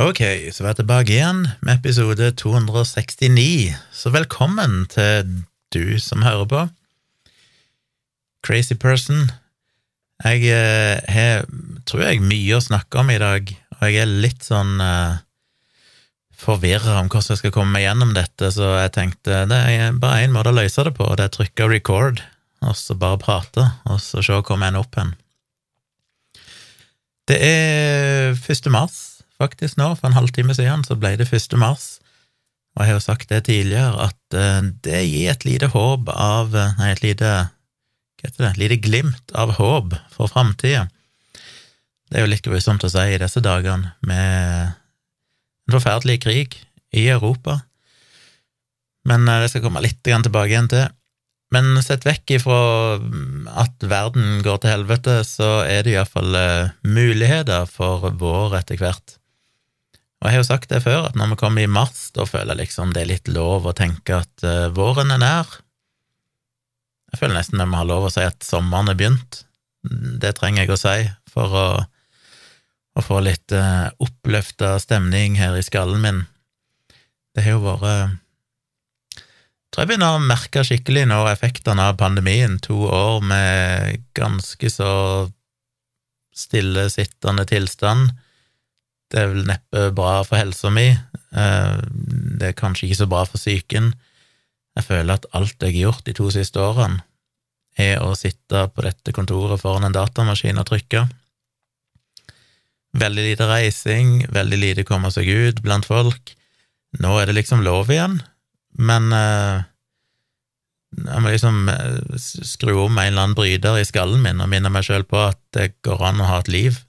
Ok, så vi er tilbake igjen med episode 269, så velkommen til du som hører på. Crazy person. Jeg eh, har, tror jeg, mye å snakke om i dag, og jeg er litt sånn uh, forvirra om hvordan jeg skal komme meg gjennom dette, så jeg tenkte det er bare én måte å løse det på, og det er å trykke record, og så bare prate, og så se hvor jeg ender opp hen. Det er 1. mars, faktisk nå, for en halvtime siden, så ble det 1. mars. Og jeg har jo sagt det tidligere, at eh, det gir et lite håp av eh, Nei, et lite Hva heter det? Et lite glimt av håp for framtida. Det er jo litt grusomt å si i disse dagene, med en forferdelig krig i Europa. Men eh, det skal komme litt tilbake igjen til. Men sett vekk ifra mm, at verden går til helvete, så er det iallfall eh, muligheter for vår etter hvert. Og jeg har jo sagt det før, at når vi kommer i mars, da føler jeg liksom det er litt lov å tenke at uh, våren er nær. Jeg føler nesten vi må ha lov å si at sommeren er begynt. Det trenger jeg å si for å, å få litt uh, oppløfta stemning her i skallen min. Det har jo vært tror jeg begynner å merke skikkelig nå effektene av pandemien. To år med ganske så stillesittende tilstand. Det er vel neppe bra for helsa mi. Eh, det er kanskje ikke så bra for psyken. Jeg føler at alt jeg har gjort de to siste årene, er å sitte på dette kontoret foran en datamaskin og trykke. Veldig lite reising, veldig lite komme seg ut blant folk. Nå er det liksom lov igjen, men uh, jeg må liksom uh, skru om en eller annen bryter i skallen min og minne meg sjøl på at det går an å ha et liv.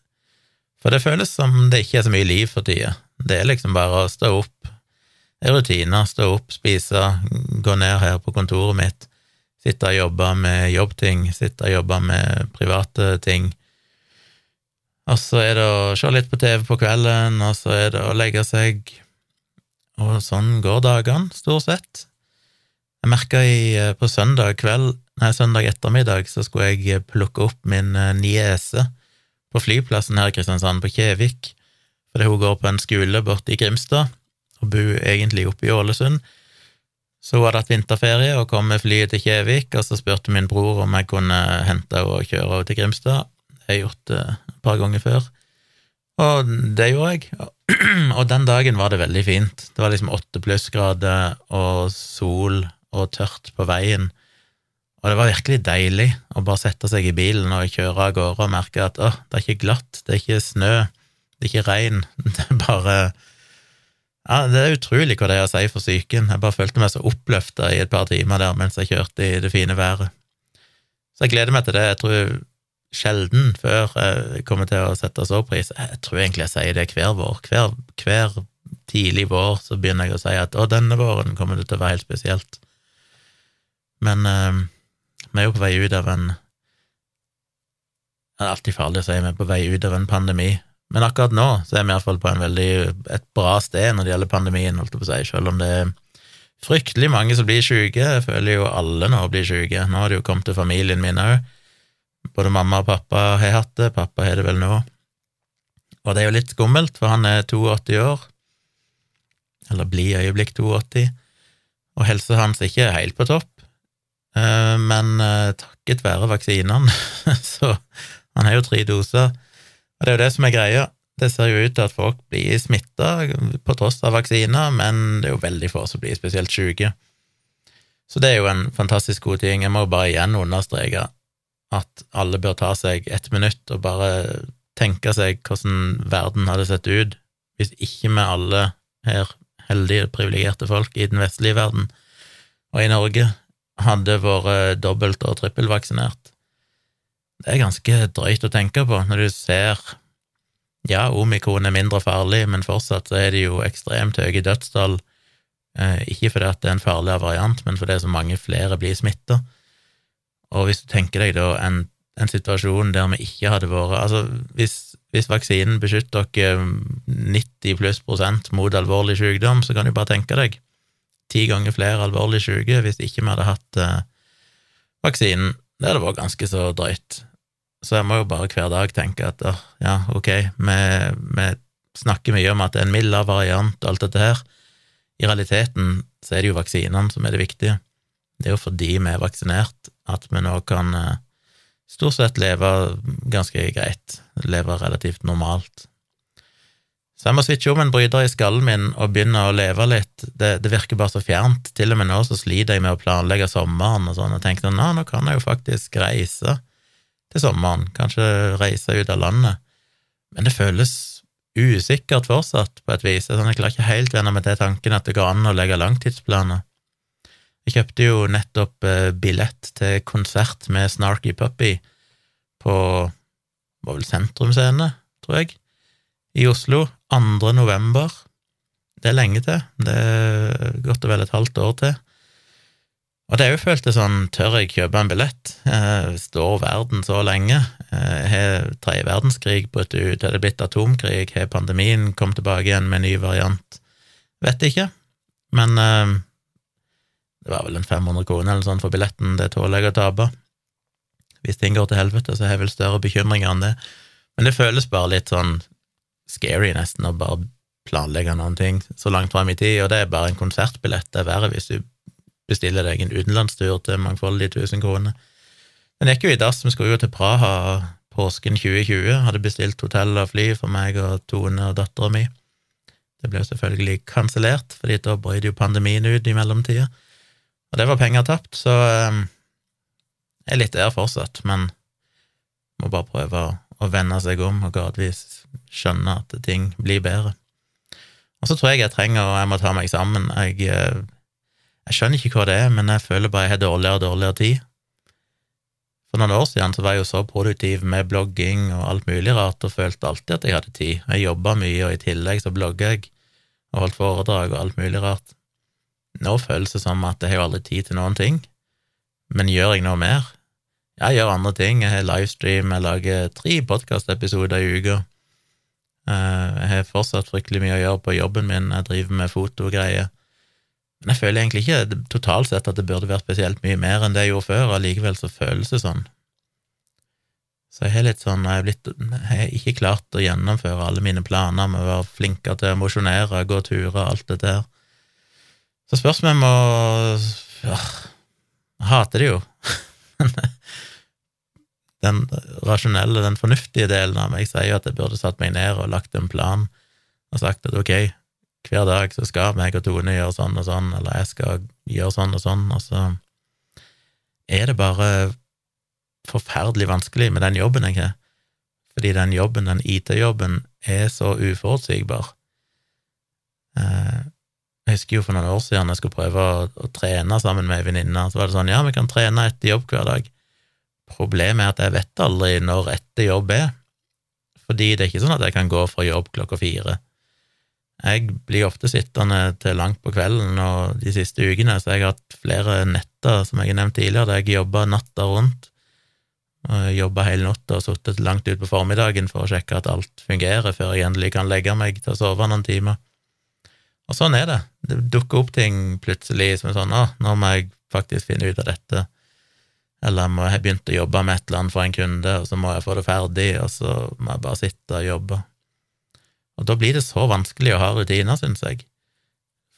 For det føles som det ikke er så mye liv for tida. Det er liksom bare å stå opp, rutiner, stå opp, spise, gå ned her på kontoret mitt, sitte og jobbe med jobbting, sitte og jobbe med private ting. Og så er det å se litt på TV på kvelden, og så er det å legge seg og sånn går dagene, stort sett. Jeg merka eh, på søndag kveld, nei, søndag ettermiddag, så skulle jeg plukke opp min eh, niese på flyplassen her i Kristiansand, på Kjevik, fordi hun går på en skole borte i Grimstad, og bor egentlig oppe i Ålesund. Så hun hadde hatt vinterferie og kom med flyet til Kjevik, og så spurte min bror om jeg kunne hente henne og kjøre henne til Grimstad. Det har jeg gjort det et par ganger før. Og det gjorde jeg, og den dagen var det veldig fint. Det var liksom åtte plussgrader og sol og tørt på veien, og det var virkelig deilig å bare sette seg i bilen og kjøre av gårde og merke at åh, det er ikke glatt, det er ikke snø, det er ikke regn, det er bare Ja, det er utrolig hva det er å si for psyken. Jeg bare følte meg så oppløfta i et par timer der mens jeg kjørte i det fine været. Så jeg gleder meg til det. Jeg tror sjelden før jeg kommer til å sette så pris. Jeg tror egentlig jeg sier det hver vår. Hver, hver tidlig vår så begynner jeg å si at å, denne våren kommer det til å være helt spesielt. Men eh, vi er jo på vei ut av en Det er alltid farlig å si vi er på vei ut av en pandemi, men akkurat nå så er vi iallfall på en veldig, et bra sted når det gjelder pandemien, holdt jeg på å si, selv om det er fryktelig mange som blir syke. Jeg føler jo alle nå blir syke. Nå har det jo kommet til familien min òg. Både mamma og pappa har hatt det, pappa har det vel nå. Og det er jo litt skummelt, for han er 82 år, eller blir i øyeblikk 82, og helsa hans er ikke helt på topp. Eh, men eh, takket være vaksinene, så han har jo tre doser, og det er jo det som er greia. Det ser jo ut til at folk blir smitta på tross av vaksiner, men det er jo veldig få som blir spesielt syke. Så det er jo en fantastisk god ting. Jeg må bare igjen understreke at alle bør ta seg ett minutt og bare tenke seg hvordan verden hadde sett ut hvis ikke vi alle her heldige, privilegerte folk i den vestlige verden og i Norge hadde vært dobbelt- og trippelvaksinert. Det er ganske drøyt å tenke på når du ser Ja, omikron er mindre farlig, men fortsatt så er det jo ekstremt høye dødstall. Eh, ikke fordi at det er en farligere variant, men fordi så mange flere blir smitta. Og hvis du tenker deg da en, en, situasjon der vi ikke hadde vært Altså, hvis, hvis vaksinen beskytter dere 90 pluss prosent mot alvorlig sykdom, så kan du bare tenke deg ti ganger flere alvorlig syke hvis ikke vi hadde hatt eh, vaksinen. Det hadde vært ganske så drøyt. Så jeg må jo bare hver dag tenke at ja, ok, vi, vi snakker mye om at det er en mildere variant og alt dette her. I realiteten så er det jo vaksinene som er det viktige. Det er jo fordi vi er vaksinert at vi nå kan eh, stort sett leve ganske greit, leve relativt normalt. Så jeg må switche om en bryter i skallen min og begynne å leve litt. Det, det, virker bare så fjernt. Til og med nå så sliter jeg med å planlegge sommeren og sånn, og tenker sånn, nå kan jeg jo faktisk reise til sommeren, kanskje reise ut av landet. Men det føles usikkert fortsatt, på et vis. Sånn, jeg klarer ikke helt venne meg til tanken at det går an å legge langtidsplaner. Jeg kjøpte jo nettopp eh, billett til konsert med Snarky Puppy på var vel Sentrum Scene, tror jeg, i Oslo 2. november. Det er lenge til. Det er godt og vel et halvt år til. Og det er jo følt det sånn, tør jeg kjøpe en billett? Eh, står verden så lenge? Eh, har tredje verdenskrig brutt ut? Er det blitt atomkrig? Har pandemien kommet tilbake igjen med en ny variant? Vet ikke. Men eh, det var vel en 500 kroner eller sånn for billetten, det tåler jeg å tape. Hvis ting går til helvete, så har jeg vel større bekymringer enn det. Men det føles bare litt sånn scary, nesten, å bare planlegge noen ting så langt fram i tid, og det er bare en konsertbillett. Det er verre hvis du bestiller deg en utenlandstur til mangfoldige tusen kroner. Den gikk jo i dass, vi skulle jo til Praha påsken 2020, hadde bestilt hotell og fly for meg og Tone og dattera mi. Det ble selvfølgelig kansellert, fordi da brøt jo pandemien ut i mellomtida, og det var penger tapt, så um, jeg er litt der fortsatt, men må bare prøve å vende seg om og gradvis skjønne at ting blir bedre. Og så tror jeg jeg trenger, og jeg må ta meg sammen, jeg eh, jeg skjønner ikke hva det er, men jeg føler bare jeg har dårligere og dårligere tid. For noen år siden så var jeg jo så produktiv med blogging og alt mulig rart, og følte alltid at jeg hadde tid. Jeg jobba mye, og i tillegg så blogga jeg og holdt foredrag og alt mulig rart. Nå føles det som at jeg har aldri tid til noen ting, men gjør jeg noe mer? Jeg gjør andre ting, jeg har livestream, jeg lager tre podkastepisoder i uka. Eh, jeg har fortsatt fryktelig mye å gjøre på jobben min, jeg driver med fotogreier. Men jeg føler egentlig ikke totalt sett at det burde vært spesielt mye mer enn det jeg gjorde før, og likevel så føles det sånn. Så jeg har litt sånn, jeg har, blitt, jeg har ikke klart å gjennomføre alle mine planer med å være flinkere til å mosjonere, gå turer, alt det der. Så spørs om jeg må Jeg hater det jo. den rasjonelle, den fornuftige delen av meg sier jo at jeg burde satt meg ned og lagt en plan og sagt at ok, hver dag så skal meg og Tone gjøre sånn og sånn, eller jeg skal gjøre sånn og sånn, og så er det bare forferdelig vanskelig med den jobben jeg har, fordi den jobben, den IT-jobben, er så uforutsigbar. Eh, jeg husker jo for noen år siden jeg skulle prøve å, å trene sammen med ei venninne, så var det sånn ja, vi kan trene etter jobb hver dag. Problemet er at jeg vet aldri når etter jobb er, fordi det er ikke sånn at jeg kan gå fra jobb klokka fire jeg blir ofte sittende til langt på kvelden, og de siste ukene så har jeg hatt flere netter, som jeg har nevnt tidligere, der jeg jobba natta rundt. Jobba hele natta og sittet langt utpå formiddagen for å sjekke at alt fungerer, før jeg endelig kan legge meg til å sove noen timer. Og sånn er det. Det dukker opp ting plutselig som er sånn 'Å, nå må jeg faktisk finne ut av dette', eller må ha begynt å jobbe med et eller annet for en kunde, og så må jeg få det ferdig, og så må jeg bare sitte og jobbe. Og da blir det så vanskelig å ha rutiner, syns jeg.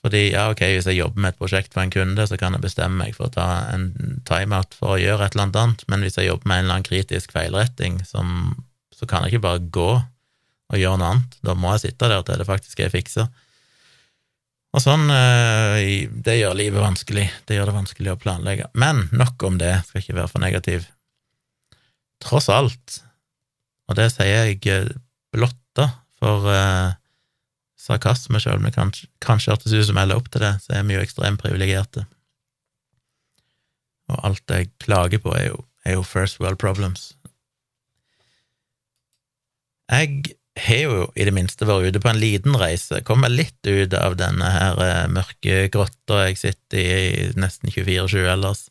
Fordi ja, ok, hvis jeg jobber med et prosjekt for en kunde, så kan jeg bestemme meg for å ta en timeout for å gjøre et eller annet, men hvis jeg jobber med en eller annen kritisk feilretting, som, så kan jeg ikke bare gå og gjøre noe annet. Da må jeg sitte der til det faktisk er fiksa. Og sånn eh, Det gjør livet vanskelig. Det gjør det vanskelig å planlegge. Men nok om det, skal ikke være for negativ. Tross alt, og det sier jeg eh, blotta for eh, sarkasme, sjøl om det kanskje, kanskje hørtes ut som jeg la opp til det, så er vi jo ekstremt privilegerte. Og alt jeg klager på, er jo, er jo first world problems. Jeg har jo i det minste vært ute på en liten reise, kommer litt ut av denne her eh, mørke grotta jeg sitter i nesten 24-7 ellers.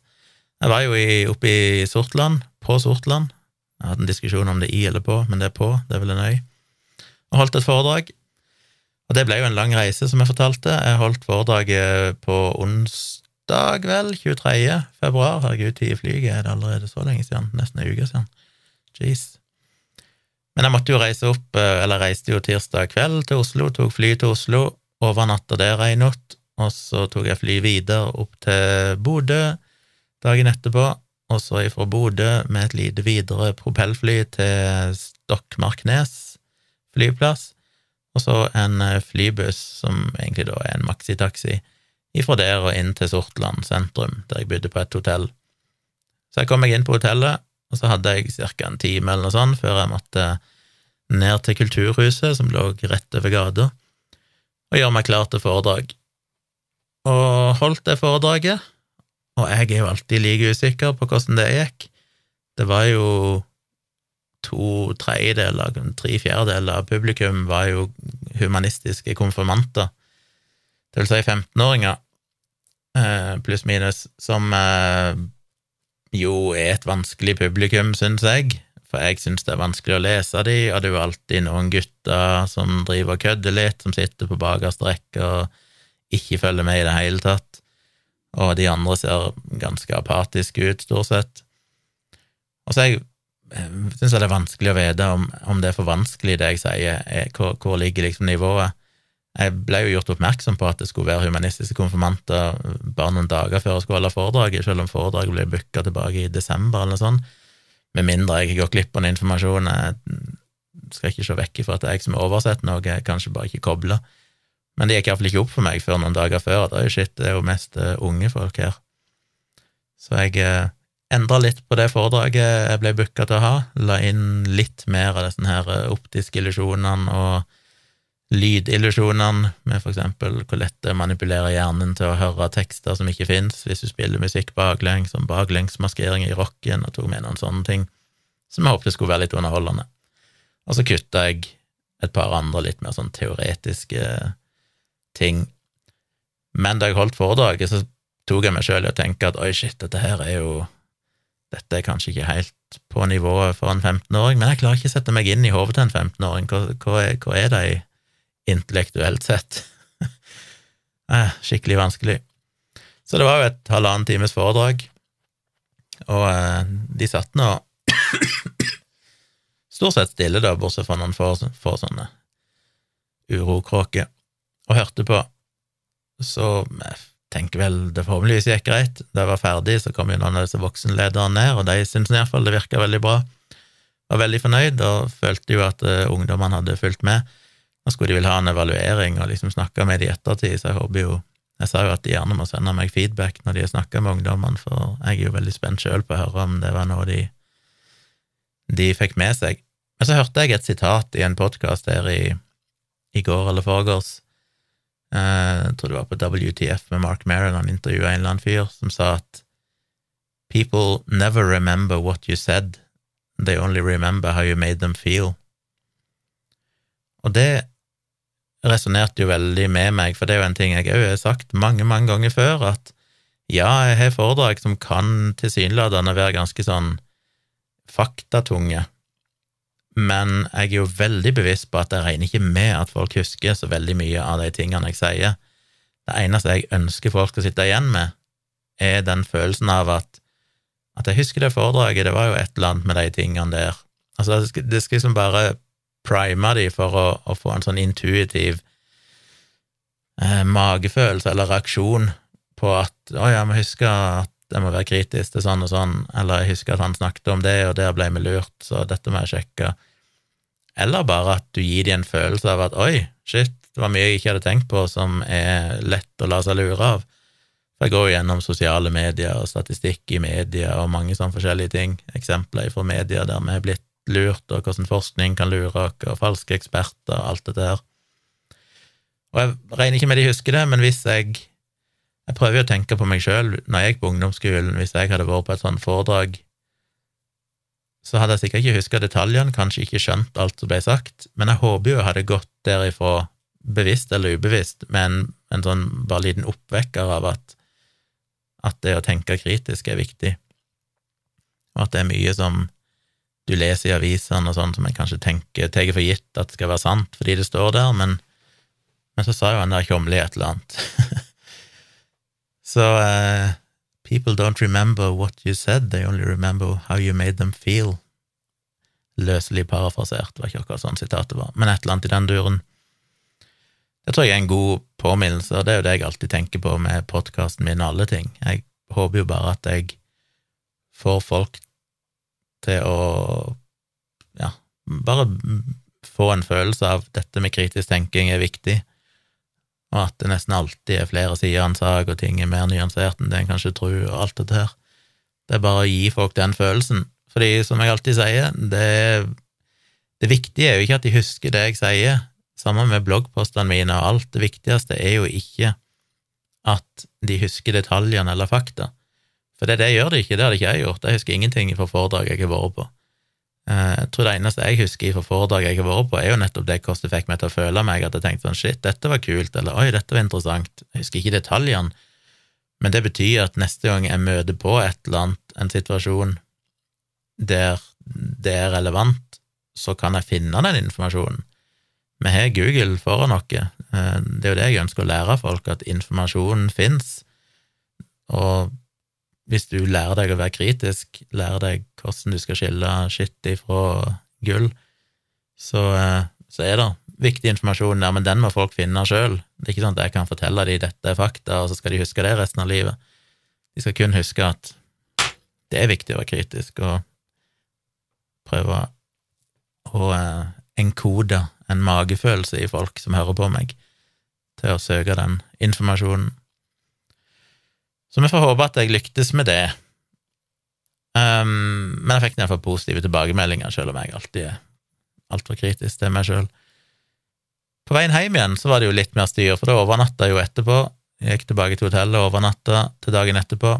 Jeg var jo oppe i Sortland, på Sortland. Jeg hadde en diskusjon om det er i eller på, men det er på, det er vel en øy og holdt et foredrag. Og det ble jo en lang reise, som jeg fortalte. Jeg holdt foredraget på onsdag, vel, 23. februar. Herregud, tid flyget er det allerede så lenge siden. Nesten en uke siden. Jeez. Men jeg måtte jo reise opp, eh, eller reiste jo tirsdag kveld til Oslo, tok fly til Oslo, overnatta der ei natt, og så tok jeg fly videre opp til Bodø dagen etterpå, og så ifra Bodø med et lite videre propellfly til Stokmarknes flyplass, og så en eh, flybuss, som egentlig da er en maxitaxi, ifra der og inn til Sortland sentrum, der jeg bodde på et hotell. Så jeg kom meg inn på hotellet, og så hadde jeg ca. en time eller noe sånt før jeg måtte ned til Kulturhuset, som lå rett over gata, og gjøre meg klar til foredrag. Og holdt det foredraget, og jeg er jo alltid like usikker på hvordan det gikk. Det var jo to tredjedeler, tre fjerdedeler av publikum var jo humanistiske konfirmanter, det vil si 15-åringer, eh, pluss minus, som eh, jo er et vanskelig publikum, syns jeg, for jeg syns det er vanskelig å lese de, og det er jo alltid noen gutter som driver og kødder litt, som sitter på bakerste rekke og ikke følger med i det hele tatt, og de andre ser ganske apatiske ut, stort sett. Og så jeg syns jeg det er vanskelig å vite om, om, det er for vanskelig, det jeg sier, er, hvor, hvor, ligger liksom nivået? Jeg ble jo gjort oppmerksom på at det skulle være humanistiske konfirmanter bare noen dager før jeg skulle holde foredraget, selv om foredraget ble booka tilbake i desember eller sånt, med mindre jeg går glipp av den informasjonen. Jeg skal ikke se vekk fra at det er jeg som har oversett noe, jeg kanskje bare ikke kobla. Men det gikk iallfall ikke opp for meg før noen dager før oi, shit, det er jo mest uh, unge folk her. Så jeg uh, endra litt på det foredraget jeg ble booka til å ha, la inn litt mer av disse her eh, optiske illusjonene og lydillusjonene, med for eksempel hvor lett det er å manipulere hjernen til å høre tekster som ikke fins, hvis du spiller musikk baklengs, som baklengsmaskering i rocken, og tok med noen sånne ting, som jeg håpet skulle være litt underholdende. Og så kutta jeg et par andre litt mer sånn teoretiske ting. Men da jeg holdt foredraget, så tok jeg meg sjøl i å tenke at oi, shit, dette her er jo dette er kanskje ikke helt på nivået for en 15-åring, men jeg klarer ikke å sette meg inn i hodet til en 15-åring. Hva, hva, hva, er de intellektuelt sett? eh, skikkelig vanskelig. Så det var jo et halvannen times foredrag, og eh, de satt nå stort sett stille, da, bortsett fra noen få, få sånne urokråker, og hørte på. Så jeg tenker vel det forhåpentligvis gikk greit. Da jeg var ferdig, så kom jo noen av disse voksenlederne ned, og de syntes iallfall det virka veldig bra. Var veldig fornøyd og følte jo at uh, ungdommene hadde fulgt med. Nå skulle de vel ha en evaluering og liksom snakke med de i ettertid, så jeg håper jo Jeg sa jo at de gjerne må sende meg feedback når de har snakka med ungdommene, for jeg er jo veldig spent sjøl på å høre om det var noe de, de fikk med seg. Men så hørte jeg et sitat i en podkast her i, i går eller foregårs, Eh, jeg tror det var på WTF med Mark Maron, han intervjua en eller annen fyr som sa at People never remember what you said, they only remember how you made them feel. Og det resonnerte jo veldig med meg, for det er jo en ting jeg òg har sagt mange, mange ganger før, at ja, jeg har foredrag som kan tilsynelatende være ganske sånn faktatunge, men jeg er jo veldig bevisst på at jeg regner ikke med at folk husker så veldig mye av de tingene jeg sier. Det eneste jeg ønsker folk skal sitte igjen med, er den følelsen av at at jeg husker det foredraget, det var jo et eller annet med de tingene der. Altså, det skal, liksom bare prime de for å, å, få en sånn intuitiv eh, magefølelse eller reaksjon på at å ja, vi husker at det må være kritisk til sånn og sånn, eller jeg husker at han snakket om det, og der ble vi lurt, så dette må jeg sjekke. Eller bare at du gir dem en følelse av at oi, shit, det var mye jeg ikke hadde tenkt på som er lett å la seg lure av. For jeg går gjennom sosiale medier og statistikk i media og mange sånne forskjellige ting, eksempler fra media der vi har blitt lurt, og hvordan forskning kan lure oss, og falske eksperter og alt dette her. Og jeg regner ikke med de husker det, men hvis jeg jeg prøver å tenke på meg sjøl når jeg gikk på ungdomsskolen, hvis jeg hadde vært på et sånt foredrag, så hadde jeg sikkert ikke huska detaljene, kanskje ikke skjønt alt som ble sagt, men jeg håper jo jeg hadde gått derifra, bevisst eller ubevisst, med en, en sånn bare liten oppvekker av at, at det å tenke kritisk er viktig, og at det er mye som du leser i avisene og sånn som jeg kanskje tenker, tar for gitt at skal være sant fordi det står der, men, men så sa jo han der Tjomli et eller annet Så uh, people don't remember what you said, they only remember how you made them feel. løselig parafrasert, det var ikke akkurat sånn sitatet var, men et eller annet i den duren. Det tror jeg er en god påminnelse, og det er jo det jeg alltid tenker på med podkasten min og alle ting. Jeg håper jo bare at jeg får folk til å ja, bare få en følelse av dette med kritisk tenking er viktig, og at det nesten alltid er flere sider av en sak, og ting er mer nyansert enn det en kanskje tror, og alt dette her. Det er bare å gi folk den følelsen, fordi som jeg alltid sier, det, det viktige er jo ikke at de husker det jeg sier, sammen med bloggpostene mine og alt, det viktigste er jo ikke at de husker detaljene eller fakta, for det, det gjør de ikke, det hadde ikke jeg gjort, jeg husker ingenting fra foredrag jeg har vært på. Eh, jeg tror det eneste jeg husker fra foredrag jeg har vært på, er jo nettopp det hvordan det fikk meg til å føle meg, at jeg tenkte sånn shit, dette var kult, eller oi, dette var interessant. Jeg husker ikke detaljene, men det betyr at neste gang jeg møter på et eller annet, en situasjon der det er relevant, så kan jeg finne den informasjonen. Vi har Google foran oss. Eh, det er jo det jeg ønsker å lære folk, at informasjonen fins, og hvis du lærer deg å være kritisk, lærer deg hvordan du skal skille skitt ifra gull, så, eh, så, er det viktig informasjon der, men den må folk finne sjøl. Det er ikke sånn at jeg kan fortelle dem dette er fakta, og så skal de huske det resten av livet. De skal kun huske at det er viktig å være kritisk, og prøve å eh, enkode en magefølelse i folk som hører på meg, til å søke den informasjonen. Så vi får håpe at jeg lyktes med det. Um, men jeg fikk iallfall positive tilbakemeldinger, selv om jeg alltid er altfor kritisk til meg sjøl. På veien hjem igjen så var det jo litt mer styr, for da overnatta jeg jo etterpå. Jeg gikk tilbake til hotellet og overnatta til dagen etterpå.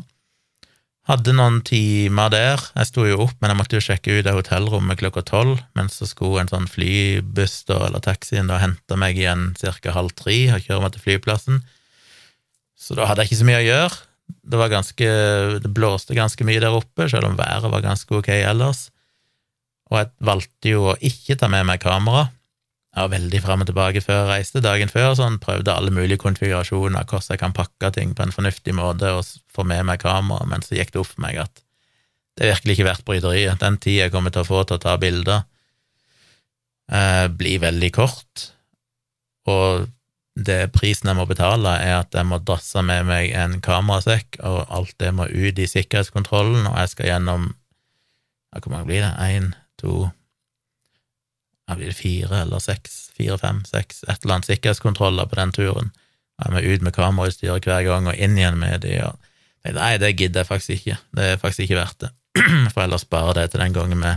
Hadde noen timer der. Jeg sto jo opp, men jeg måtte jo sjekke ut av hotellrommet klokka tolv, men så skulle en sånn flybuss da, eller taxien da hente meg igjen ca. halv tre og kjøre meg til flyplassen. Så da hadde jeg ikke så mye å gjøre. Det var ganske Det blåste ganske mye der oppe, selv om været var ganske ok ellers. Og jeg valgte jo å ikke ta med meg kamera. Jeg var veldig fram og tilbake før jeg reiste. Dagen før sånn, prøvde alle mulige konfigurasjoner, hvordan jeg kan pakke ting på en fornuftig måte og få med meg kamera, men så gikk det opp for meg at det er virkelig ikke verdt bryderiet. Den tida jeg kommer til å få til å ta bilder, eh, blir veldig kort, og det prisen jeg må betale, er at jeg må drasse med meg en kamerasekk, og alt det må ut i sikkerhetskontrollen, og jeg skal gjennom ja, Hvor mange blir det? Én, to ja, Blir det fire eller seks? Fire, fem, seks? Et eller annet sikkerhetskontroller på den turen. Jeg må ut med kamerautstyret hver gang, og inn igjen med de, og Nei, det gidder jeg faktisk ikke. Det er faktisk ikke verdt det. For ellers spare det til den gangen vi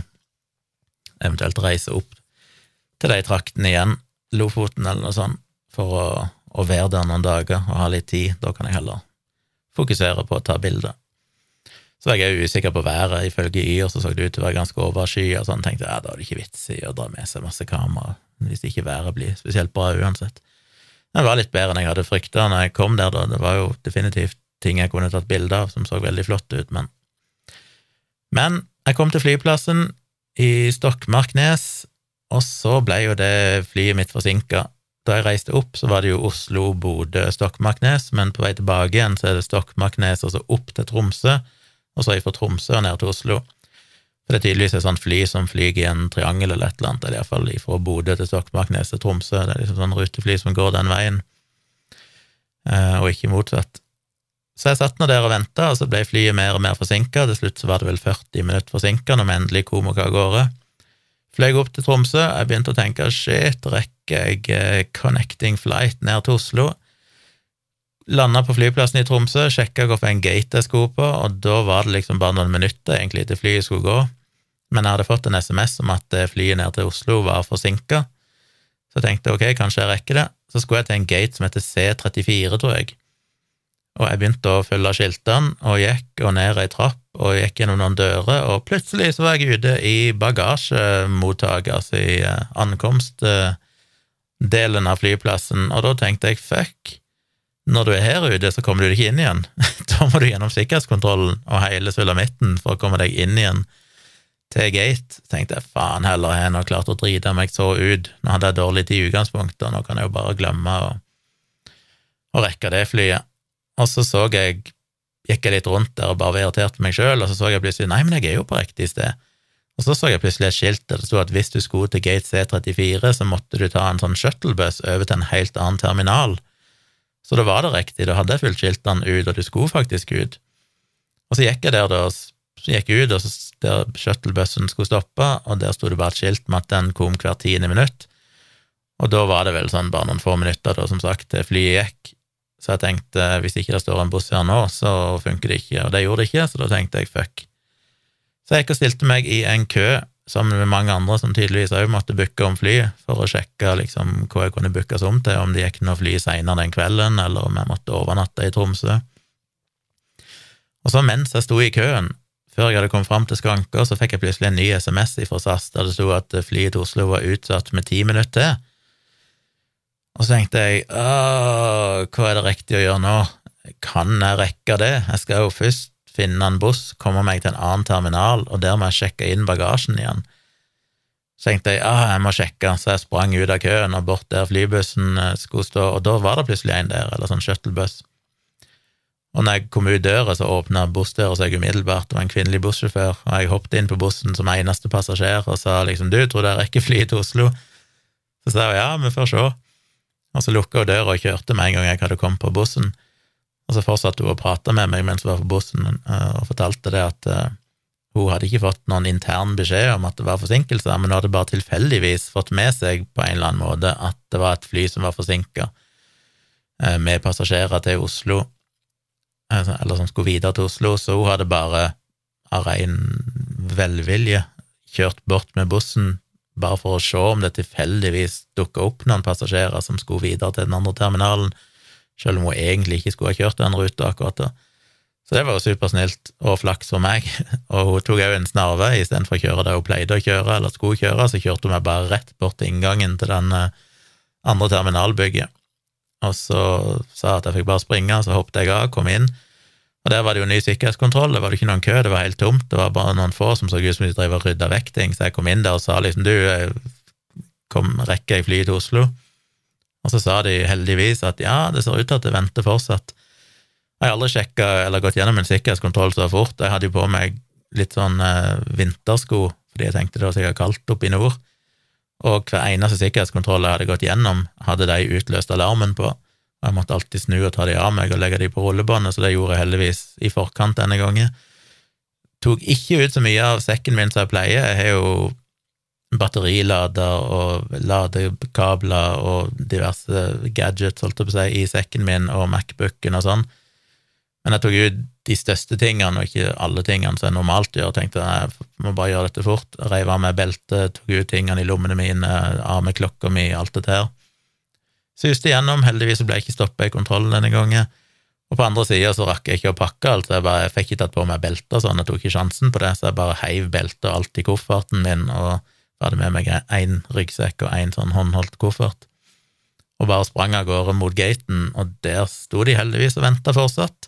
eventuelt reiser opp til de traktene igjen, Lofoten eller noe sånt for å, å, være der noen dager og ha litt tid. Da kan jeg heller fokusere på å ta bilder. Så var jeg usikker på været. Ifølge Yr så så det ut til å være ganske overskyet, og sånn tenkte jeg ja, da er det ikke vits i å dra med seg masse kamera hvis ikke været blir spesielt bra uansett. Det var litt bedre enn jeg hadde frykta når jeg kom der, da. Det var jo definitivt ting jeg kunne tatt bilde av som så veldig flott ut, men Men jeg kom til flyplassen i Stokmarknes, og så ble jo det flyet mitt forsinka da jeg reiste opp, så var det jo Oslo, Bodø, Stokmarknes, men på vei tilbake igjen så er det Stokmarknes, og så opp til Tromsø, og så fra Tromsø og ned til Oslo. For det er tydeligvis et sånt fly som flyr i en triangel eller et eller annet, eller iallfall fra Bodø til Stokmarknes til Tromsø. Det er liksom sånn rutefly som går den veien, eh, og ikke motsatt. Så jeg satt nå der og venta, og så ble flyet mer og mer forsinka. Til slutt så var det vel 40 minutter forsinka når vi endelig kom oss av gårde. Fløy opp til Tromsø, jeg begynte å tenke shit, rekker jeg eh, connecting flight ned til Oslo. Landa på flyplassen i Tromsø, sjekka hvilken gate jeg skulle på, og da var det liksom bare noen minutter egentlig til flyet skulle gå. Men jeg hadde fått en SMS om at eh, flyet ned til Oslo var forsinka, så jeg tenkte ok, kanskje jeg rekker det. Så skulle jeg til en gate som heter C34, tror jeg, og jeg begynte å følge skiltene, og gikk og ned ei trapp og gikk gjennom noen dører, og plutselig så var jeg ute i bagasjemottaket, altså i eh, ankomstdelen av flyplassen, og da tenkte jeg fuck, når du er her ute, så kommer du ikke inn igjen. da må du gjennom sikkerhetskontrollen og hele sulamitten for å komme deg inn igjen til gate. Tenkte jeg faen heller, jeg har nå klart å drite meg så ut. Nå hadde jeg dårlig tid i utgangspunktet, nå kan jeg jo bare glemme å, å rekke det flyet. Og så så jeg gikk jeg litt rundt der og bare var irritert på meg sjøl, og så så jeg plutselig nei, men jeg er jo på riktig sted. Og så så jeg plutselig et skilt der det sto at hvis du skulle til gate C34, så måtte du ta en sånn shuttlebuss over til en helt annen terminal. Så da var det riktig, da hadde jeg fulgt skiltene ut, og du skulle faktisk ut. Og så gikk jeg der, da, så gikk jeg ut, og så der shuttlebussen skulle stoppe, og der sto det bare et skilt med at den kom hvert tiende minutt. Og da var det vel sånn bare noen få minutter, da, som sagt, til flyet gikk. Så jeg tenkte hvis ikke det står en buss her nå, så funker det ikke, og det gjorde det ikke, så da tenkte jeg fuck. Så jeg gikk og stilte meg i en kø sammen med mange andre som tydeligvis òg måtte booke om fly, for å sjekke liksom hva jeg kunne bookes om til, om det gikk noe fly seinere den kvelden, eller om jeg måtte overnatte i Tromsø. Og så mens jeg sto i køen, før jeg hadde kommet fram til skranka, så fikk jeg plutselig en ny SMS fra SAS der det sto at flyet til Oslo var utsatt med ti minutter til. Og så tenkte jeg hva er det riktig å gjøre nå? Kan jeg rekke det? Jeg skal jo først finne en buss, komme meg til en annen terminal, og der må jeg sjekke inn bagasjen igjen. Så tenkte jeg ah, jeg må sjekke, så jeg sprang ut av køen og bort der flybussen eh, skulle stå, og da var det plutselig en der, eller sånn shuttlebuss. Og når jeg kom ut døra, så åpna bussdøra seg umiddelbart, det var en kvinnelig bussjåfør, og jeg hoppet inn på bussen som eneste passasjer og sa liksom du, tror du jeg rekker flyet til Oslo? Så sa hun ja, vi får se. Og så lukka hun døra og kjørte med en gang jeg hadde kommet på bussen. Og så fortsatte hun å prate med meg mens hun var på bussen, eh, og fortalte det at uh, hun hadde ikke fått noen intern beskjed om at det var forsinkelser, men hun hadde bare tilfeldigvis fått med seg på en eller annen måte at det var et fly som var forsinka uh, med passasjerer til Oslo, uh, eller som skulle videre til Oslo, så hun hadde bare av ren velvilje kjørt bort med bussen bare for å se om det tilfeldigvis dukka opp noen passasjerer som skulle videre til den andre terminalen selv om hun egentlig ikke skulle ha kjørt den ruta akkurat da. Så det var jo supersnilt og flaks for meg, og hun tok òg en snarvei istedenfor å kjøre der hun pleide å kjøre eller skulle kjøre, så kjørte hun meg bare rett bort til inngangen til den eh, andre terminalbygget, og så sa at jeg fikk bare springe, så hoppet jeg av, kom inn, og der var det jo ny sikkerhetskontroll, det var det ikke noen kø, det var helt tomt, det var bare noen få som så ut som de drev og rydda vekk ting, så jeg kom inn der og sa liksom du, kom, rekker jeg flyet til Oslo? Og så sa de heldigvis at ja, det ser ut til at det venter fortsatt. Jeg har aldri sjekka eller gått gjennom en sikkerhetskontroll så fort. Jeg hadde jo på meg litt sånn eh, vintersko, fordi jeg tenkte det var sikkert kaldt oppe i nord. Og hver eneste sikkerhetskontroll jeg hadde gått gjennom, hadde de utløst alarmen på. Og jeg måtte alltid snu og ta de av meg og legge de på rullebåndet, så det gjorde jeg heldigvis i forkant denne gangen. Tok ikke ut så mye av sekken min som jeg pleier. Jeg har jo batterilader og ladekabler og diverse gadgets, holdt jeg på å si, i sekken min og Macbooken og sånn. Men jeg tok ut de største tingene, og ikke alle tingene som jeg normalt gjør. Tenkte jeg må bare gjøre dette fort. Reiv av meg beltet, tok ut tingene i lommene mine, av med klokka mi, alt det der. Suste igjennom, heldigvis ble jeg ikke stoppa i kontrollen denne gangen. Og på andre sida så rakk jeg ikke å pakke alt, så jeg bare jeg fikk ikke tatt på meg belte og sånn, jeg tok ikke sjansen på det, så jeg bare heiv beltet og alt i kofferten min og hadde med meg én ryggsekk og én sånn håndholdt koffert, og bare sprang av gårde mot gaten, og der sto de heldigvis og venta fortsatt.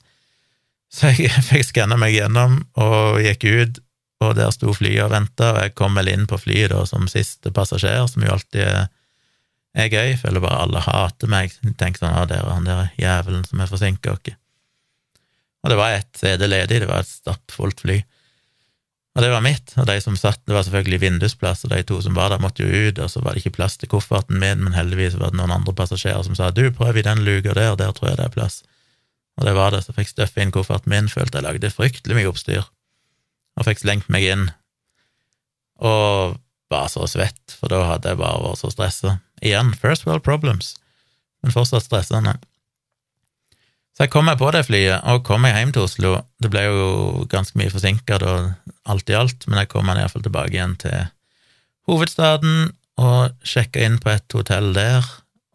Så jeg fikk skanna meg gjennom og gikk ut, og der sto flyet og venta, og jeg kom vel inn på flyet da som siste passasjer, som jo alltid er, er gøy. Føler bare alle hater meg. Tenk sånn, ah, dere, han der jævelen som er forsinka oss. Og det var ett sete ledig, det var et stappfullt fly. Og det var mitt, og de som satt, det var selvfølgelig vindusplass, og de to som var der, måtte jo ut, og så var det ikke plass til kofferten min, men heldigvis var det noen andre passasjerer som sa du, prøv i den luka der, der tror jeg det er plass. Og det var det, så fikk støffe inn kofferten min, følte jeg lagde fryktelig mye oppstyr, og fikk slengt meg inn, og var så svett, for da hadde jeg bare vært så stressa. Igjen, first world problems, men fortsatt stressende. Så jeg kom meg på det flyet, og kom meg hjem til Oslo. Det ble jo ganske mye forsinka da, alt i alt, men jeg kom meg iallfall tilbake igjen til hovedstaden og sjekka inn på et hotell der,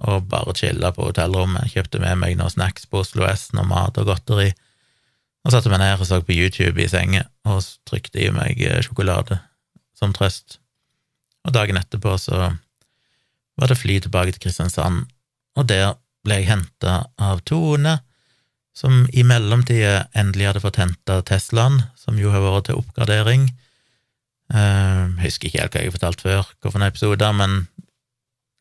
og bare chilla på hotellrommet. Kjøpte med meg noen snacks på Oslo S, noe mat og godteri, og satte meg ned og så på YouTube i senga og trykte i meg eh, sjokolade som trøst. Og dagen etterpå så var det fly tilbake til Kristiansand, og der ble jeg henta av Tone som i mellomtida endelig hadde fått henta Teslaen, som jo har vært til oppgradering. Jeg uh, husker ikke helt hva jeg har fortalt før, hvilke episode, men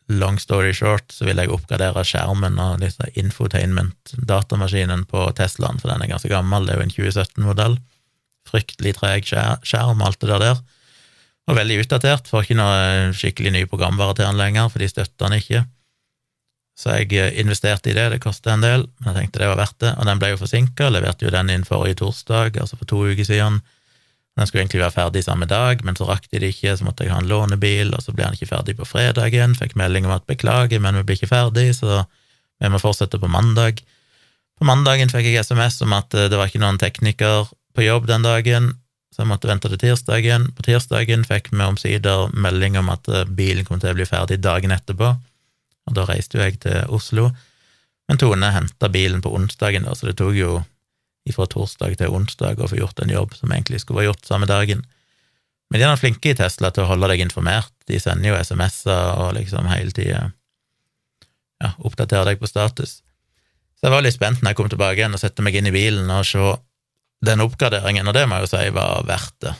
long story short så vil jeg oppgradere skjermen og disse infotainment-datamaskinen på Teslaen, for den er ganske gammel, det er jo en 2017-modell. Fryktelig treg skjerm alt det der der. Og veldig utdatert, får ikke noe skikkelig ny programvare til han lenger, for de støtter han ikke. Så jeg eh, investerte i det, det kostet en del, men jeg tenkte det var verdt det, og den ble jo forsinka, leverte jo den inn forrige torsdag, altså for to uker siden. Den skulle egentlig være ferdig samme dag, men så rakk de det ikke, så måtte jeg ha en lånebil, og så ble den ikke ferdig på fredagen, fikk melding om at beklager, men vi blir ikke ferdig, så vi må fortsette på mandag. På mandagen fikk jeg SMS om at eh, det var ikke noen tekniker på jobb den dagen, så jeg måtte vente til tirsdagen. På tirsdagen fikk vi omsider melding om at eh, bilen kom til å bli ferdig dagen etterpå, og da reiste jo jeg til Oslo. Men Tone henta bilen på onsdagen, så det tok jo fra torsdag til onsdag å få gjort en jobb som egentlig skulle vært gjort samme dagen. Men de er flinke i Tesla til å holde deg informert, de sender jo SMS-er og liksom hele tida ja, oppdaterer deg på status. Så jeg var litt spent når jeg kom tilbake igjen og sette meg inn i bilen og se den oppgraderingen, og det må jeg jo si var verdt det.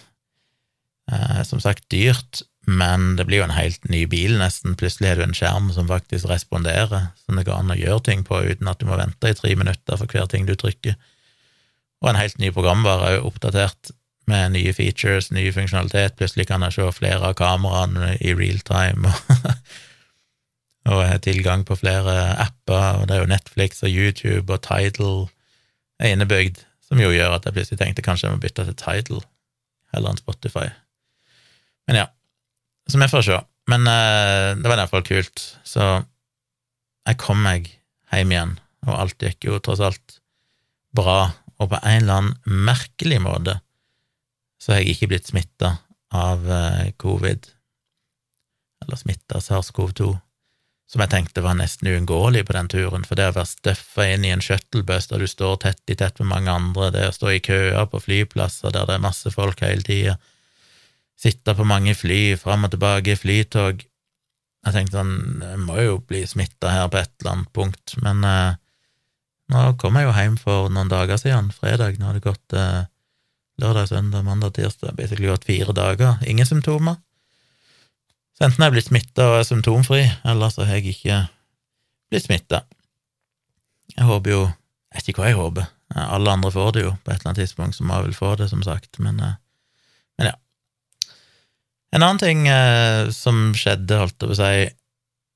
Eh, som sagt dyrt, men det blir jo en helt ny bil, nesten. Plutselig har du en skjerm som faktisk responderer, som det går an å gjøre ting på uten at du må vente i tre minutter for hver ting du trykker. Og en helt ny programvare er oppdatert med nye features, ny funksjonalitet. Plutselig kan jeg se flere av kameraene i real time, og jeg har tilgang på flere apper, og det er jo Netflix og YouTube og Tidal er innebygd, som jo gjør at jeg plutselig tenkte kanskje jeg må bytte til Tidal heller enn Spotify. Men ja, så vi får se. Men uh, det var i hvert fall kult. Så jeg kom meg hjem igjen, og alt gikk jo tross alt bra. Og på en eller annen merkelig måte så har jeg ikke blitt smitta av uh, covid, eller smitta SARS-CoV-2, som jeg tenkte var nesten uunngåelig på den turen, for det å være støffa inn i en shuttlebuss der du står tett i tett med mange andre, det å stå i køer på flyplasser der det er masse folk hele tida, sitte på mange fly, fram og tilbake, flytog. Jeg tenkte sånn, jeg må jo bli smitta her på et eller annet punkt, men eh, nå kom jeg jo hjem for noen dager siden, fredag, nå har det gått eh, lørdag, søndag, mandag, tirsdag, basically gått fire dager, ingen symptomer. Så enten er jeg blitt smitta og er symptomfri, eller så har jeg ikke blitt smitta. Jeg håper jo Jeg vet ikke hva jeg håper. Alle andre får det jo på et eller annet tidspunkt, så må jeg vel få det, som sagt, men, eh, men ja. En annen ting eh, som skjedde, holdt jeg på å si,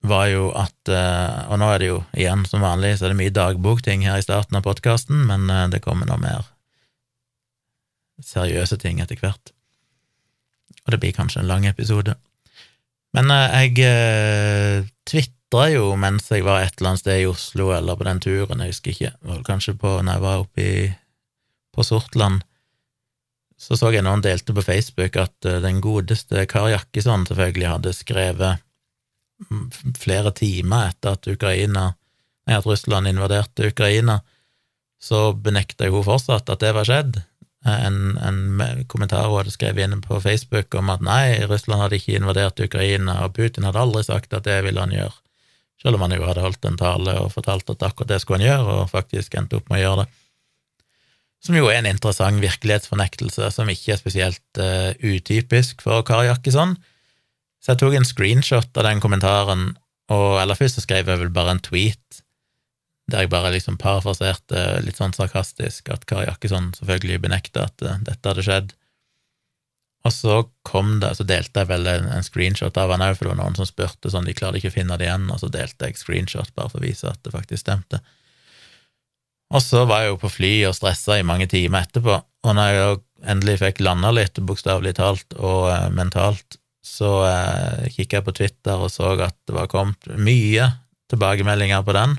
var jo at eh, Og nå er det jo igjen som vanlig, så er det mye dagbokting her i starten av podkasten, men eh, det kommer noe mer seriøse ting etter hvert. Og det blir kanskje en lang episode. Men eh, jeg eh, tvitra jo mens jeg var et eller annet sted i Oslo, eller på den turen, jeg husker ikke, var kanskje på når jeg var oppe i, på Sortland så så jeg noen delte på Facebook at eh, den godeste Kari Jakkesson selvfølgelig hadde skrevet flere timer etter at Ukraina at Russland invaderte Ukraina, så benekta hun fortsatt at det var skjedd. En, en kommentar hun hadde skrevet inn på Facebook om at nei, Russland hadde ikke invadert Ukraina, og Putin hadde aldri sagt at det ville han gjøre, selv om han jo hadde holdt en tale og fortalt at akkurat det skulle han gjøre, og faktisk endte opp med å gjøre det. Som jo er en interessant virkelighetsfornektelse som ikke er spesielt uh, utypisk for Kari Jakkesson. Så jeg tok en screenshot av den kommentaren, og eller først så skrev jeg vel bare en tweet der jeg bare liksom parafraserte litt sånn sarkastisk at Kari Jakkesson selvfølgelig benekta at uh, dette hadde skjedd. Og så kom det, så delte jeg vel en, en screenshot av han òg, for det var noen som spurte sånn, de klarte ikke å finne det igjen, og så delte jeg screenshot bare for å vise at det faktisk stemte. Og så var jeg jo på fly og stressa i mange timer etterpå, og når jeg endelig fikk landa litt, bokstavelig talt og eh, mentalt, så eh, kikka jeg på Twitter og så at det var kommet mye tilbakemeldinger på den,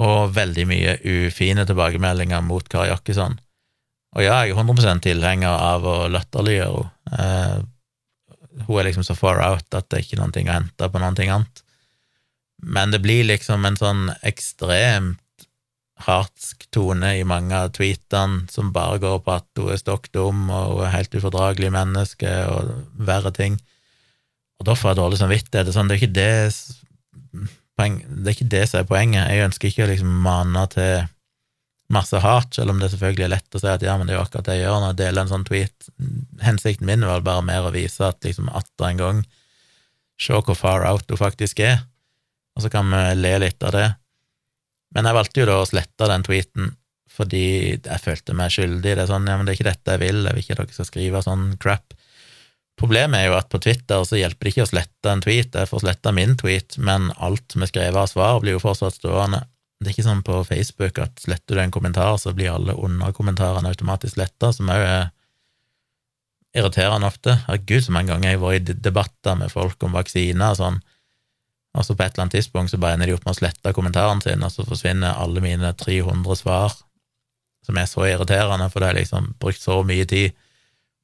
og veldig mye ufine tilbakemeldinger mot Kari Jakkesson. Og ja, jeg er 100% tilhenger av å latterliggjøre henne. Uh, hun er liksom så far out at det er ikke noen ting å hente på noen ting annet. Men det blir liksom en sånn ekstremt hatsk tone i mange av tweetene som bare går på at hun er stokk dum og hun er helt ufordragelig menneske og verre ting. Og da får jeg dårlig samvittighet. Det er, sånn, det, er ikke det, det er ikke det som er poenget. Jeg ønsker ikke å liksom mane til masse hat, selv om det selvfølgelig er lett å si at ja, men det er jo akkurat det jeg gjør når jeg deler en sånn tweet. Hensikten min var bare mer å vise at liksom atter en gang Se hvor far out hun faktisk er, og så kan vi le litt av det. Men jeg valgte jo da å slette den tweeten fordi jeg følte meg skyldig. Det er sånn, ja, men det er ikke dette jeg vil, jeg vil ikke at dere skal skrive sånn crap. Problemet er jo at på Twitter så hjelper det ikke å slette en tweet, jeg får sletta min tweet, men alt vi skriver av svar, blir jo fortsatt stående. Det er ikke sånn på Facebook at sletter du en kommentar, så blir alle underkommentarene automatisk sletta, som òg er irriterende ofte. Herregud, så mange ganger jeg har vært i debatter med folk om vaksiner og sånn, og så på et eller annet tidspunkt så bare ender de opp med å slette kommentaren sin, og så forsvinner alle mine 300 svar, som er så irriterende, for det har liksom brukt så mye tid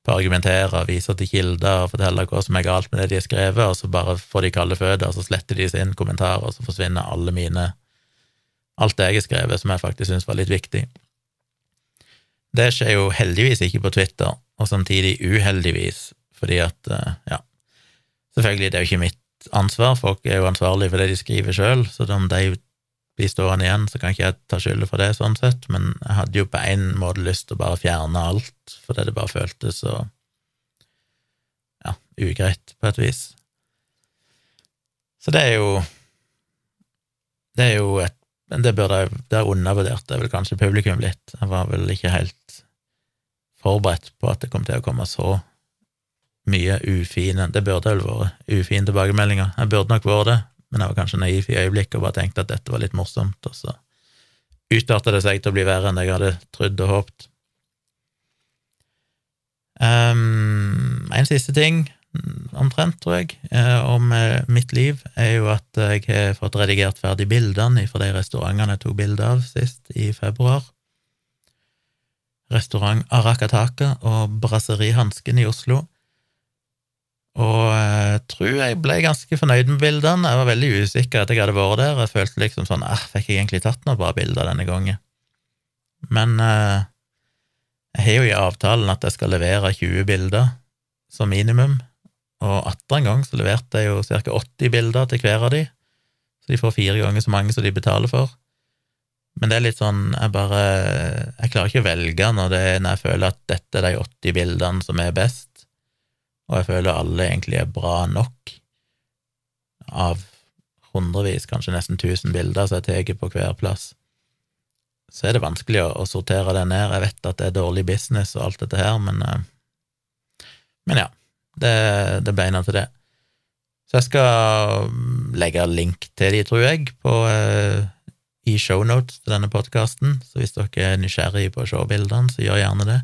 på å argumentere, vise til kilder og fortelle hva som er galt med det de har skrevet, og så bare får de kalde føtter, og så sletter de sin kommentar, og så forsvinner alle mine alt det jeg har skrevet som jeg faktisk syns var litt viktig. Det skjer jo heldigvis ikke på Twitter, og samtidig uheldigvis, fordi at, eh, ja Selvfølgelig, det er jo ikke mitt ansvar, folk er jo ansvarlige for det de skriver sjøl, så om de blir stående igjen, så kan ikke jeg ta skylda for det, sånn sett, men jeg hadde jo på en måte lyst til å bare fjerne alt, fordi det bare føltes så ja, ugreit, på et vis. Så det er jo Det er jo et Men det burde jeg Det undervurderte jeg vel kanskje publikum litt. Jeg var vel ikke helt forberedt på at det kom til å komme så mye ufine Det burde vel vært ufine tilbakemeldinger. Jeg burde nok vært det, men jeg var kanskje naiv i øyeblikket og bare tenkte at dette var litt morsomt, og så utarta det seg til å bli verre enn jeg hadde trodd og håpet. Um, en siste ting, omtrent, tror jeg, eh, om eh, mitt liv, er jo at jeg har fått redigert ferdig bildene fra de restaurantene jeg tok bilde av sist, i februar. Restaurant Arakataka og Brasseri Hansken i Oslo. Og jeg tror jeg ble ganske fornøyd med bildene. Jeg var veldig usikker etter jeg hadde vært der. Jeg følte liksom sånn ah, Fikk jeg egentlig tatt noen bra bilder denne gangen? Men eh, jeg har jo i avtalen at jeg skal levere 20 bilder som minimum, og atter en gang så leverte jeg jo ca. 80 bilder til hver av de, så de får fire ganger så mange som de betaler for. Men det er litt sånn Jeg bare Jeg klarer ikke å velge når, det, når jeg føler at dette er de 80 bildene som er best og jeg føler alle egentlig er bra nok av hundrevis, kanskje nesten tusen bilder som jeg tar på hver plass, så er det vanskelig å, sortere det ned. Jeg vet at det er dårlig business og alt dette her, men, eh, men ja, det, det beina til det. Så jeg skal legge link til de, tror jeg, på, uh, i shownotes til denne podkasten, så hvis dere er nysgjerrige på å se bildene, så gjør gjerne det.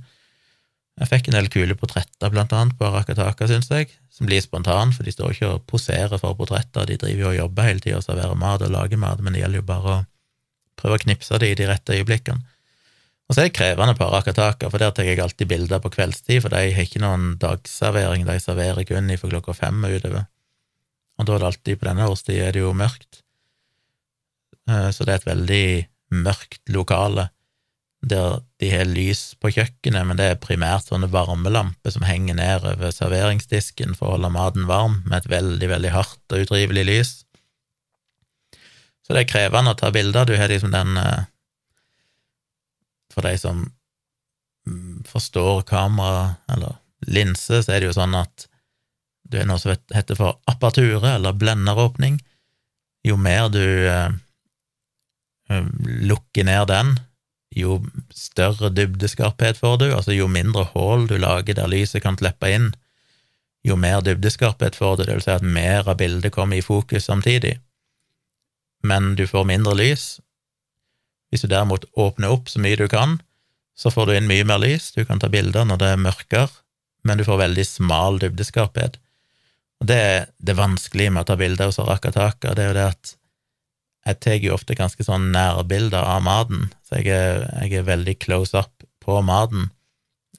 Jeg fikk en del kule portretter, blant annet, på Arakataka, syns jeg, som blir spontan, for de står ikke og poserer for portretter, de driver jo og jobber hele tida og serverer mat og lager mat, men det gjelder jo bare å prøve å knipse det i de rette øyeblikkene. Og så er det krevende på Arakataka, for der tar jeg alltid bilder på kveldstid, for de har ikke noen dagservering, de serverer kun fra klokka fem og utover. Og da er det alltid, på denne årstida jo mørkt, eh, så det er et veldig mørkt lokale der de har lys på kjøkkenet, men det er primært sånne varmelamper som henger ned over serveringsdisken for å holde maten varm, med et veldig, veldig hardt og utrivelig lys. Så det er krevende å ta bilder. Du har liksom den eh, For de som mm, forstår kamera, eller linse, så er det jo sånn at du har noe som heter for aperture, eller blenderåpning. Jo mer du eh, eh lukker ned den, jo større dybdeskarphet får du, altså jo mindre hull du lager der lyset kan slippe inn, jo mer dybdeskarphet får du, det vil si at mer av bildet kommer i fokus samtidig. Men du får mindre lys. Hvis du derimot åpner opp så mye du kan, så får du inn mye mer lys, du kan ta bilder når det er mørkere, men du får veldig smal dybdeskarphet. Og det det vanskelige med å ta bilder hos Arakataka, det er jo det at jeg tar jo ofte ganske sånn nærbilder av maten, så jeg er, jeg er veldig close up på maten.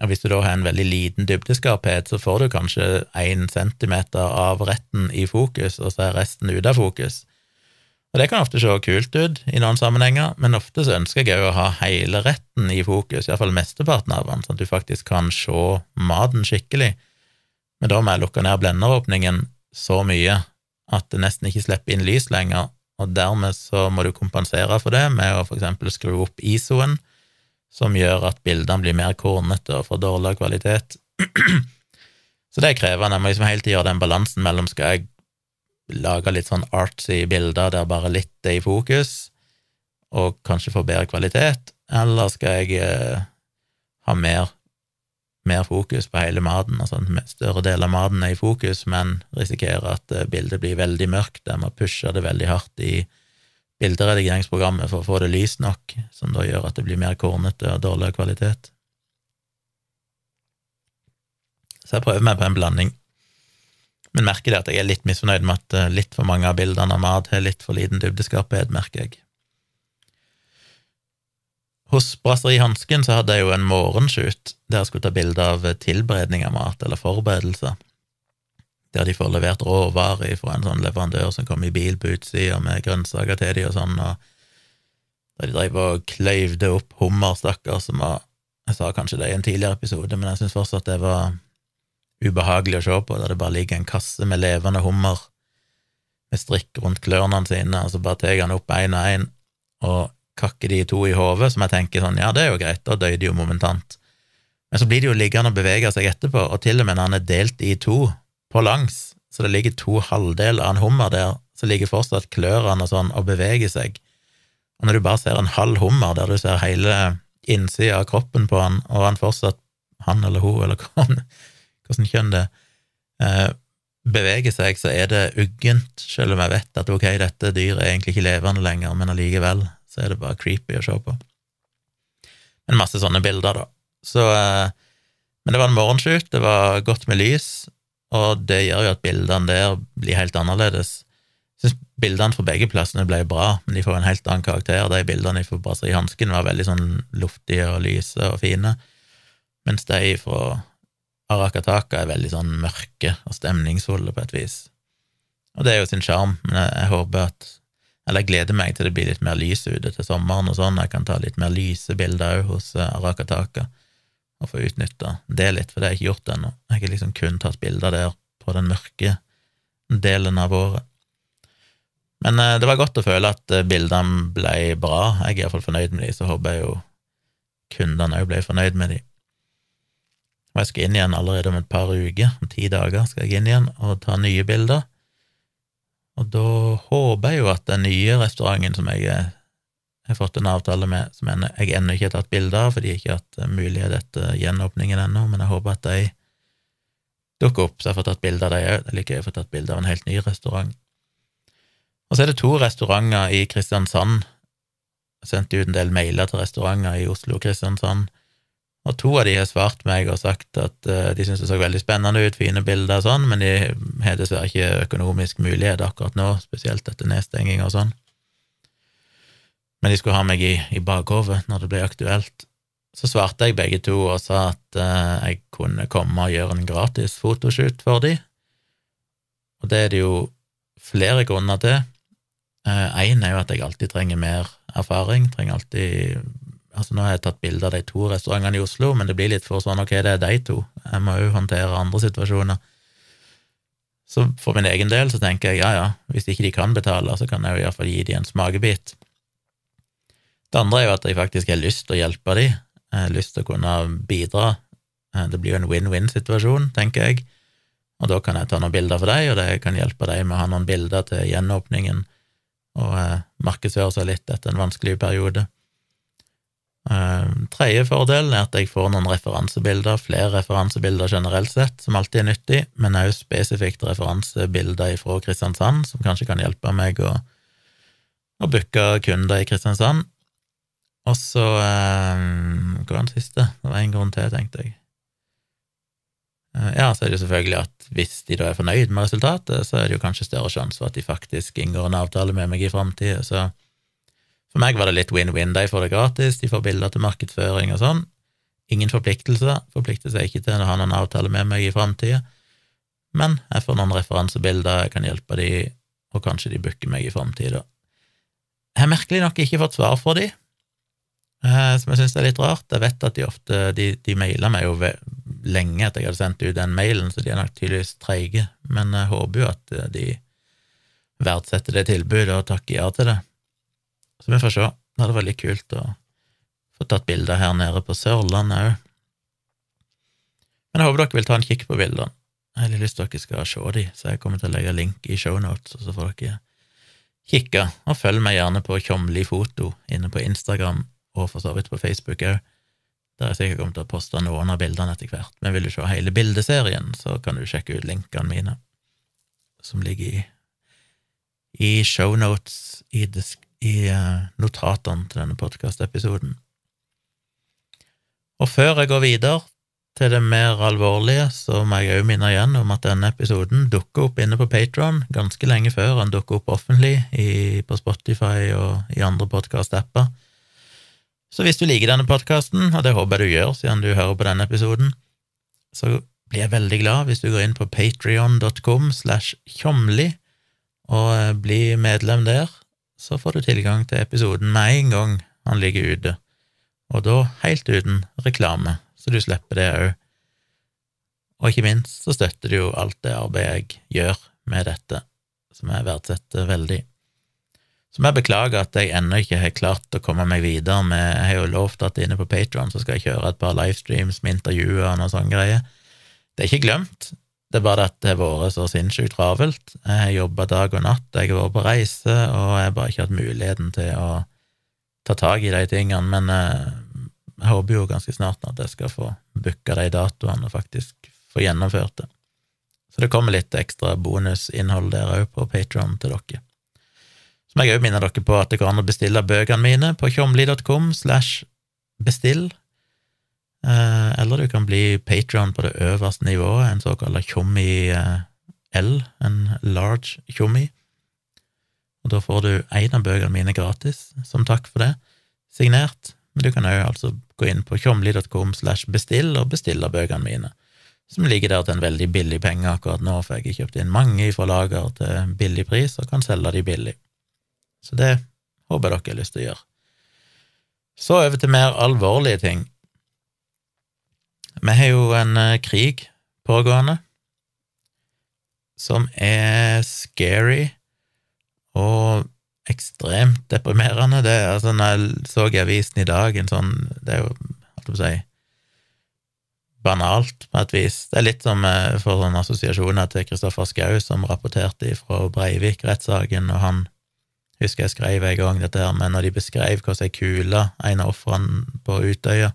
Og hvis du da har en veldig liten dybdeskarphet, så får du kanskje én centimeter av retten i fokus, og så er resten ute av fokus. Og det kan ofte se kult ut i noen sammenhenger, men ofte så ønsker jeg òg å ha hele retten i fokus, iallfall mesteparten av den, sånn at du faktisk kan se maten skikkelig. Men da må jeg lukke ned blenderåpningen så mye at det nesten ikke slipper inn lys lenger, og dermed så må du kompensere for det med å eksempel skru opp ISO-en, som gjør at bildene blir mer kornete og får dårligere kvalitet. så det er krevende. Jeg må liksom hele tida gjøre den balansen mellom skal jeg lage litt sånn artsy bilder der bare litt er i fokus, og kanskje få bedre kvalitet, eller skal jeg eh, ha mer mer fokus på hele maten, altså en større del av maten er i fokus, men risikerer at eh, bildet blir veldig mørkt. Jeg må pushe det veldig hardt i bilderedigeringsprogrammet for å få det lyst nok, som da gjør at det blir mer kornete og dårligere kvalitet. Så jeg prøver meg på en blanding, men merker det at jeg er litt misfornøyd med at eh, litt for mange av bildene av mat har litt for liten dybdeskarphet, merker jeg. Hos Brasseri Hansken så hadde jeg jo en morgenshoot der jeg skulle ta bilde av tilberedning av mat, eller forberedelser, der de får levert råvarer fra en sånn leverandør som kom i bil på utsida med grønnsaker til de og sånn, og der de drev og kløyvde opp hummer, stakkar, som var Jeg sa kanskje det i en tidligere episode, men jeg syns fortsatt det var ubehagelig å se på, der det bare ligger en kasse med levende hummer med strikk rundt klørne sine, og så bare tar han opp én og én, og kakker de to i hodet, som jeg tenker sånn, ja, det er jo greit, da døde de jo momentant. Men så blir de jo liggende og bevege seg etterpå, og til og med når han er delt i to på langs, så det ligger to halvdeler av en hummer der, så ligger fortsatt klørne og sånn og beveger seg. Og når du bare ser en halv hummer, der du ser hele innsida av kroppen på han, og han fortsatt, han eller hun, eller hvordan kjønn det er, beveger seg, så er det uggent, selv om jeg vet at ok, dette dyret er egentlig ikke levende lenger, men allikevel så er det bare creepy å se på. Men masse sånne bilder, da. Så eh, Men det var en morgenshoot, det var godt med lys, og det gjør jo at bildene der blir helt annerledes. Jeg syns bildene fra begge plassene ble bra, men de får en helt annen karakter. De bildene fra Brasserie Hansken var veldig sånn luftige og lyse og fine, mens de fra Arakataka er veldig sånn mørke og stemningsfulle på et vis. Og det er jo sin sjarm, men jeg håper at eller jeg gleder meg til det blir litt mer lys ute til sommeren og sånn. Jeg kan ta litt mer lyse bilder òg hos eh, Arakataka og få utnytta det litt, for det har jeg ikke gjort ennå. Jeg har liksom kun tatt bilder der på den mørke delen av året. Men eh, det var godt å føle at eh, bildene ble bra. Jeg er iallfall fornøyd med de, så håper jeg jo kundene òg ble fornøyd med de. Og jeg skal inn igjen allerede om et par uker, om ti dager skal jeg inn igjen og ta nye bilder. Og da håper jeg jo at den nye restauranten som jeg har fått en avtale med, som jeg ennå ikke har tatt bilde av, fordi jeg ikke har hatt mulighet etter gjenåpningen ennå, men jeg håper at de dukker opp, så jeg får tatt bilde av dem òg. Det er like gøy å få tatt bilde av en helt ny restaurant. Og så er det to restauranter i Kristiansand. Jeg sendte ut en del mailer til restauranter i Oslo og Kristiansand og to av de har svart meg og sagt at uh, de syns det så veldig spennende ut, fine bilder og sånn, men de har dessverre ikke økonomisk mulighet akkurat nå, spesielt etter nedstenging og sånn. Men de skulle ha meg i, i bakhovet når det ble aktuelt. Så svarte jeg begge to og sa at uh, jeg kunne komme og gjøre en gratis fotoshoot for de, og det er det jo flere grunner til. Én uh, er jo at jeg alltid trenger mer erfaring, trenger alltid Altså, nå har jeg tatt bilde av de to restaurantene i Oslo, men det blir litt for sånn ok, det er de to, jeg må jo håndtere andre situasjoner. Så for min egen del så tenker jeg ja, ja, hvis ikke de kan betale, så kan jeg jo iallfall gi de en smakebit. Det andre er jo at jeg faktisk har lyst til å hjelpe de, jeg har lyst til å kunne bidra. Det blir jo en win-win-situasjon, tenker jeg, og da kan jeg ta noen bilder for deg, og det kan hjelpe deg med å ha noen bilder til gjenåpningen og eh, markedsføre seg litt etter en vanskelig periode. Uh, tredje fordel er at jeg får noen referansebilder, flere referansebilder generelt sett, som alltid er nyttig, men også spesifikt referansebilder fra Kristiansand, som kanskje kan hjelpe meg å, å booke kunder i Kristiansand. Og så eh, Hva var den siste? Det var en grunn til, tenkte jeg. Uh, ja, så er det jo selvfølgelig at hvis de da er fornøyd med resultatet, så er det jo kanskje større sjanse for at de faktisk inngår en avtale med meg i framtida, så for meg var det litt win-win. De får det gratis, de får bilder til markedsføring og sånn. Ingen forpliktelser, forplikter seg ikke til å ha noen avtale med meg i framtida, men jeg får noen referansebilder, jeg kan hjelpe de, og kanskje de booker meg i framtida. Jeg har merkelig nok ikke fått svar fra de, eh, som jeg syns er litt rart. Jeg vet at de ofte De, de mailer meg jo lenge etter jeg hadde sendt ut den mailen, så de er nok tydeligvis treige, men jeg håper jo at eh, de verdsetter det tilbudet og takker ja til det. Så vi får se. Det hadde vært litt kult å få tatt bilder her nede på Sørlandet òg. Men jeg håper dere vil ta en kikk på bildene. Jeg har lyst til at dere skal se de, så jeg kommer til å legge link i shownotes, og så får dere kikke. Og følg meg gjerne på Tjomli foto inne på Instagram, og for så vidt på Facebook òg. Der jeg sikkert kommer til å poste noen av bildene etter hvert. Men vil du se hele bildeserien, så kan du sjekke ut linkene mine, som ligger i, i shownotes i, i uh, notatene til denne podkastepisoden. Og før jeg går videre til det mer alvorlige, så må jeg òg minne igjen om at denne episoden dukker opp inne på Patron ganske lenge før den dukker opp offentlig i, på Spotify og i andre podkast-apper. Så hvis du liker denne podkasten, og det håper jeg du gjør siden du hører på denne episoden, så blir jeg veldig glad hvis du går inn på patrion.com slash tjomli og eh, blir medlem der. Så får du tilgang til episoden med en gang han ligger ute, og da helt uten reklame, så du slipper det òg. Og ikke minst så støtter du jo alt det arbeidet jeg gjør med dette, som jeg verdsetter veldig. Så må jeg beklage at jeg ennå ikke har klart å komme meg videre med Jeg har jo lovt at inne på Patron skal jeg kjøre et par livestreams med intervjuer og noe sånne greier. Det er ikke glemt, det er bare at det har vært så sinnssykt travelt. Jeg har jobba dag og natt, jeg har vært på reise, og jeg har bare ikke hatt muligheten til å ta tak i de tingene. Men eh, jeg håper jo ganske snart at jeg skal få booka de datoene og faktisk få gjennomført det. Så det kommer litt ekstra bonusinnhold der òg på Patron til dere. Så må jeg òg minne dere på at det går an å bestille bøkene mine på tjomli.com slash bestill. Eh, eller du kan bli Patrion på det øverste nivået, en såkalt tjommi eh, L, en large tjommi. Og da får du en av bøkene mine gratis, som takk for det, signert. Men du kan òg altså gå inn på tjomli.com slash bestill og bestille bøkene mine, som ligger der til en veldig billig penge akkurat nå, for jeg har kjøpt inn mange fra lager til billig pris og kan selge de billig. Så det håper jeg dere har lyst til å gjøre. Så over til mer alvorlige ting. Vi har jo en uh, krig pågående som er scary og ekstremt deprimerende. Det altså, når jeg så i avisen i dag, en sånn Det er jo, holdt jeg på å si, banalt på et vis. Det er litt som uh, for sånne assosiasjoner til Kristoffer Schou, som rapporterte fra Breivik-rettssaken, og han husker jeg skrev en gang dette her, men når de beskrev hvordan ei kule, en av ofrene på Utøya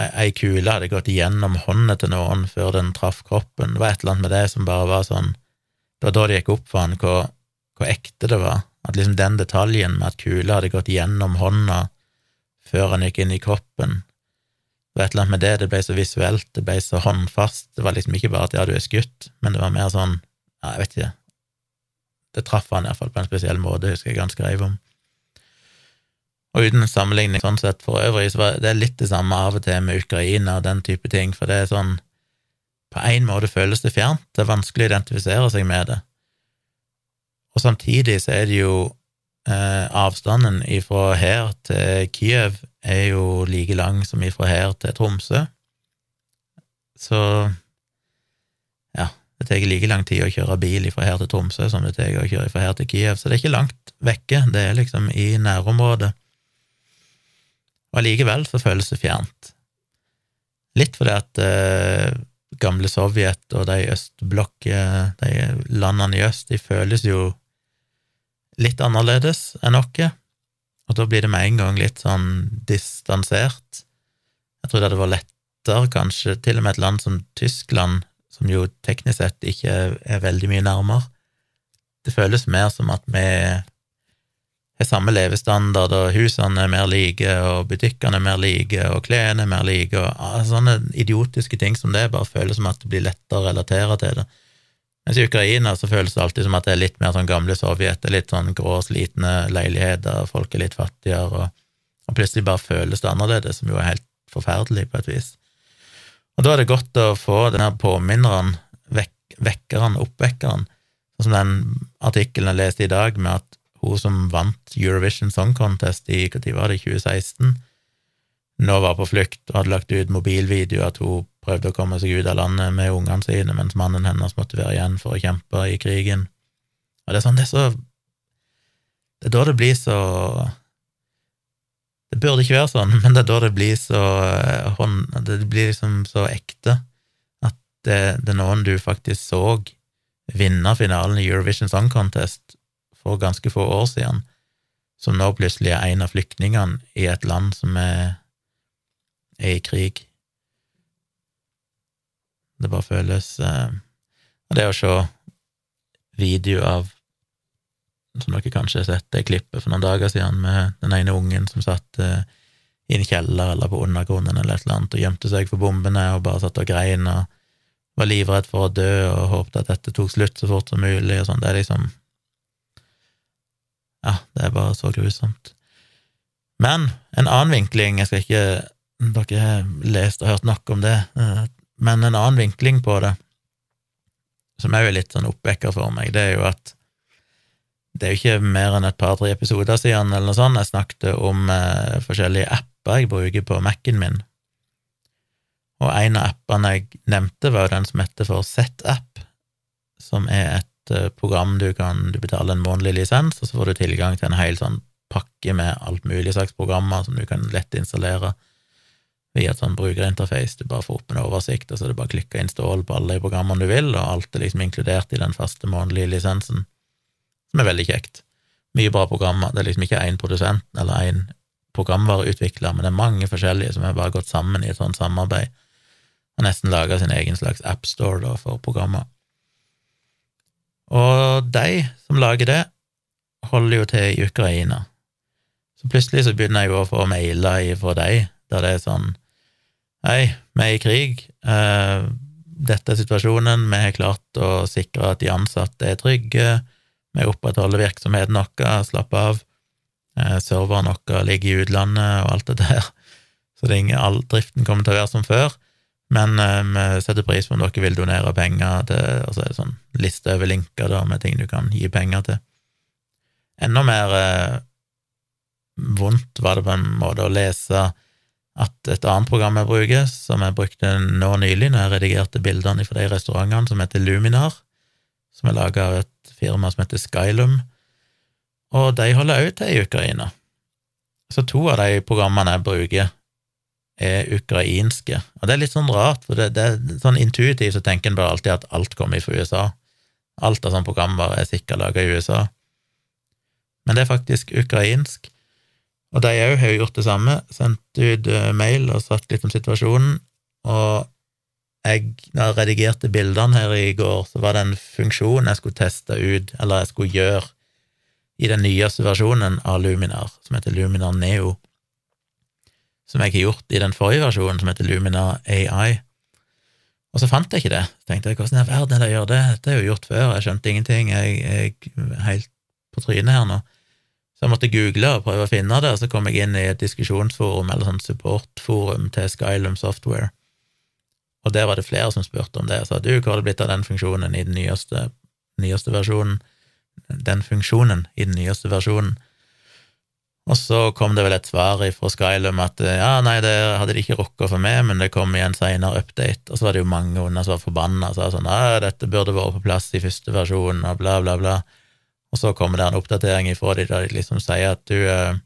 Ei kule hadde gått gjennom hånda til noen før den traff kroppen. Det var et eller annet med det som bare var sånn Det var da det gikk opp for han hvor, hvor ekte det var. At liksom den detaljen med at kula hadde gått gjennom hånda før han gikk inn i kroppen Det var et eller annet med det, det ble så visuelt, det ble så håndfast. Det var liksom ikke bare at ja, du er skutt, men det var mer sånn ja, jeg vet ikke det traff han iallfall på en spesiell måte, husker jeg han skrev om. Og uten sammenligning sånn sett for øvrig, så er det litt det samme av og til med Ukraina og den type ting, for det er sånn På en måte føles det fjernt, det er vanskelig å identifisere seg med det. Og samtidig så er det jo eh, Avstanden ifra her til Kiev er jo like lang som ifra her til Tromsø. Så ja, det tar like lang tid å kjøre bil ifra her til Tromsø som det tar å kjøre fra her til Kiev, så det er ikke langt vekke, det er liksom i nærområdet. Og allikevel så føles det fjernt. Litt fordi at eh, gamle Sovjet og de Østblokke, de landene i øst, de føles jo litt annerledes enn oss, og da blir det med en gang litt sånn distansert. Jeg tror det hadde vært lettere, kanskje, til og med et land som Tyskland som jo teknisk sett ikke er veldig mye nærmere. Det føles mer som at vi har samme levestandard, og husene er mer like, og butikkene er mer like, og klærne er mer like, og sånne idiotiske ting som det bare føles som at det blir lettere å relatere til det. Mens i Ukraina så føles det alltid som at det er litt mer sånn gamle Sovjet, litt sånn grå, slitne leiligheter, folk er litt fattigere, og, og plutselig bare føles det annerledes, som jo er helt forferdelig på et vis. Og da er det godt å få denne påminneren, vek vekkeren, oppvekkeren, sånn som den artikkelen jeg leste i dag, med at hun som vant Eurovision Song Contest i når var det, 2016, nå var på flukt og hadde lagt ut mobilvideo at hun prøvde å komme seg ut av landet med ungene sine, mens mannen hennes måtte være igjen for å kjempe i krigen. Og det er sånn, det er så Det er da det blir så det burde ikke være sånn, men det er da det blir så eh, Det blir liksom så ekte at det, det er noen du faktisk så vinne finalen i Eurovision Song Contest for ganske få år siden, som nå plutselig er en av flyktningene i et land som er er i krig. Det bare føles eh, det å se video av Som dere kanskje har sett det klippet for noen dager siden med den ene ungen som satt eh, i en kjeller eller på undergrunnen eller et eller annet og gjemte seg for bombene og bare satt og grein og var livredd for å dø og håpte at dette tok slutt så fort som mulig og sånn. Det er liksom Ja, det er bare så grusomt. Men en annen vinkling Jeg skal ikke Dere har lest og hørt nok om det, eh, men en annen vinkling på det, som òg er litt sånn oppvekker for meg, det er jo at det er jo ikke mer enn et par-tre episoder siden eller noe sånt jeg snakket om eh, forskjellige apper jeg bruker på Mac-en min, og en av appene jeg nevnte, var jo den som heter for ZApp, som er et program du kan Du betaler en månedlig lisens, og så får du tilgang til en hel sånn pakke med alt mulig slags programmer som du kan lett installere via et sånn brukerinterface. Du bare får opp en oversikt, og så er det bare å klikke install på alle de programmene du vil, og alt er liksom inkludert i den faste månedlige lisensen, som er veldig kjekt. Mye bra programmer. Det er liksom ikke én produsent eller én programvareutvikler, men det er mange forskjellige som har bare gått sammen i et sånt samarbeid og nesten laga sin egen slags appstore for programmer. Og de som lager det, holder jo til i Ukraina. Så plutselig så begynner jeg jo å få mailer fra dem der det er sånn Hei, vi er i krig. Eh, dette er situasjonen. Vi har klart å sikre at de ansatte er trygge. Vi opprettholder virksomheten vår, slapp av. Eh, serveren vår ligger i utlandet og alt det der. Så det er ingen, all driften kommer til å være som før. Men eh, vi setter pris på om dere vil donere penger til altså en sånn liste over linker da, med ting du kan gi penger til. Enda mer eh, vondt var det på en måte å lese at et annet program jeg bruker, som jeg brukte nå nylig når jeg redigerte bildene fra de restaurantene, som heter Luminar, som er laga av et firma som heter Skylum, og de holder òg til i Ukraina. Så to av de programmene jeg bruker, er ukrainske. Og det er litt sånn rart, for det, det er sånn intuitivt så tenker en bare alltid at alt kommer fra USA. Alt av sånn programvare er sikkert laga i USA. Men det er faktisk ukrainsk. Og de òg har jo gjort det samme, sendt ut uh, mail og sagt litt om situasjonen. Og jeg, når jeg redigerte bildene her i går, så var det en funksjon jeg skulle teste ut, eller jeg skulle gjøre, i den nyeste versjonen av Luminar, som heter Luminar Neo som jeg har gjort i den forrige versjonen, som heter Lumina AI. Og så fant jeg ikke det. Så tenkte jeg hvordan i verden er det jeg gjør det? Dette er jo gjort før, jeg skjønte ingenting, jeg er helt på trynet her nå. Så jeg måtte google og prøve å finne det, og så kom jeg inn i et diskusjonsforum, eller sånn supportforum til Skylum Software, og der var det flere som spurte om det, og sa du, hva har det blitt av den funksjonen i den nyeste, nyeste versjonen? Den funksjonen i den nyeste versjonen? Og så kom det vel et svar fra Skylum at eh, ja, nei, det hadde de ikke rukka for meg, men det kom i en seinere update. Og så var det jo mange under som var forbanna og sa sånn ja, dette burde vært på plass i første versjon, og bla, bla, bla. Og så kommer det en oppdatering ifra de der de liksom sier at du eh,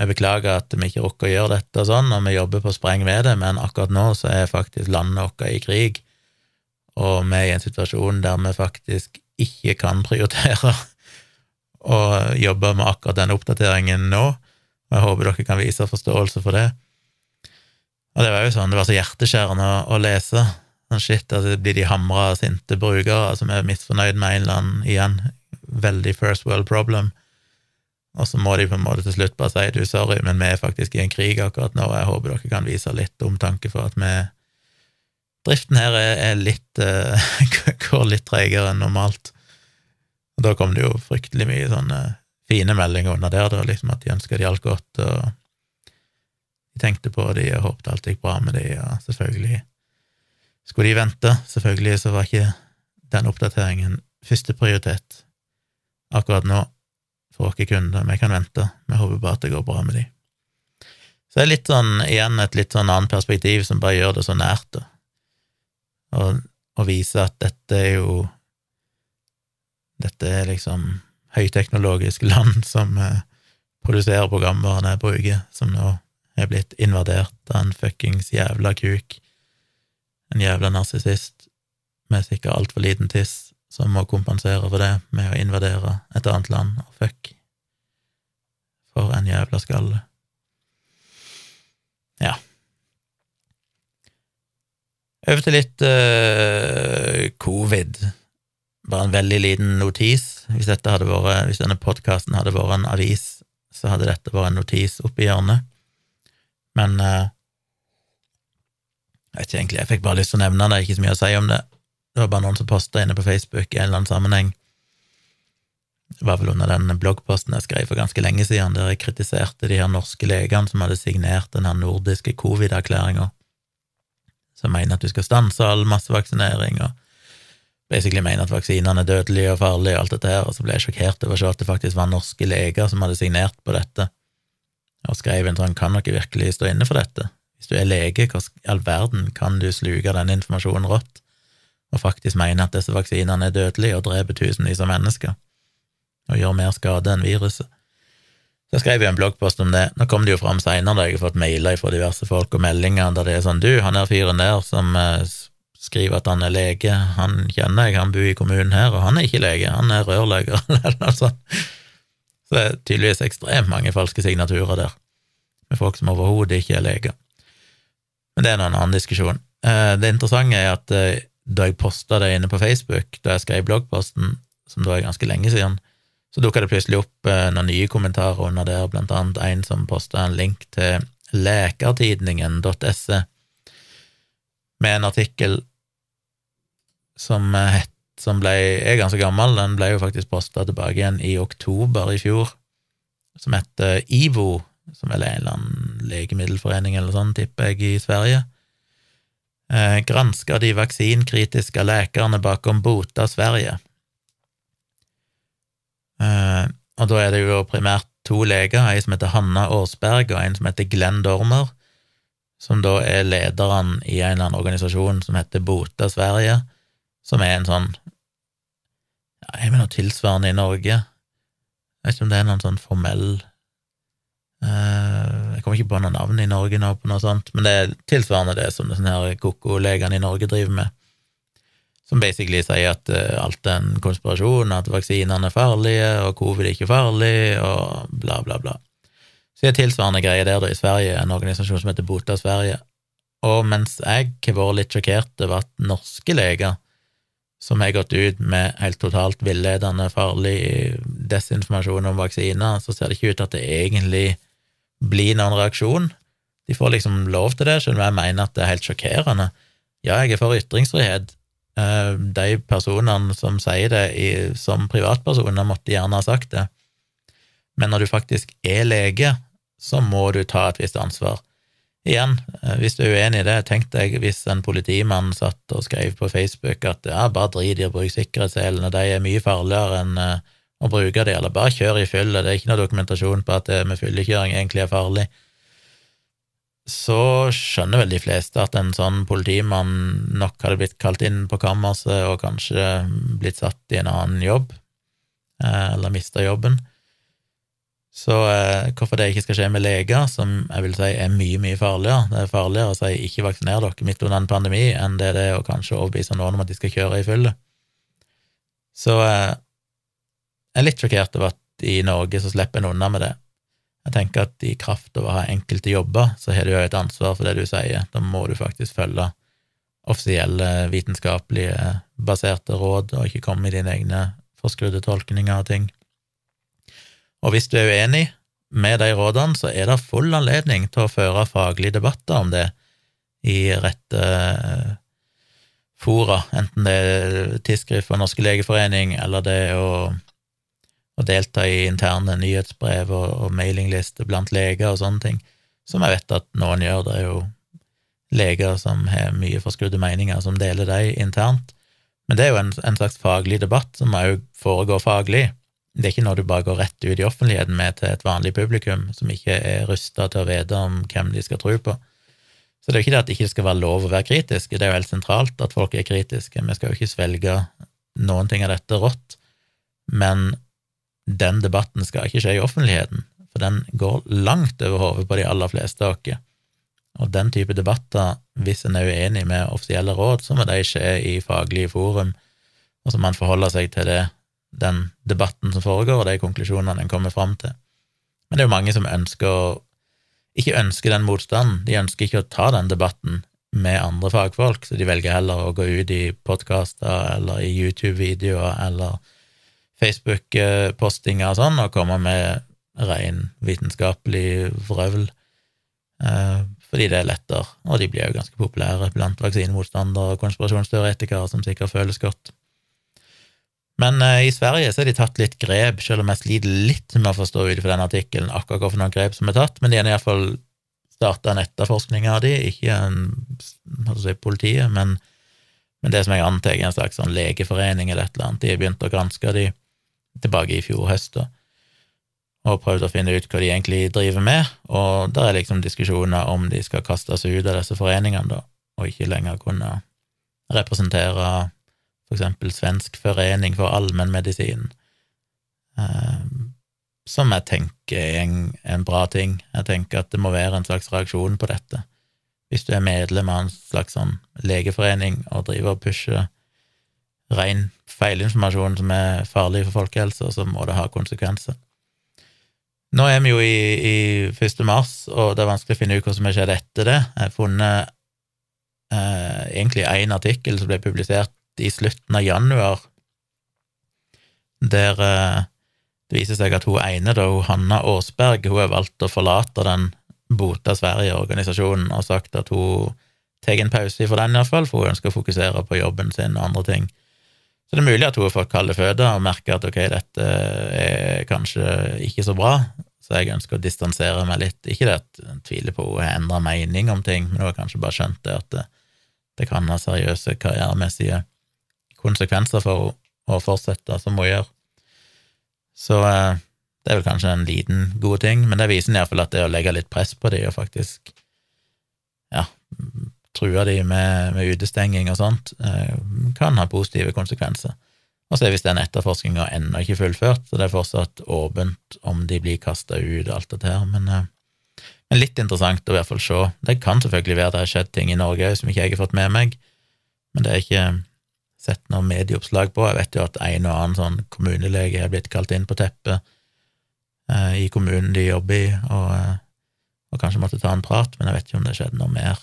vi beklager at vi ikke rukker å gjøre dette og sånn, og vi jobber på spreng med det, men akkurat nå så er faktisk landet vårt i krig, og vi er i en situasjon der vi faktisk ikke kan prioritere og jobber med akkurat denne oppdateringen nå, og jeg håper dere kan vise forståelse for det. Og det var jo sånn, det var så hjerteskjærende å, lese. Sånn shit, altså blir de hamra sinte brukere som er misfornøyd med en eller annen, igjen, veldig first world problem. Og så må de på en måte til slutt bare si du, sorry, men vi er faktisk i en krig akkurat nå, og jeg håper dere kan vise litt omtanke for at vi Driften her er, er litt uh, går litt tregere enn normalt. Og da kom det jo fryktelig mye sånne fine meldinger under der, da, liksom at de ønska de alt godt, og de tenkte på de og håpet alt gikk bra med de, og selvfølgelig skulle de vente. Selvfølgelig så var ikke den oppdateringen første prioritet akkurat nå for våre kunder. Vi kan vente, vi håper bare at det går bra med de. Så det er litt sånn, igjen et litt sånn annet perspektiv som bare gjør det så nært, da. Og, og viser at dette er jo dette er liksom høyteknologisk land som eh, produserer programvarene jeg bruker, som nå er blitt invadert av en fuckings jævla kuk, en jævla narsissist med sikkert altfor liten tiss, som må kompensere for det med å invadere et annet land, og fuck. For en jævla skalle. Ja, Over til litt uh, covid. Bare en veldig liten notis. Hvis, vært, hvis denne podkasten hadde vært en avis, så hadde dette vært en notis oppi hjørnet. Men uh, jeg vet ikke egentlig, jeg fikk bare lyst til å nevne det, ikke så mye å si om det. Det var bare noen som posta inne på Facebook i en eller annen sammenheng. Det var vel under den bloggposten jeg skrev for ganske lenge siden, der jeg kritiserte de her norske legene som hadde signert den her nordiske covid-erklæringa som mener at du skal stanse all massevaksinering, og basically mener at vaksinene er dødelige og farlige, og alt dette her, og så ble jeg sjokkert over å se at det faktisk var norske leger som hadde signert på dette, og skrev en sånn Kan dere virkelig stå inne for dette? Hvis du er lege, hva i all verden kan du sluke denne informasjonen rått, og faktisk mene at disse vaksinene er dødelige og dreper tusenvis av mennesker, og gjør mer skade enn viruset? Så skrev jeg en bloggpost om det. Nå kom det jo fram seinere, da jeg har fått mailer fra diverse folk og meldinger der det er sånn Du, han er fyren der som eh, skriver at han er lege, han kjenner jeg, han bor i kommunen her, og han er ikke lege, han er rørlegger, eller noe sånt. Så det er tydeligvis ekstremt mange falske signaturer der, med folk som overhodet ikke er leger. Men det er en annen diskusjon. Eh, det interessante er at eh, da jeg posta det inne på Facebook, da jeg skrev bloggposten, som da er ganske lenge siden, så dukka det plutselig opp eh, noen nye kommentarer under der, blant annet en som posta en link til lekertidningen.se med en artikkel som, het, som ble, er ganske gammel, den ble jo faktisk posta tilbake igjen i oktober i fjor, som heter IVO, som er en eller annen legemiddelforening eller sånn, tipper jeg, i Sverige. Eh, granska de vaksinkritiske lekerne bakom Bota Sverige. Eh, og da er det jo primært to leger, ei som heter Hanna Aasberg, og en som heter Glenn Dormer, som da er lederen i en eller annen organisasjon som heter Bota Sverige, som er en sånn ja, Er vi noe tilsvarende i Norge? Jeg vet ikke om det er noen sånn formell uh, Jeg kommer ikke på noe navn i Norge nå på noe sånt, men det er tilsvarende det som sånne her koko-legene i Norge driver med som basically sier at uh, alt er en konspirasjon, at vaksinene er farlige, og covid er ikke farlig, og bla, bla, bla. Så det er tilsvarende greier der da i Sverige, en organisasjon som heter Bota Sverige. Og mens jeg har vært litt sjokkert over at norske leger, som har gått ut med helt totalt villedende, farlig desinformasjon om vaksiner, så ser det ikke ut til at det egentlig blir noen reaksjon. De får liksom lov til det, selv om jeg mener at det er helt sjokkerende. Ja, jeg er for ytringsfrihet, Eh, de personene som sier det som privatpersoner, måtte gjerne ha sagt det, men når du faktisk er lege, så må du ta et visst ansvar. Igjen, eh, hvis du er uenig i det, tenk deg hvis en politimann satt og skrev på Facebook at ja, bare drit i å bruke sikkerhetsselene, de er mye farligere enn eh, å bruke de, eller bare kjør i fylle, det er ikke noe dokumentasjon på at det med fyllekjøring egentlig er farlig så skjønner vel de fleste at en sånn politimann nok hadde blitt kalt inn på kammerset og kanskje blitt satt i en annen jobb, eh, eller mista jobben. Så eh, hvorfor det ikke skal skje med leger, som jeg vil si er mye, mye farligere Det er farligere å si 'ikke vaksiner dere midt under en pandemi' enn det det er å kanskje overbevise noen om at de skal kjøre i fylle. Så eh, jeg er litt sjokkert over at i Norge så slipper en unna med det. Jeg tenker at i kraft av å ha enkelte jobber, så har du jo et ansvar for det du sier. Da må du faktisk følge offisielle, vitenskapelige baserte råd, og ikke komme med dine egne forskrudde tolkninger av ting. Og hvis du er uenig med de rådene, så er det full anledning til å føre faglige debatter om det i rette eh, fora, enten det er Tidsskrift for Norske Legeforening, eller det å å delta i interne nyhetsbrev og, og mailinglister blant leger og sånne ting, som jeg vet at noen gjør. Det er jo leger som har mye forskrudde meninger, som deler dem internt. Men det er jo en, en slags faglig debatt som òg foregår faglig. Det er ikke noe du bare går rett ut i offentligheten med til et vanlig publikum som ikke er rusta til å vite om hvem de skal tro på. Så det er jo ikke det at det ikke skal være lov å være kritisk, det er jo helt sentralt at folk er kritiske. Vi skal jo ikke svelge noen ting av dette rått, men den debatten skal ikke skje i offentligheten, for den går langt over hodet på de aller fleste av oss. Og den type debatter, hvis en er uenig med offisielle råd, så må de skje i faglige forum, og så må en forholde seg til det, den debatten som foregår, og de konklusjonene en kommer fram til. Men det er jo mange som ønsker ikke ønsker den motstanden, de ønsker ikke å ta den debatten med andre fagfolk, så de velger heller å gå ut i podkaster eller i YouTube-videoer eller Facebook-postinger og sånn, og komme med ren vitenskapelig vrøvl, eh, fordi det er lettere, og de blir jo ganske populære blant vaksinemotstandere og konspirasjonsteoretikere, som sikkert føles godt. Men eh, i Sverige så har de tatt litt grep, selv om jeg sliter litt med å forstå ut fra den artikkelen akkurat hvilke noen grep som er tatt, men de har iallfall starta en etterforskning av de, ikke en, si, politiet, men, men, det som jeg antar er en slags sånn legeforening eller et eller annet. De har begynt å granske de tilbake i fjor høst, og prøvd å finne ut hva de egentlig driver med, og der er liksom diskusjoner om de skal kastes ut av disse foreningene, da, og ikke lenger kunne representere for eksempel Svensk forening for allmennmedisin, eh, som jeg tenker er en, en, bra ting. Jeg tenker at det må være en slags reaksjon på dette. Hvis du er medlem av en slags sånn legeforening og driver og pusher ren feilinformasjon som er farlig for folkehelsa, så må det ha konsekvenser. Nå er vi jo i, i 1. mars, og det er vanskelig å finne ut hva som har skjedd etter det. Jeg har funnet eh, egentlig én artikkel som ble publisert i slutten av januar, der eh, det viser seg at hun ene, da, Hanna Aasberg, hun har valgt å forlate den Bota Sverige-organisasjonen og sagt at hun tar en pause for den, iallfall, for hun ønsker å fokusere på jobben sin og andre ting. Så det er mulig at hun har fått kalde føtter og merker at ok, dette er kanskje ikke så bra, så jeg ønsker å distansere meg litt. Ikke det at jeg tviler på hun har endra mening om ting, men hun har kanskje bare skjønt det at det, det kan ha seriøse karrieremessige konsekvenser for henne å fortsette som hun gjør. Så eh, det er vel kanskje en liten god ting, men det viser iallfall at det å legge litt press på dem og faktisk ja, true de med, med, utestenging og sånt, eh, kan ha positive konsekvenser. Og så er visst den etterforskninga ennå ikke fullført, så det er fortsatt åpent om de blir kasta ut og alt dette her, men, eh, men, litt interessant å i hvert fall se. Det kan selvfølgelig være det har skjedd ting i Norge som ikke jeg har fått med meg, men det er ikke sett noen medieoppslag på. Jeg vet jo at en og annen sånn kommunelege er blitt kalt inn på teppet eh, i kommunen de jobber i, og, eh, og kanskje måtte ta en prat, men jeg vet ikke om det skjedde noe mer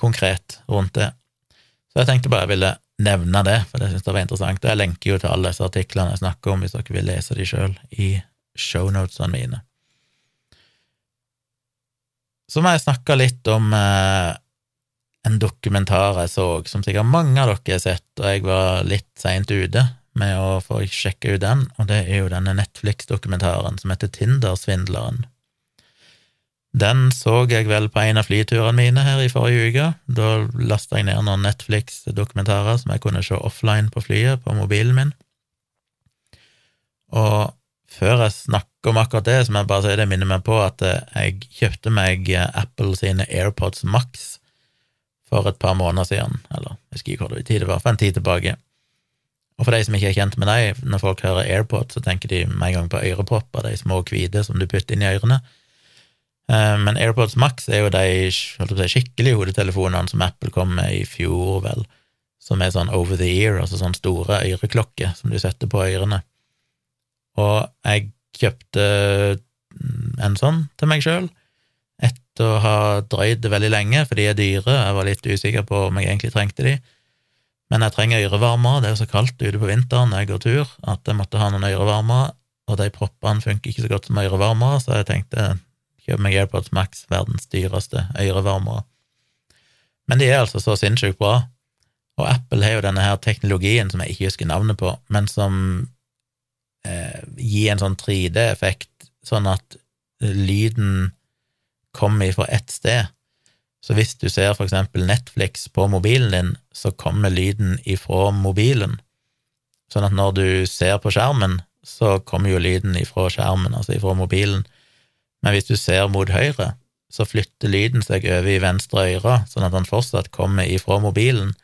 konkret rundt det. Så jeg tenkte bare jeg ville nevne det, for det synes jeg var interessant. Jeg lenker jo til alle disse artiklene jeg snakker om, hvis dere vil lese de sjøl, i shownotesene mine. Så må jeg snakke litt om eh, en dokumentar jeg så, som sikkert mange av dere har sett, og jeg var litt seint ute med å få sjekke ut den, og det er jo denne Netflix-dokumentaren som heter Tinder-svindleren. Den så jeg vel på en av flyturene mine her i forrige uke. Da lasta jeg ned noen Netflix-dokumentarer som jeg kunne se offline på flyet på mobilen min. Og før jeg snakker om akkurat det, så må jeg bare si det minner meg på at jeg kjøpte meg Apple sine AirPods Max for et par måneder siden, eller jeg husker ikke hvor tid det var, for en tid tilbake. Og for de som ikke er kjent med deg, når folk hører AirPods, så tenker de med en gang på ørepropper, de små hvite som du putter inn i ørene. Eh, men AirPods Max er jo de skikkelige hodetelefonene som Apple kom med i fjor, vel, som er sånn over the ear, altså sånn store øreklokker som du setter på ørene. Og jeg kjøpte en sånn til meg sjøl, etter å ha drøyd det veldig lenge, for de er dyre, jeg var litt usikker på om jeg egentlig trengte de. Men jeg trenger ørevarmer. det er jo så kaldt ute på vinteren når jeg går tur, at jeg måtte ha noen ørevarmer. og de proppene funker ikke så godt som ørevarmere, så jeg tenkte Kjøper meg AirPods Max, verdens dyreste ørevarmere. Men de er altså så sinnssykt bra, og Apple har jo denne her teknologien som jeg ikke husker navnet på, men som eh, gir en sånn 3D-effekt, sånn at lyden kommer fra ett sted. Så hvis du ser for eksempel Netflix på mobilen din, så kommer lyden ifra mobilen. Sånn at når du ser på skjermen, så kommer jo lyden ifra skjermen, altså ifra mobilen men hvis du ser mot høyre, så flytter lyden seg over i venstre øre, sånn at den fortsatt kommer ifra mobilen.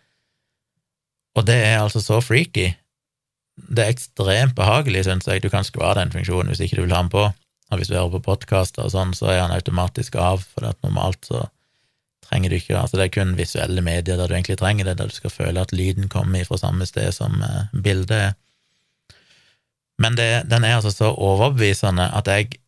Og det er altså så freaky. Det er ekstremt behagelig, syns jeg. Du kan skvare den funksjonen hvis ikke du vil ha den på. Og hvis du hører på podkaster og sånn, så er han automatisk av, for at normalt så trenger du ikke Altså, det er kun visuelle medier der du egentlig trenger det, der du skal føle at lyden kommer fra samme sted som eh, bildet er. Men det, den er altså så overbevisende at jeg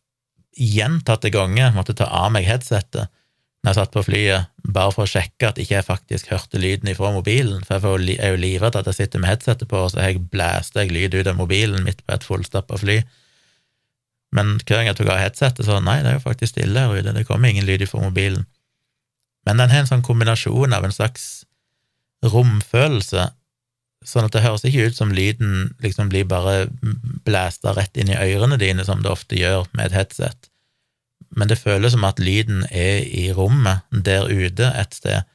gjentatte ganger måtte ta av meg headsetet når jeg satt på flyet, bare for å sjekke at ikke jeg faktisk hørte lyden ifra mobilen, for jeg er jo livredd at jeg sitter med headsetet på, og så har jeg blæst jeg lyd ut av mobilen midt på et fullstappa fly. Men hver gang jeg tok av headsetet, så nei, det er jo faktisk stille her ute, det kommer ingen lyd fra mobilen. Men den har en sånn kombinasjon av en slags romfølelse, sånn at det høres ikke ut som lyden liksom blir bare blæsta rett inn i ørene dine, som det ofte gjør med et headset men det føles som at lyden er i rommet, der ute et sted.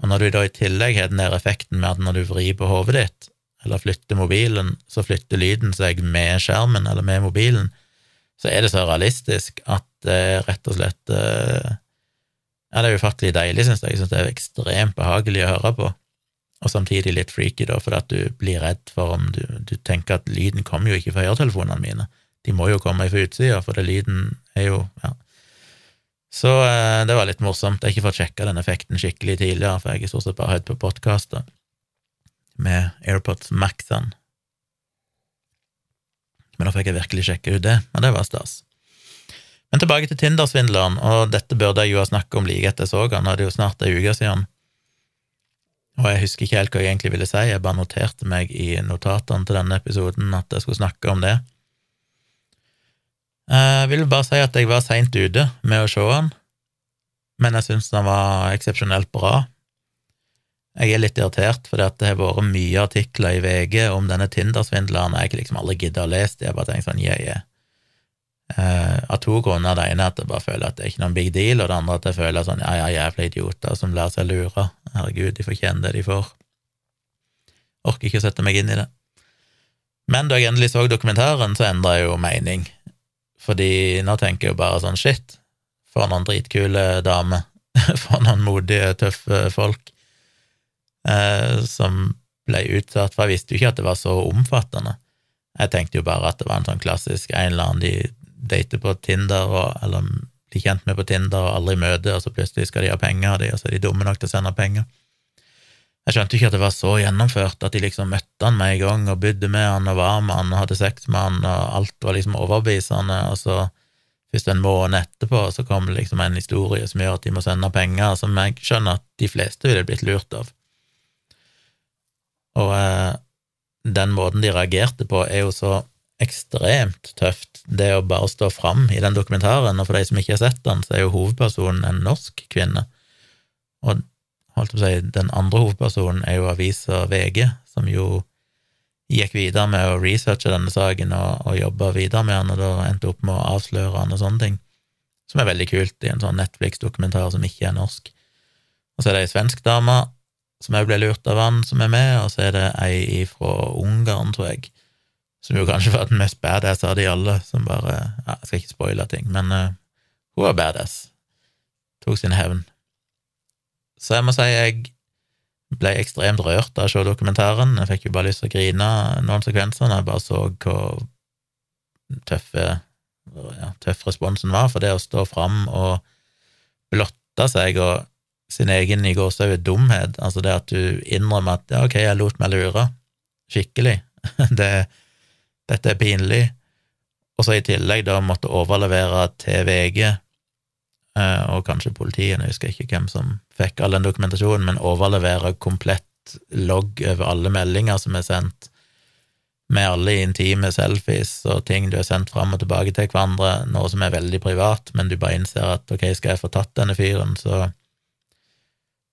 Og når du da i tillegg har den der effekten med at når du vrir på hodet ditt, eller flytter mobilen, så flytter lyden seg med skjermen eller med mobilen, så er det så realistisk at det er rett og slett eh, Ja, det er ufattelig deilig, syns jeg. Jeg syns det er ekstremt behagelig å høre på, og samtidig litt freaky, da, fordi at du blir redd for om du, du tenker at lyden kommer jo ikke fra øretelefonene mine. De må jo komme fra utsida, for det lyden er jo ja, så eh, det var litt morsomt. Jeg har ikke fått sjekka den effekten skikkelig tidligere, for jeg har stort sett bare hørt på podkaster med AirPods Max-ene. Men da fikk jeg virkelig sjekke ut det, og det var stas. Men tilbake til Tinder-svindleren, og dette burde jeg jo ha snakket om like etter jeg så han, det er jo snart ei uke siden. Og jeg husker ikke helt hva jeg egentlig ville si, jeg bare noterte meg i notatene til denne episoden at jeg skulle snakke om det. Jeg vil bare si at jeg var seint ute med å se han, men jeg syns han var eksepsjonelt bra. Jeg er litt irritert, for det har vært mye artikler i VG om denne Tinder-svindleren. Jeg har liksom aldri giddet å lese det, jeg bare tenker sånn yeah, yeah. Uh, av to grunner. Det ene er at jeg bare føler at det er ikke noen big deal, og det andre at jeg føler sånn ja, ja, jævla idioter som lar seg lure. Herregud, de fortjener det de får. Orker ikke å sette meg inn i det. Men da jeg endelig så dokumentaren, så endra jeg jo mening. Fordi nå tenker jeg jo bare sånn shit, for noen dritkule damer, for noen modige, tøffe folk eh, som ble utsatt, for jeg visste jo ikke at det var så omfattende. Jeg tenkte jo bare at det var en sånn klassisk en eller annen de dater på Tinder, og, eller blir kjent med på Tinder og aldri møter, og så plutselig skal de ha penger av dem, og så er de dumme nok til å sende penger. Jeg skjønte ikke at det var så gjennomført, at de liksom møtte han med en gang og bodde med han og var med han og hadde sex med han, og alt var liksom overbevisende, og så først en måned etterpå så kom liksom en historie som gjør at de må sende penger, som jeg skjønner at de fleste ville blitt lurt av. Og eh, den måten de reagerte på, er jo så ekstremt tøft, det å bare stå fram i den dokumentaren, og for de som ikke har sett den, så er jo hovedpersonen en norsk kvinne. Og holdt på å si, den andre hovedpersonen er jo avisa VG, som jo gikk videre med å researche denne saken og, og jobba videre med den, og da endte opp med å avsløre den og sånne ting, som er veldig kult i en sånn Netflix-dokumentar som ikke er norsk. Og så er det ei svensk dame som òg ble lurt av han, som er med, og så er det ei fra Ungarn, tror jeg, som jo kanskje var den mest badass av de alle, som bare ja, Jeg skal ikke spoile ting, men uh, hun var badass. Tok sin hevn. Så jeg må si jeg ble ekstremt rørt av å se dokumentaren. Jeg fikk jo bare lyst til å grine noen sekvenser når jeg bare så hvor tøffe, ja, tøff responsen var, for det å stå fram og blotte seg og sin egen i gåsehudet dumhet, altså det at du innrømmer at ja, ok, jeg lot meg lure, skikkelig, det, dette er pinlig, og så i tillegg da måtte overlevere til VG Eh, og kanskje politiet, jeg husker ikke hvem som fikk all den dokumentasjonen, men overlevere komplett logg over alle meldinger som er sendt, med alle intime selfies og ting du har sendt fram og tilbake til hverandre, noe som er veldig privat, men du bare innser at ok, skal jeg få tatt denne fyren, så,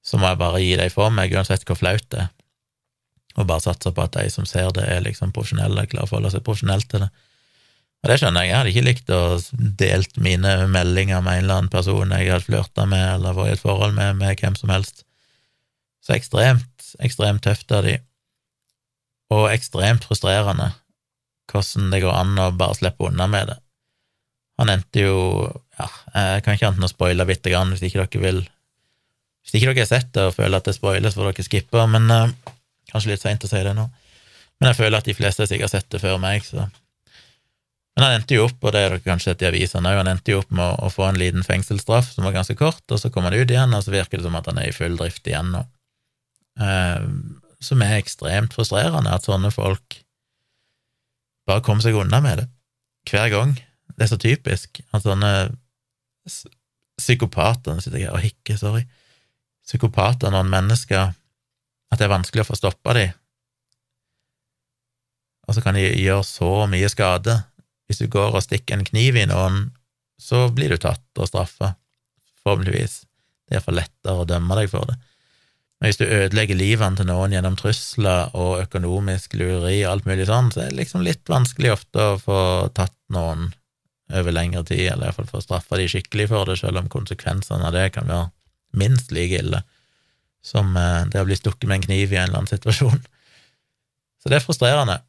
så må jeg bare gi dem for meg, uansett hvor flaut det er, og bare satse på at de som ser det, er liksom profesjonelle, klarer å forholde seg profesjonelt til det. Og det skjønner jeg, jeg hadde ikke likt å delt mine meldinger med en eller annen person jeg hadde flørta med eller vært i et forhold med, med hvem som helst. Så ekstremt, ekstremt tøft av de, og ekstremt frustrerende hvordan det går an å bare slippe unna med det. Han endte jo ja, Jeg kan ikke annet enn å spoile bitte grann hvis ikke dere vil Hvis ikke dere har sett det og føler at det spoiles, får dere skippe, men uh, kanskje litt seint å si det nå. Men jeg føler at de fleste sikkert har sett det før meg, så men han endte jo opp, og det har dere kanskje sett i avisene òg, han endte jo opp med å, få en liten fengselsstraff som var ganske kort, og så kom han ut igjen, og så virker det som at han er i full drift igjen nå. Uh, som er ekstremt frustrerende, at sånne folk bare kommer seg unna med det hver gang. Det er så typisk at sånne psykopater sitter jeg her og hikker, sorry. Psykopater, noen mennesker, at det er vanskelig å få stoppa dem. Og så kan de gjøre så mye skade. Hvis du går og stikker en kniv i noen, så blir du tatt og straffa, forhåpentligvis. Det er iallfall lettere å dømme deg for det. Men hvis du ødelegger livene til noen gjennom trusler og økonomisk lureri og alt mulig sånn, så er det liksom litt vanskelig ofte å få tatt noen over lengre tid, eller iallfall få straffa de skikkelig for det, selv om konsekvensene av det kan være minst like ille som eh, det å bli stukket med en kniv i en eller annen situasjon. Så det er frustrerende.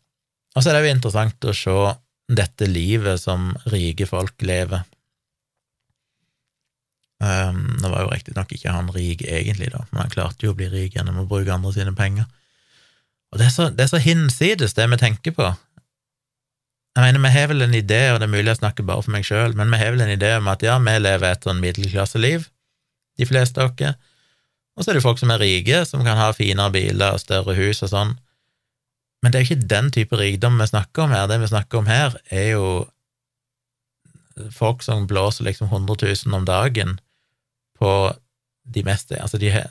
Og så er det jo interessant å se dette livet som rike folk lever. Um, nå var jo riktignok ikke han rik egentlig, da, men han klarte jo å bli rik gjennom å bruke andre sine penger. Og det er så, det er så hinsides, det vi tenker på. Jeg mener, Vi har vel en idé, og det er mulig jeg snakker bare for meg sjøl, men vi har vel en idé om at ja, vi lever et sånn middelklasseliv, de fleste av oss, og så er det folk som er rike, som kan ha finere biler og større hus og sånn. Men det er jo ikke den type rikdom vi snakker om her. Det vi snakker om her, er jo folk som blåser liksom 100 000 om dagen på de meste Altså, de har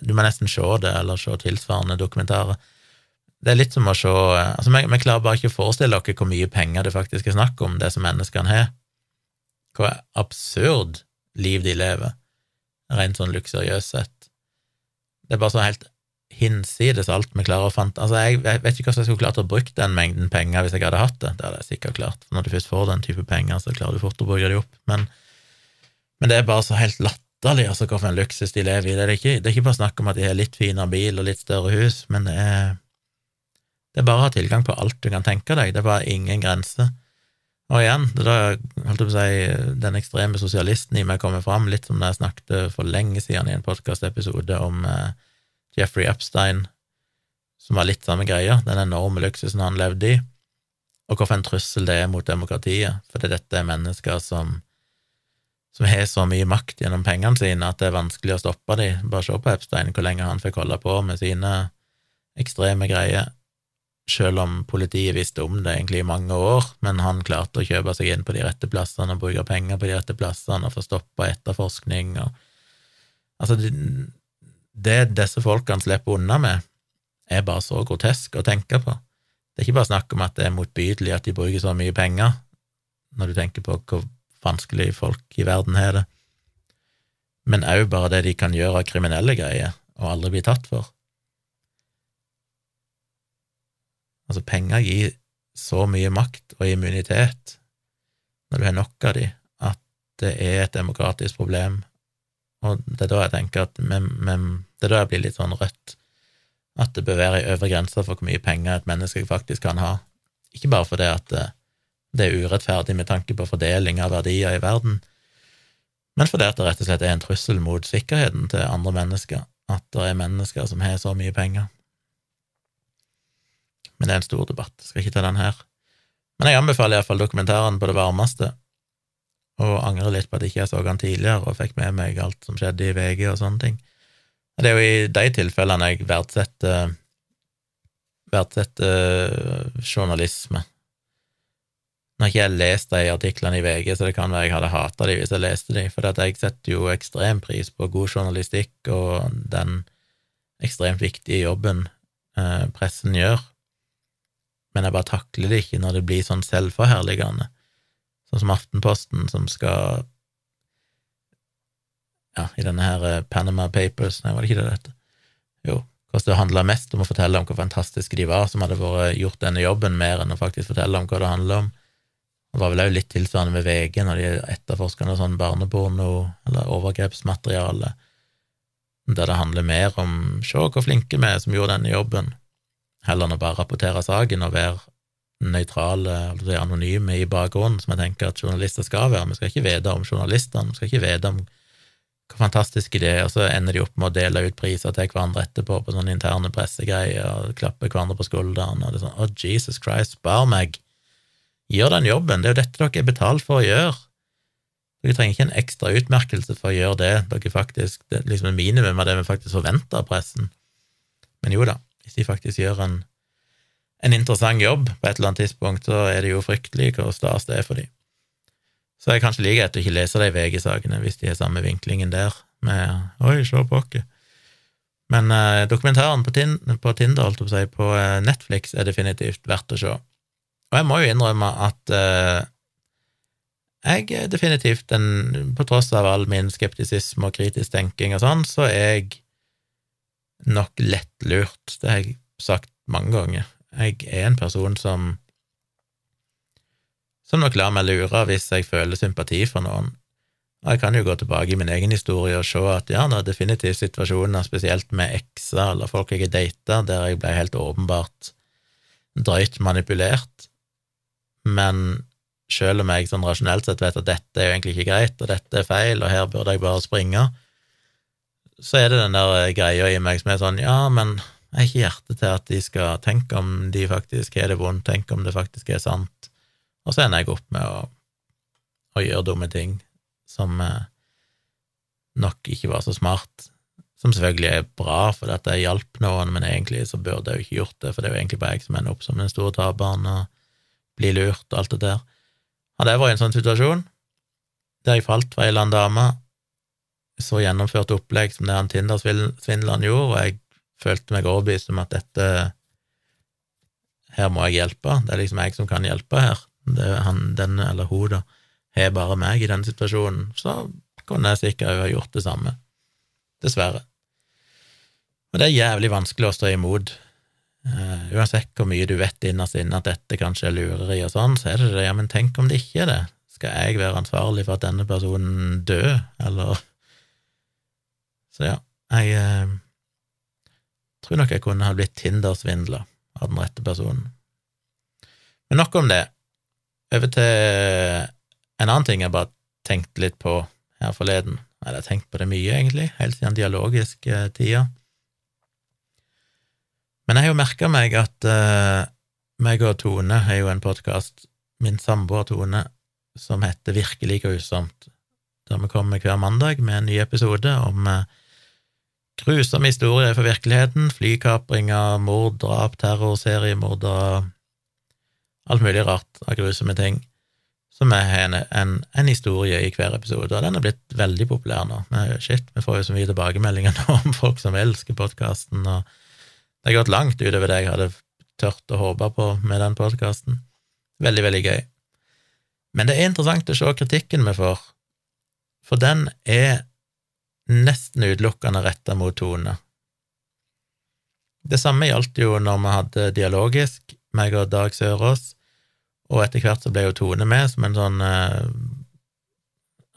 Du må nesten se det, eller se tilsvarende dokumentarer. Det er litt som å se altså Vi, vi klarer bare ikke å forestille oss hvor mye penger det faktisk er snakk om, det som menneskene har. Hvor absurd liv de lever, rent sånn luksuriøst sett. Det er bare så helt hinsides alt vi klarer å fant... Altså, jeg vet ikke hvordan jeg skulle klart å bruke den mengden penger hvis jeg hadde hatt det. Det hadde jeg sikkert klart. For når du først får den type penger, så klarer du fort å bruke de opp. Men, men det er bare så helt latterlig altså, hva for en luksus de lever i. Det er, ikke, det er ikke bare snakk om at de har litt finere bil og litt større hus, men det er, det er bare å ha tilgang på alt du kan tenke deg. Det er bare ingen grenser. Og igjen, det da holdt jeg på å si, den ekstreme sosialisten i meg kommer fram, litt som da jeg snakket for lenge siden i en podkastepisode om eh, Jeffrey Epstein, som var litt samme greia, den enorme luksusen han levde i, og hvorfor en trussel det er mot demokratiet, fordi dette er mennesker som som har så mye makt gjennom pengene sine at det er vanskelig å stoppe dem. Bare se på Epstein, hvor lenge han fikk holde på med sine ekstreme greier, selv om politiet visste om det egentlig i mange år, men han klarte å kjøpe seg inn på de rette plassene og bruke penger på de rette plassene og få stoppa etterforskning og Altså, det, det disse folkene slipper unna med, er bare så grotesk å tenke på. Det er ikke bare snakk om at det er motbydelig at de bruker så mye penger, når du tenker på hvor vanskelig folk i verden har det, men òg bare det de kan gjøre av kriminelle greier og aldri bli tatt for. Altså, penger gir så mye makt og immunitet når du har nok av de, at det er et demokratisk problem, og det er da jeg tenker at men, men, det er da jeg blir litt sånn rødt, at det bør være ei øvre grense for hvor mye penger et menneske faktisk kan ha, ikke bare fordi at eh, det er urettferdig med tanke på fordeling av verdier i verden, men fordi det rett og slett er en trussel mot sikkerheten til andre mennesker, at det er mennesker som har så mye penger. Men det er en stor debatt, skal ikke ta den her. Men jeg anbefaler iallfall dokumentaren på det varmeste, og angrer litt på at jeg ikke så den tidligere og fikk med meg alt som skjedde i VG og sånne ting. Det er jo i de tilfellene jeg verdsetter verdsetter journalisme nå har ikke jeg lest de artiklene i VG, så det kan være jeg hadde hata de hvis jeg leste de, for jeg setter jo ekstrem pris på god journalistikk og den ekstremt viktige jobben eh, pressen gjør, men jeg bare takler det ikke når det blir sånn selvforherligende, sånn som Aftenposten, som skal ja, i denne her eh, Panama Papers, nei, var det ikke det dette? Jo, hvordan det handla mest om å fortelle om hvor fantastiske de var, som hadde vært gjort denne jobben, mer enn å faktisk fortelle om hva det handler om. Det var vel òg litt tilsvarende med VG når de etterforsker noe sånn barneporno eller overgrepsmateriale, der det handler mer om se hvor flinke vi er som gjorde denne jobben, heller enn å bare rapportere saken og være nøytrale, altså anonyme i bakgrunnen, som jeg tenker at journalister skal være. Vi skal ikke vite om journalistene, vi skal ikke vite om hvor fantastiske de er, og så ender de opp med å dele ut priser til hverandre etterpå på sånne interne pressegreier og klappe hverandre på skulderen, og det er sånn Å, oh, Jesus Christ, spar meg! Gjør den jobben, det er jo dette dere er betalt for å gjøre. Dere trenger ikke en ekstra utmerkelse for å gjøre det dere faktisk, det er liksom en minimum av det vi faktisk forventer av pressen. Men jo da, hvis de faktisk gjør en, en interessant jobb på et eller annet tidspunkt, så er det jo fryktelig hvor stas det er for dem. Så jeg kanskje liker at å ikke lese de VG-sakene hvis de har samme vinklingen der, med oi, se oss. Men eh, dokumentaren på, tin på Tinder, holdt jeg på å si, på uh, Netflix er definitivt verdt å se. Og jeg må jo innrømme at eh, jeg er definitivt en På tross av all min skeptisisme og kritisk tenking og sånn, så er jeg nok lettlurt. Det har jeg sagt mange ganger. Jeg er en person som som nok lar meg lure hvis jeg føler sympati for noen. Og jeg kan jo gå tilbake i min egen historie og se at ja, det er definitivt situasjoner, spesielt med ekser eller folk jeg har data, der jeg ble helt åpenbart drøyt manipulert, men selv om jeg sånn rasjonelt sett vet at dette er jo egentlig ikke greit, og dette er feil, og her burde jeg bare springe, så er det den der greia i meg som er sånn, ja, men jeg har ikke hjerte til at de skal tenke om de faktisk har det vondt, tenke om det faktisk er sant, og så ender jeg opp med å, å gjøre dumme ting som eh, nok ikke var så smart, som selvfølgelig er bra fordi at jeg hjalp noen, men egentlig så burde jeg jo ikke gjort det, for det er jo egentlig bare jeg som ender opp som den store taperen og blir lurt og alt det der. Hadde jeg vært i en sånn situasjon, der jeg falt for ei eller annen dame, så gjennomført opplegg som det han Tinder-svindleren gjorde, og jeg følte meg overbevist om at dette Her må jeg hjelpe, det er liksom jeg som kan hjelpe her. Det han, den eller hun, da, har bare meg i den situasjonen, så kunne jeg sikkert ha gjort det samme. Dessverre. Og det er jævlig vanskelig å stå imot Uh, uansett hvor mye du vet innerst inne at dette kanskje er lureri og sånn, så er det det, ja, men tenk om det ikke er det? Skal jeg være ansvarlig for at denne personen dør, eller Så ja, jeg eh, tror nok jeg kunne ha blitt Tinder-svindla av den rette personen. Men nok om det. Over til en annen ting jeg bare tenkte litt på her forleden. Jeg har tenkt på det mye, egentlig, helt siden dialogisk uh, tida. Men jeg har jo merka meg at uh, meg og Tone har jo en podkast, min samboer Tone, som heter Virkelig grusomt, der vi kommer hver mandag med en ny episode om uh, grusomme historier fra virkeligheten, flykapringer, mord, drap, terror, seriemordere, alt mulig rart av grusomme ting, som er en, en, en, historie i hver episode, og den er blitt veldig populær nå. Men shit, vi får jo så mye tilbakemeldinger nå om folk som elsker podkasten, og det har gått langt utover det jeg hadde tørt å håpe på med den podkasten. Veldig, veldig gøy. Men det er interessant å se kritikken vi får, for den er nesten utelukkende retta mot Tone. Det samme gjaldt jo når vi hadde dialogisk, meg og Dag Sørås, og etter hvert så ble jo Tone med som en sånn eh,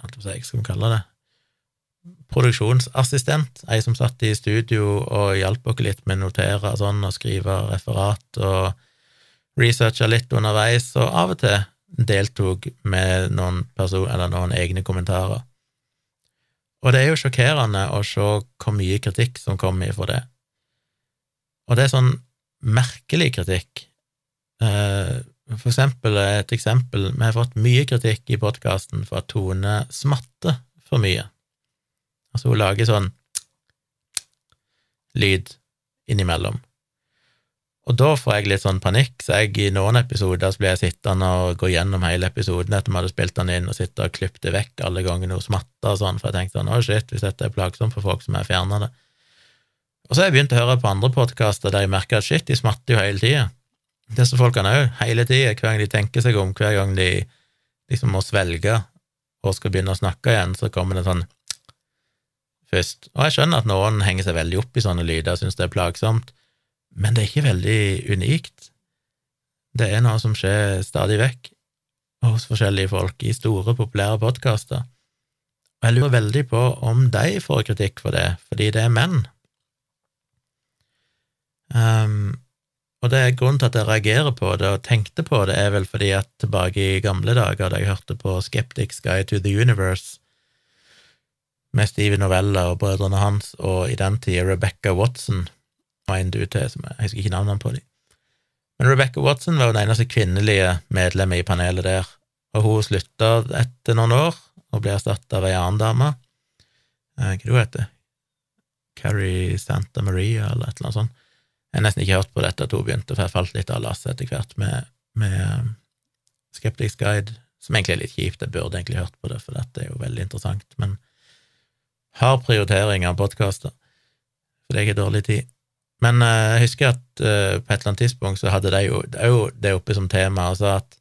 Hva skal vi kalle det? produksjonsassistent, ei som satt i studio og hjalp oss litt med å notere og sånn, og skrive referat og researche litt underveis, og av og til deltok med noen, person, noen egne kommentarer. Og det er jo sjokkerende å se hvor mye kritikk som kommer ifra det. Og det er sånn merkelig kritikk. Eh, for eksempel, et eksempel, vi har fått mye kritikk i podkasten for at Tone smatter for mye. Altså, hun lager sånn lyd innimellom. Og da får jeg litt sånn panikk, så jeg i noen episoder så blir jeg sittende og gå gjennom hele episoden etter vi hadde spilt den inn, og sitte og klippe det vekk alle gangene hun smatta og sånn, for jeg tenkte sånn, å shit, hvis dette er plagsomt for folk, så må jeg det. Og så har jeg begynt å høre på andre podkaster der jeg merker at shit, de smatter jo hele tida. Disse folkene òg, hele tida, hver gang de tenker seg om, hver gang de liksom må svelge og skal begynne å snakke igjen, så kommer det sånn først. Og jeg skjønner at noen henger seg veldig opp i sånne lyder og syns det er plagsomt, men det er ikke veldig unikt. Det er noe som skjer stadig vekk hos forskjellige folk i store, populære podkaster. Og jeg lurer veldig på om de får kritikk for det, fordi det er menn. Um, og det er grunnen til at jeg reagerer på det og tenkte på det, er vel fordi at tilbake i gamle dager, da jeg hørte på Skeptics Guide to the Universe, med Steve Novella og brødrene hans, og i den tida Rebecca Watson var en du til, som jeg husker ikke navnene på dem. Men Rebecca Watson var jo den eneste kvinnelige medlemmet i panelet der, og hun slutta etter noen år og ble erstatta av ei annen dame. Eh, hva heter hun? Carrie Santa Maria, eller et eller annet sånt. Jeg har nesten ikke hørt på dette at hun begynte, for jeg falt litt av lasset etter hvert med, med Skeptics Guide som egentlig er litt kjipt. Jeg burde egentlig hørt på det, for dette er jo veldig interessant. Men har prioritering av podkaster, for det er ikke dårlig tid. Men uh, jeg husker at uh, på et eller annet tidspunkt så hadde de jo, jo det oppe som tema, altså at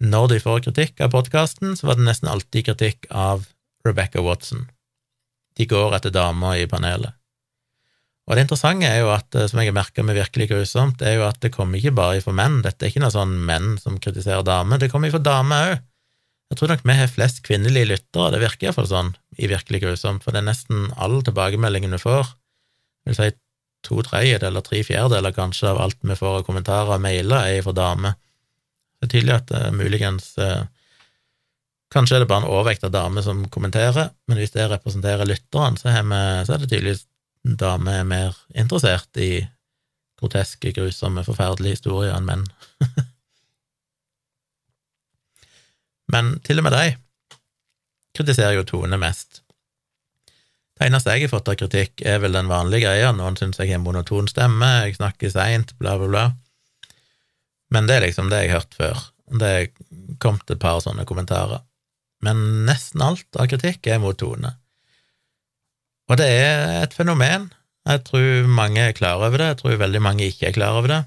når de får kritikk av podkasten, så var det nesten alltid kritikk av Rebecca Watson. De går etter damer i panelet. Og det interessante er jo at, eh, som jeg har merka med virkelig grusomt, er jo at det kommer ikke bare fra menn. Dette er ikke noe sånn menn som kritiserer damer, det kommer fra damer òg. Jeg tror nok vi har flest kvinnelige lyttere, det virker iallfall sånn i Virkelig grusomt, for det er nesten all tilbakemeldingen vi får, jeg vil si to tredjedeler, tre fjerdedeler kanskje, av alt vi får av kommentarer og mailer, er fra damer. Det er tydelig at uh, muligens uh, Kanskje er det bare en overvekt av damer som kommenterer, men hvis det representerer lytterne, så, så er det tydeligvis damer er mer interessert i groteske, grusomme, forferdelige historier enn menn. Men til og med de kritiserer jo Tone mest. Det eneste jeg har fått av kritikk, er vel den vanlige greia, noen syns jeg har monoton stemme, jeg snakker seint, bla, bla, bla. Men det er liksom det jeg har hørt før. Det kom til et par sånne kommentarer. Men nesten alt av kritikk er mot Tone. Og det er et fenomen. Jeg tror mange er klar over det, jeg tror veldig mange ikke er klar over det.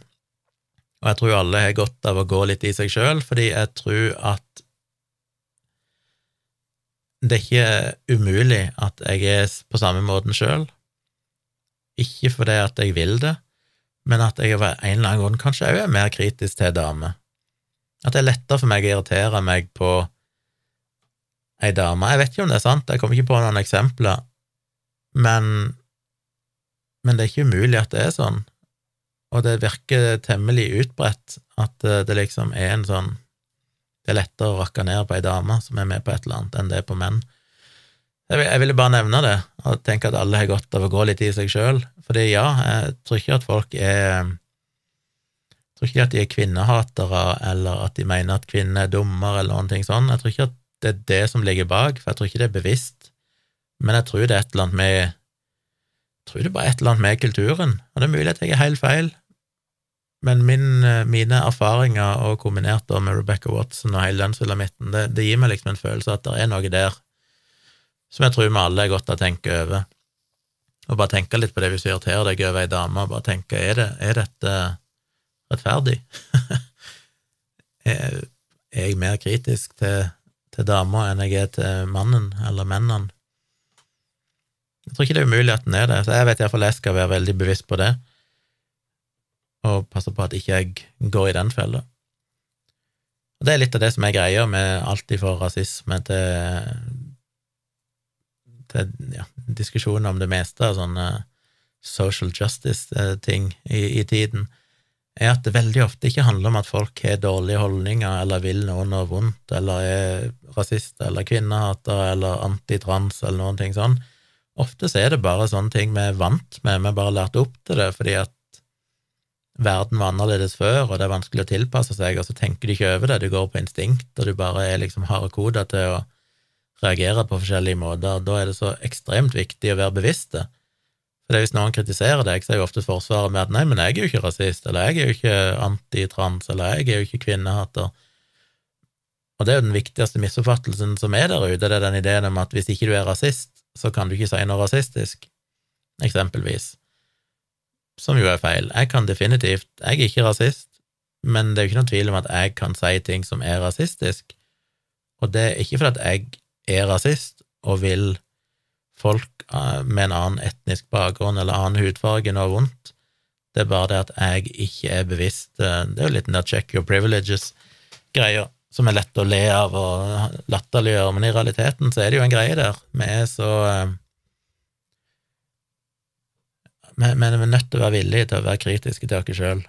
Og jeg tror alle har godt av å gå litt i seg sjøl, fordi jeg tror at det er ikke umulig at jeg er på samme måten sjøl. Ikke fordi at jeg vil det, men at jeg av en eller annen grunn kanskje òg er mer kritisk til damer. At det er lettere for meg å irritere meg på ei dame. Jeg vet ikke om det er sant, jeg kommer ikke på noen eksempler, men, men det er ikke umulig at det er sånn, og det virker temmelig utbredt at det liksom er en sånn det er lettere å rakke ned på ei dame som er med på et eller annet, enn det er på menn. Jeg ville bare nevne det, og tenke at alle har godt av å gå litt i seg sjøl. Fordi ja, jeg tror ikke at folk er Jeg tror ikke at de er kvinnehatere, eller at de mener at kvinner er dummer, eller noen ting sånn. Jeg tror ikke at det er det som ligger bak, for jeg tror ikke det er bevisst. Men jeg tror det er et eller annet med Jeg tror det bare et eller annet med kulturen, og det er mulig at jeg er helt feil, men min, eh, mine erfaringer, og kombinert med Rebecca Watson og hele den det, det, gir meg liksom en følelse at det er noe der som jeg tror vi alle er godt å tenke over. Og bare tenke litt på det hvis du irriterer deg over ei dame, og bare tenke er, det, er dette rettferdig? er, er, jeg mer kritisk til, til dama enn jeg er til mannen eller mennene? Jeg tror ikke det er umulig at den er det, så jeg vet iallfall jeg skal være veldig bevisst på det og passe på at ikke jeg går i den fella. Og Det er litt av det som er greia med alt ifra rasisme til, til ja, diskusjoner om det meste av sånne social justice-ting i, i, tiden, er at det veldig ofte ikke handler om at folk har dårlige holdninger eller vil noen noe vondt, eller er rasister eller kvinnehater eller antitrans eller noen ting sånn. Ofte så er det bare sånne ting vi er vant med, vi har bare lært opp til det fordi at verden var annerledes før, og det er vanskelig å tilpasse seg, og så tenker du ikke over det, du går på instinkt, og du bare er liksom hardkoda til å reagere på forskjellige måter. Da er det så ekstremt viktig å være bevisst det. For Hvis noen kritiserer deg, så er jo ofte forsvaret med at nei, men jeg er jo ikke rasist, eller jeg er jo ikke antitrans, eller jeg er jo ikke kvinnehater. Og det er jo den viktigste misoppfattelsen som er der ute, det er den ideen om at hvis ikke du er rasist, så kan du ikke si noe rasistisk, eksempelvis som jo er feil. Jeg kan definitivt Jeg er ikke rasist, men det er jo ikke noen tvil om at jeg kan si ting som er rasistisk, og det er ikke fordi jeg er rasist og vil folk eh, med en annen etnisk bakgrunn eller annen hudfarge noe vondt, det er bare det at jeg ikke er bevisst eh, Det er jo litt den der check your privileges-greia som er lett å le av og latterliggjøre, men i realiteten så er det jo en greie der. Vi er så eh, men, vi er nødt til å være villige til å være kritiske til oss sjøl.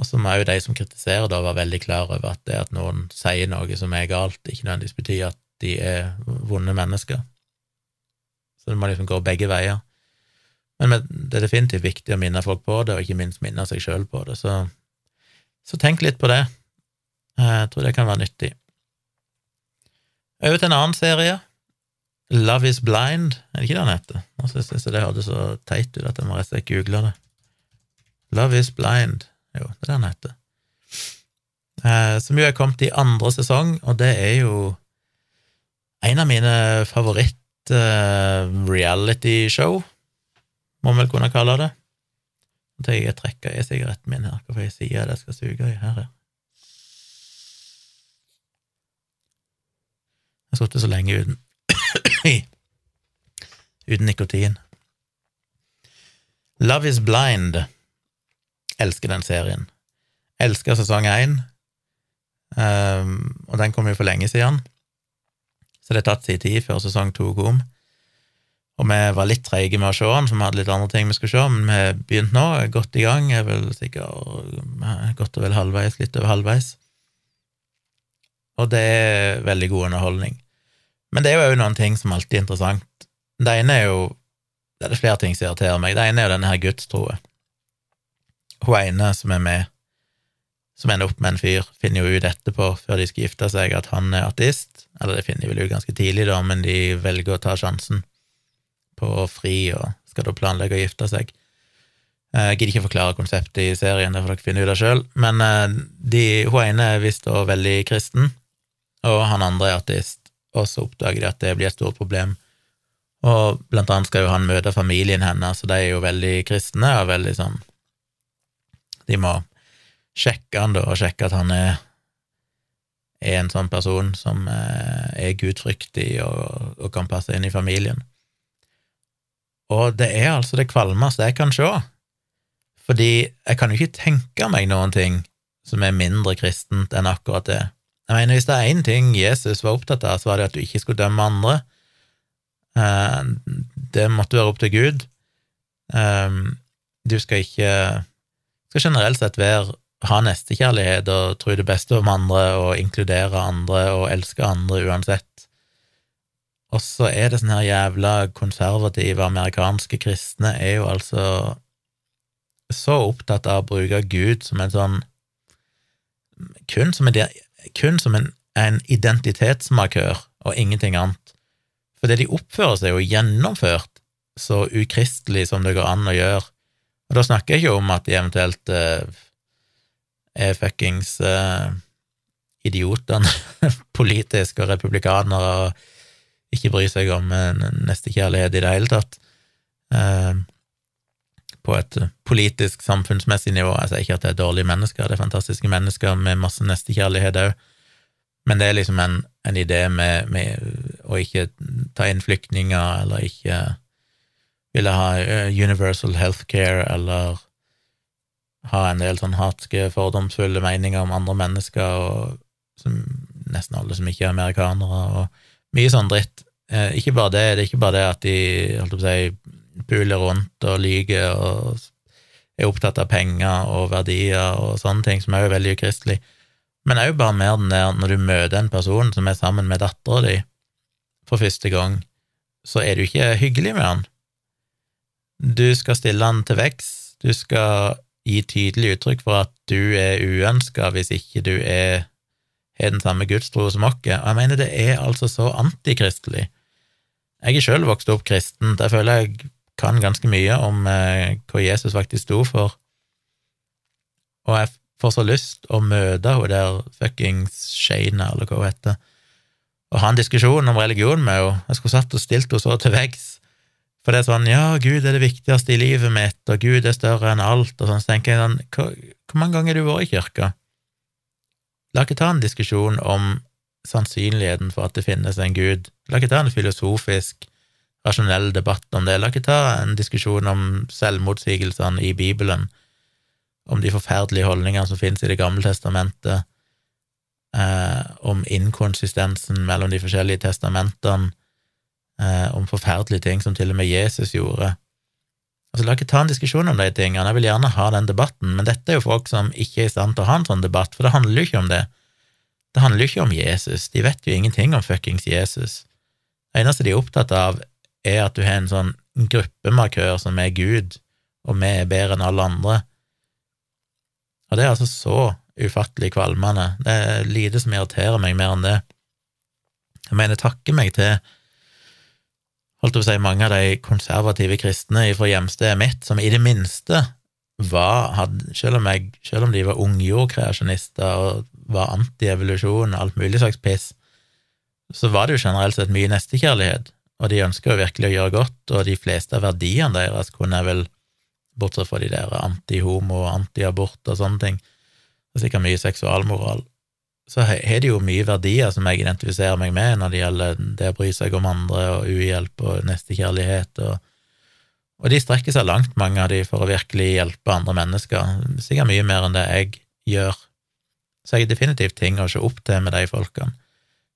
Og så må jo de som kritiserer, da være veldig klar over at det at noen sier noe som er galt, ikke nødvendigvis betyr at de er vonde mennesker. Så det må liksom gå begge veier. Men det er definitivt viktig å minne folk på det, og ikke minst minne seg sjøl på det. Så, så, tenk litt på det. Jeg tror det kan være nyttig. Over til en annen serie Love is blind, er det ikke det han heter? Nå synes jeg det hørtes så teit ut at jeg må rett og slett google det. Love is blind, jo, det er det den heter. eh, som jo er kommet i andre sesong, og det er jo en av mine favoritt-reality-show, må man vel kunne kalle det. Nå tar jeg trekker i sigaretten min her, hvorfor jeg sier det jeg skal suge i her. Jeg har sittet så lenge uten uten nikotin. Love is blind. Elsker den serien. Elsker sesong én, um, og den kom jo for lenge siden, så det har tatt sin tid før sesong to kom. Og vi var litt treige med å se den, for vi hadde litt andre ting vi skulle se, men vi har begynt nå, er godt i gang, er vel sikkert godt og vel halvveis, litt over halvveis. Og det er veldig god underholdning. Men det er jo òg noen ting som alltid er interessant. Det ene er jo Det er det flere ting som irriterer meg. Det ene er jo denne her gudstroe. Hun ene som er med, som ender opp med en fyr, finner jo ut etterpå, før de skal gifte seg, at han er ateist. Eller det finner de vel ut ganske tidlig, da, men de velger å ta sjansen på å fri og skal da planlegge å gifte seg. Eh, jeg gidder ikke forklare konseptet i serien, det får dere finne ut av sjøl, men eh, de, hun ene er visst da veldig kristen, og han andre er ateist, og så oppdager de at det blir et stort problem. Og blant annet skal jo han møte familien hennes, så de er jo veldig kristne og veldig sånn De må sjekke han da, og sjekke at han er, er en sånn person som eh, er gudfryktig og, og kan passe inn i familien. Og det er altså det kvalmeste jeg kan se, fordi jeg kan jo ikke tenke meg noen ting som er mindre kristent enn akkurat det. Jeg mener, hvis det er én ting Jesus var opptatt av, så var det at du ikke skulle dømme andre. Eh, det måtte være opp til Gud. Eh, du skal ikke skal generelt sett være ha nestekjærlighet og tro det beste om andre og inkludere andre og elske andre uansett. Og så er det sånne her jævla konservative amerikanske kristne er jo altså så opptatt av å bruke Gud som en sånn kun som en, kun som en, en identitetsmarkør og ingenting annet. For det de oppfører seg jo gjennomført så ukristelig som det går an å gjøre. Og da snakker jeg ikke om at de eventuelt eh, er fuckings eh, idiotene politisk og republikanere og ikke bryr seg om eh, nestekjærlighet i det hele tatt. Eh, på et politisk, samfunnsmessig nivå. Jeg sier ikke at det er dårlige mennesker, det er fantastiske mennesker med masse nestekjærlighet òg, men det er liksom en, en idé med, med, å ikke ta inn flyktninger, eller ikke ville ha eh, universal healthcare, eller ha en del sånn hatske, fordomsfulle meninger om andre mennesker, og som, nesten alle som ikke er amerikanere, og mye sånn dritt. Eh, ikke bare det, det er ikke bare det at de holdt på å si, puler rundt og lyver og er opptatt av penger og verdier og sånne ting, som er jo veldig ukristelig, men òg bare mer den der når du møter en person som er sammen med dattera di for første gang, så er du ikke hyggelig med han. Du skal stille han til vekst, du skal gi tydelig uttrykk for at du er uønska hvis ikke du er har den samme gudstro som oss, jeg mener det er altså så antikristelig. Jeg er sjøl vokst opp kristent, jeg føler jeg kan ganske mye om eh, hva Jesus faktisk sto for, og jeg får så lyst å møte hun der fuckings Shana, eller hva hun heter, og ha en diskusjon om religion med henne. Jeg skulle satt og stilt henne så til veggs, for det er sånn, ja, Gud er det viktigste i livet mitt, og Gud er større enn alt, og sånn, så tenker jeg sånn, hvor mange ganger har du vært i kirka? La ikke ta en diskusjon om sannsynligheten for at det finnes en gud. La ikke ta en filosofisk, rasjonell debatt om det. La ikke ta en diskusjon om selvmotsigelsene i Bibelen, om de forferdelige holdningene som finnes i Det gamle testamentet, eh, om inkonsistensen mellom de forskjellige testamentene, eh, om forferdelige ting som til og med Jesus gjorde. Altså, La ikke ta en diskusjon om de tingene, jeg vil gjerne ha den debatten, men dette er jo folk som ikke er i stand til å ha en sånn debatt, for det handler jo ikke om det. Det handler jo ikke om Jesus, de vet jo ingenting om fuckings Jesus. Det eneste de er opptatt av, er at du har en sånn gruppemarkør som er Gud, og vi er bedre enn alle andre. Og det er altså så ufattelig kvalmende. Det er lite som irriterer meg mer enn det. Jeg mener, takke meg til holdt å si, mange av de konservative kristne fra hjemstedet mitt, som i det minste var, hadde, selv, om jeg, selv om de var ungjordkreasjonister og var anti-evolusjon, alt mulig slags piss, så var det jo generelt sett mye nestekjærlighet, og de ønska jo virkelig å gjøre godt, og de fleste av verdiene deres kunne jeg vel, bortsett fra de der anti-homo og anti-abort og sånne ting, og sikkert mye seksualmoral, så har de jo mye verdier som jeg identifiserer meg med når det gjelder det å bry seg om andre og uhjelp og nestekjærlighet, og, og de strekker seg langt, mange av de, for å virkelig hjelpe andre mennesker, sikkert mye mer enn det jeg gjør. Så jeg har definitivt ting å se opp til med de folkene,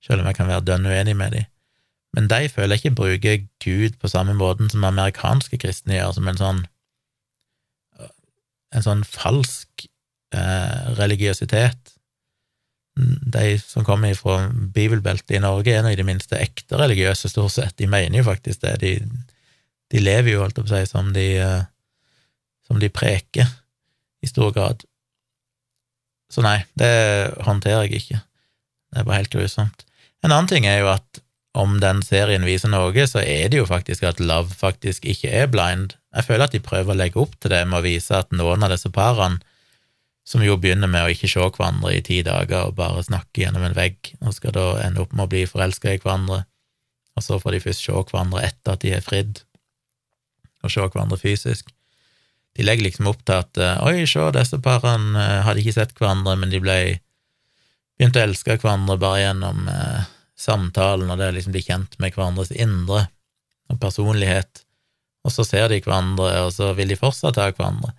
selv om jeg kan være dønn uenig med de. Men de føler jeg ikke bruker Gud på samme måten som amerikanske kristne gjør, som en sånn en sånn falsk religiøsitet de som kommer fra bibelbeltet i Norge, er nå i det minste ekte religiøse, stort sett. De mener jo faktisk det. De, de lever jo, holdt jeg på å si, som de, eh, som de preker, i stor grad. Så nei, det håndterer jeg ikke. Det er bare helt grusomt. En annen ting er jo at om den serien viser noe, så er det jo faktisk at Love faktisk ikke er blind. Jeg føler at de prøver å legge opp til det med å vise at noen av disse parene som jo begynner med å ikke se hverandre i ti dager og bare snakke gjennom en vegg, og skal da ende opp med å bli forelska i hverandre, og så får de først se hverandre etter at de er fridd, og se hverandre fysisk. De legger liksom opp til at eh, oi, se, disse parene eh, hadde ikke sett hverandre, men de ble begynte å elske hverandre bare gjennom eh, samtalen, og det å liksom bli kjent med hverandres indre og personlighet, og så ser de hverandre, og så vil de fortsatt ha hverandre.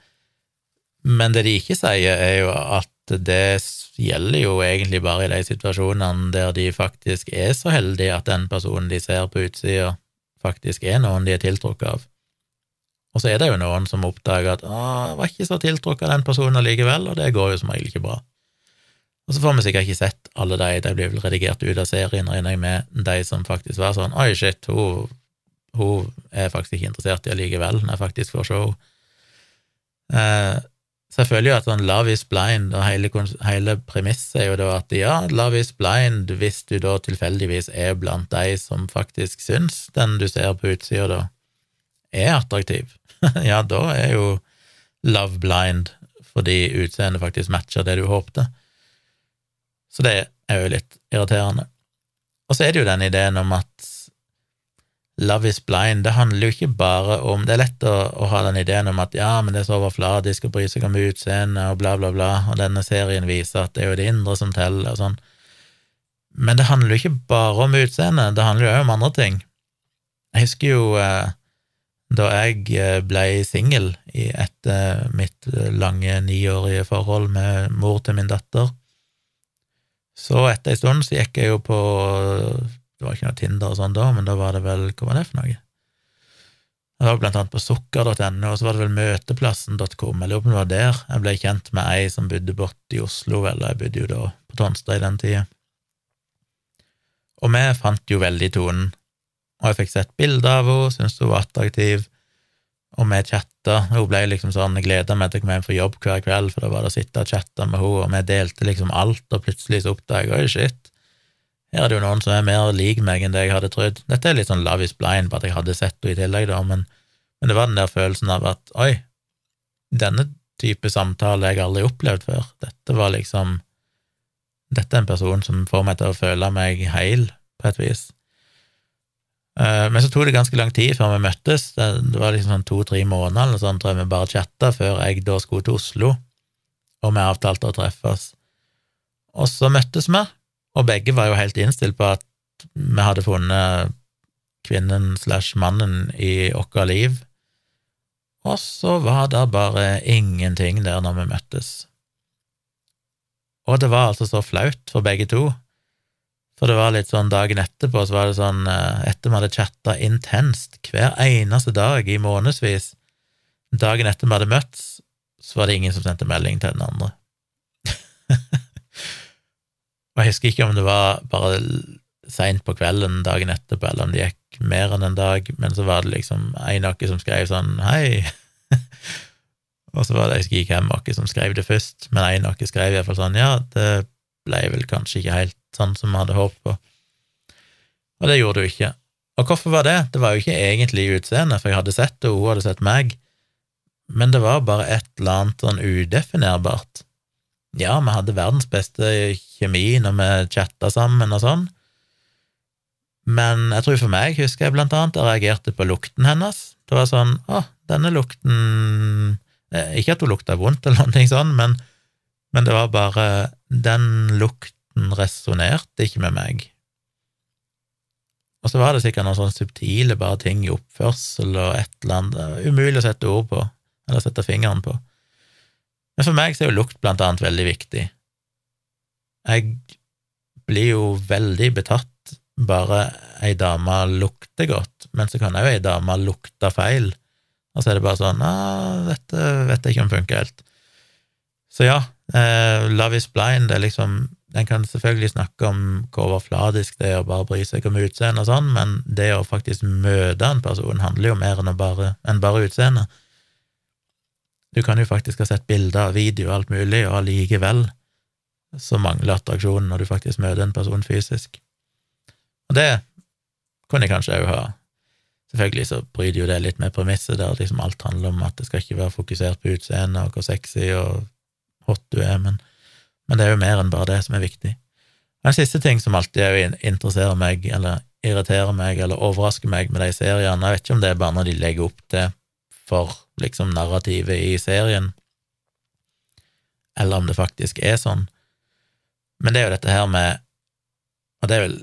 Men det de ikke sier, er jo at det gjelder jo egentlig bare i de situasjonene der de faktisk er så heldige at den personen de ser på utsida, faktisk er noen de er tiltrukket av. Og så er det jo noen som oppdager at 'å, jeg var ikke så tiltrukket av den personen allikevel', og det går jo som regel ikke bra. Og så får vi sikkert ikke sett alle de, de blir vel redigert ut av serien, regner jeg med, de som faktisk var sånn 'oi, shit, hun, hun er faktisk ikke interessert i allikevel', når jeg faktisk får se henne. Så jeg føler jo at sånn love is blind, og hele, hele premisset er jo da at ja, love is blind hvis du da tilfeldigvis er blant de som faktisk syns den du ser på utsida da, er attraktiv. ja, da er jo love blind fordi utseendet faktisk matcher det du håpte. Så det er jo litt irriterende. Og så er det jo den ideen om at Love is blind, det handler jo ikke bare om Det er lett å, å ha den ideen om at ja, men det er så overfladisk å bry seg om utseendet og bla, bla, bla, og denne serien viser at det er jo det indre som teller og sånn. Men det handler jo ikke bare om utseendet, det handler jo òg om andre ting. Jeg husker jo eh, da jeg eh, ble singel etter mitt lange niårige forhold med mor til min datter, så etter ei stund så gikk jeg jo på det var ikke noe Tinder og sånn da, men da var det vel Hva var det for noe? Det var blant annet på sukker.no, og så var det vel møteplassen.com. Jeg lurer på om det var der jeg ble kjent med ei som bodde borte i Oslo, eller jeg bodde jo da på Tonstad i den tida. Og vi fant jo veldig tonen, og jeg fikk sett bilder av henne, syntes hun var attraktiv, og vi chatta. Hun ble liksom sånn, jeg gleda meg til å komme hjem fra jobb hver kveld, for da var det å sitte og chatte med henne, og vi delte liksom alt, og plutselig så oppdaga jeg shit, her er det jo noen som er mer lik meg enn det jeg hadde trodd. Dette er litt sånn love is blind på at jeg hadde sett henne i tillegg, da, men, men, det var den der følelsen av at oi, denne type samtale jeg aldri opplevd før. Dette var liksom Dette er en person som får meg til å føle meg heil, på et vis. Uh, men så tok det ganske lang tid før vi møttes. Det var liksom sånn to-tre måneder eller sånn, tror jeg vi bare chatta før jeg da skulle til Oslo, og vi avtalte å treffes. Og så møttes vi, og begge var jo helt innstilt på at vi hadde funnet kvinnen slash mannen i vårt liv, og så var det bare ingenting der når vi møttes. Og det var altså så flaut for begge to, for det var litt sånn dagen etterpå, så var det sånn eh, etter vi hadde chatta intenst hver eneste dag i månedsvis, dagen etter vi hadde møttes, så var det ingen som sendte melding til den andre. Og jeg husker ikke om det var bare seint på kvelden dagen etterpå, eller om det gikk mer enn en dag, men så var det liksom en av som skrev sånn hei, og så var det jeg husker ikke hvem av som skrev det først, men en av skrev iallfall sånn ja, det ble vel kanskje ikke helt sånn som vi hadde håpet på, og det gjorde det jo ikke. Og hvorfor var det? Det var jo ikke egentlig utseendet, for jeg hadde sett det, og hun hadde sett meg, men det var bare et eller annet sånn udefinerbart ja, vi hadde verdens beste kjemi når vi chatta sammen og sånn, men jeg tror for meg, husker jeg blant annet, jeg reagerte på lukten hennes. Det var sånn Å, denne lukten eh, Ikke at hun lukta vondt eller noe sånn, men, men det var bare Den lukten resonnerte ikke med meg. Og så var det sikkert noen sånne subtile bare ting i oppførsel og et eller annet umulig å sette ord på, eller sette fingeren på. Men for meg så er jo lukt blant annet veldig viktig. Jeg blir jo veldig betatt bare ei dame lukter godt, men så kan jo ei dame lukte feil, og så er det bare sånn dette vet jeg ikke om funker helt. Så ja, eh, Love is blind er liksom En kan selvfølgelig snakke om hvor overfladisk det er å bare bry seg om utseende og sånn, men det å faktisk møte en person handler jo mer enn bare, enn bare utseende. Du kan jo faktisk ha sett bilder, video og alt mulig, og allikevel så mangler attraksjonen når du faktisk møter en person fysisk. Og det kunne jeg kanskje òg ha. Selvfølgelig så bryter jo det litt med premisset, der liksom alt handler om at det skal ikke være fokusert på utseendet og hvor sexy og hot du er, men, men, det er jo mer enn bare det som er viktig. En siste ting som alltid interesserer meg, eller irriterer meg, eller overrasker meg med de seriene, jeg vet ikke om det er bare når de legger opp til for liksom narrativet i serien, eller om det faktisk er sånn, men det er jo dette her med og det er vel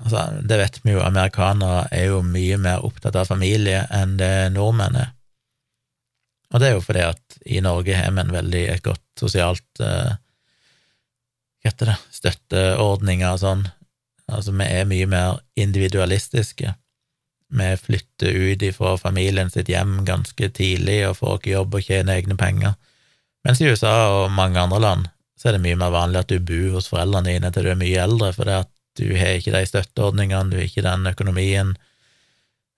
altså, Det vet vi jo, amerikanere er jo mye mer opptatt av familie enn det nordmenn er. Og det er jo fordi at i Norge har vi en veldig et godt sosialt uh, Hva heter det Støtteordninger og sånn. Altså, vi er mye mer individualistiske. Vi flytter ut ifra familien sitt hjem ganske tidlig og får ikke jobb og tjener egne penger. Mens i USA og mange andre land så er det mye mer vanlig at du bor hos foreldrene dine til du er mye eldre, for at du har ikke de støtteordningene, du har ikke den økonomien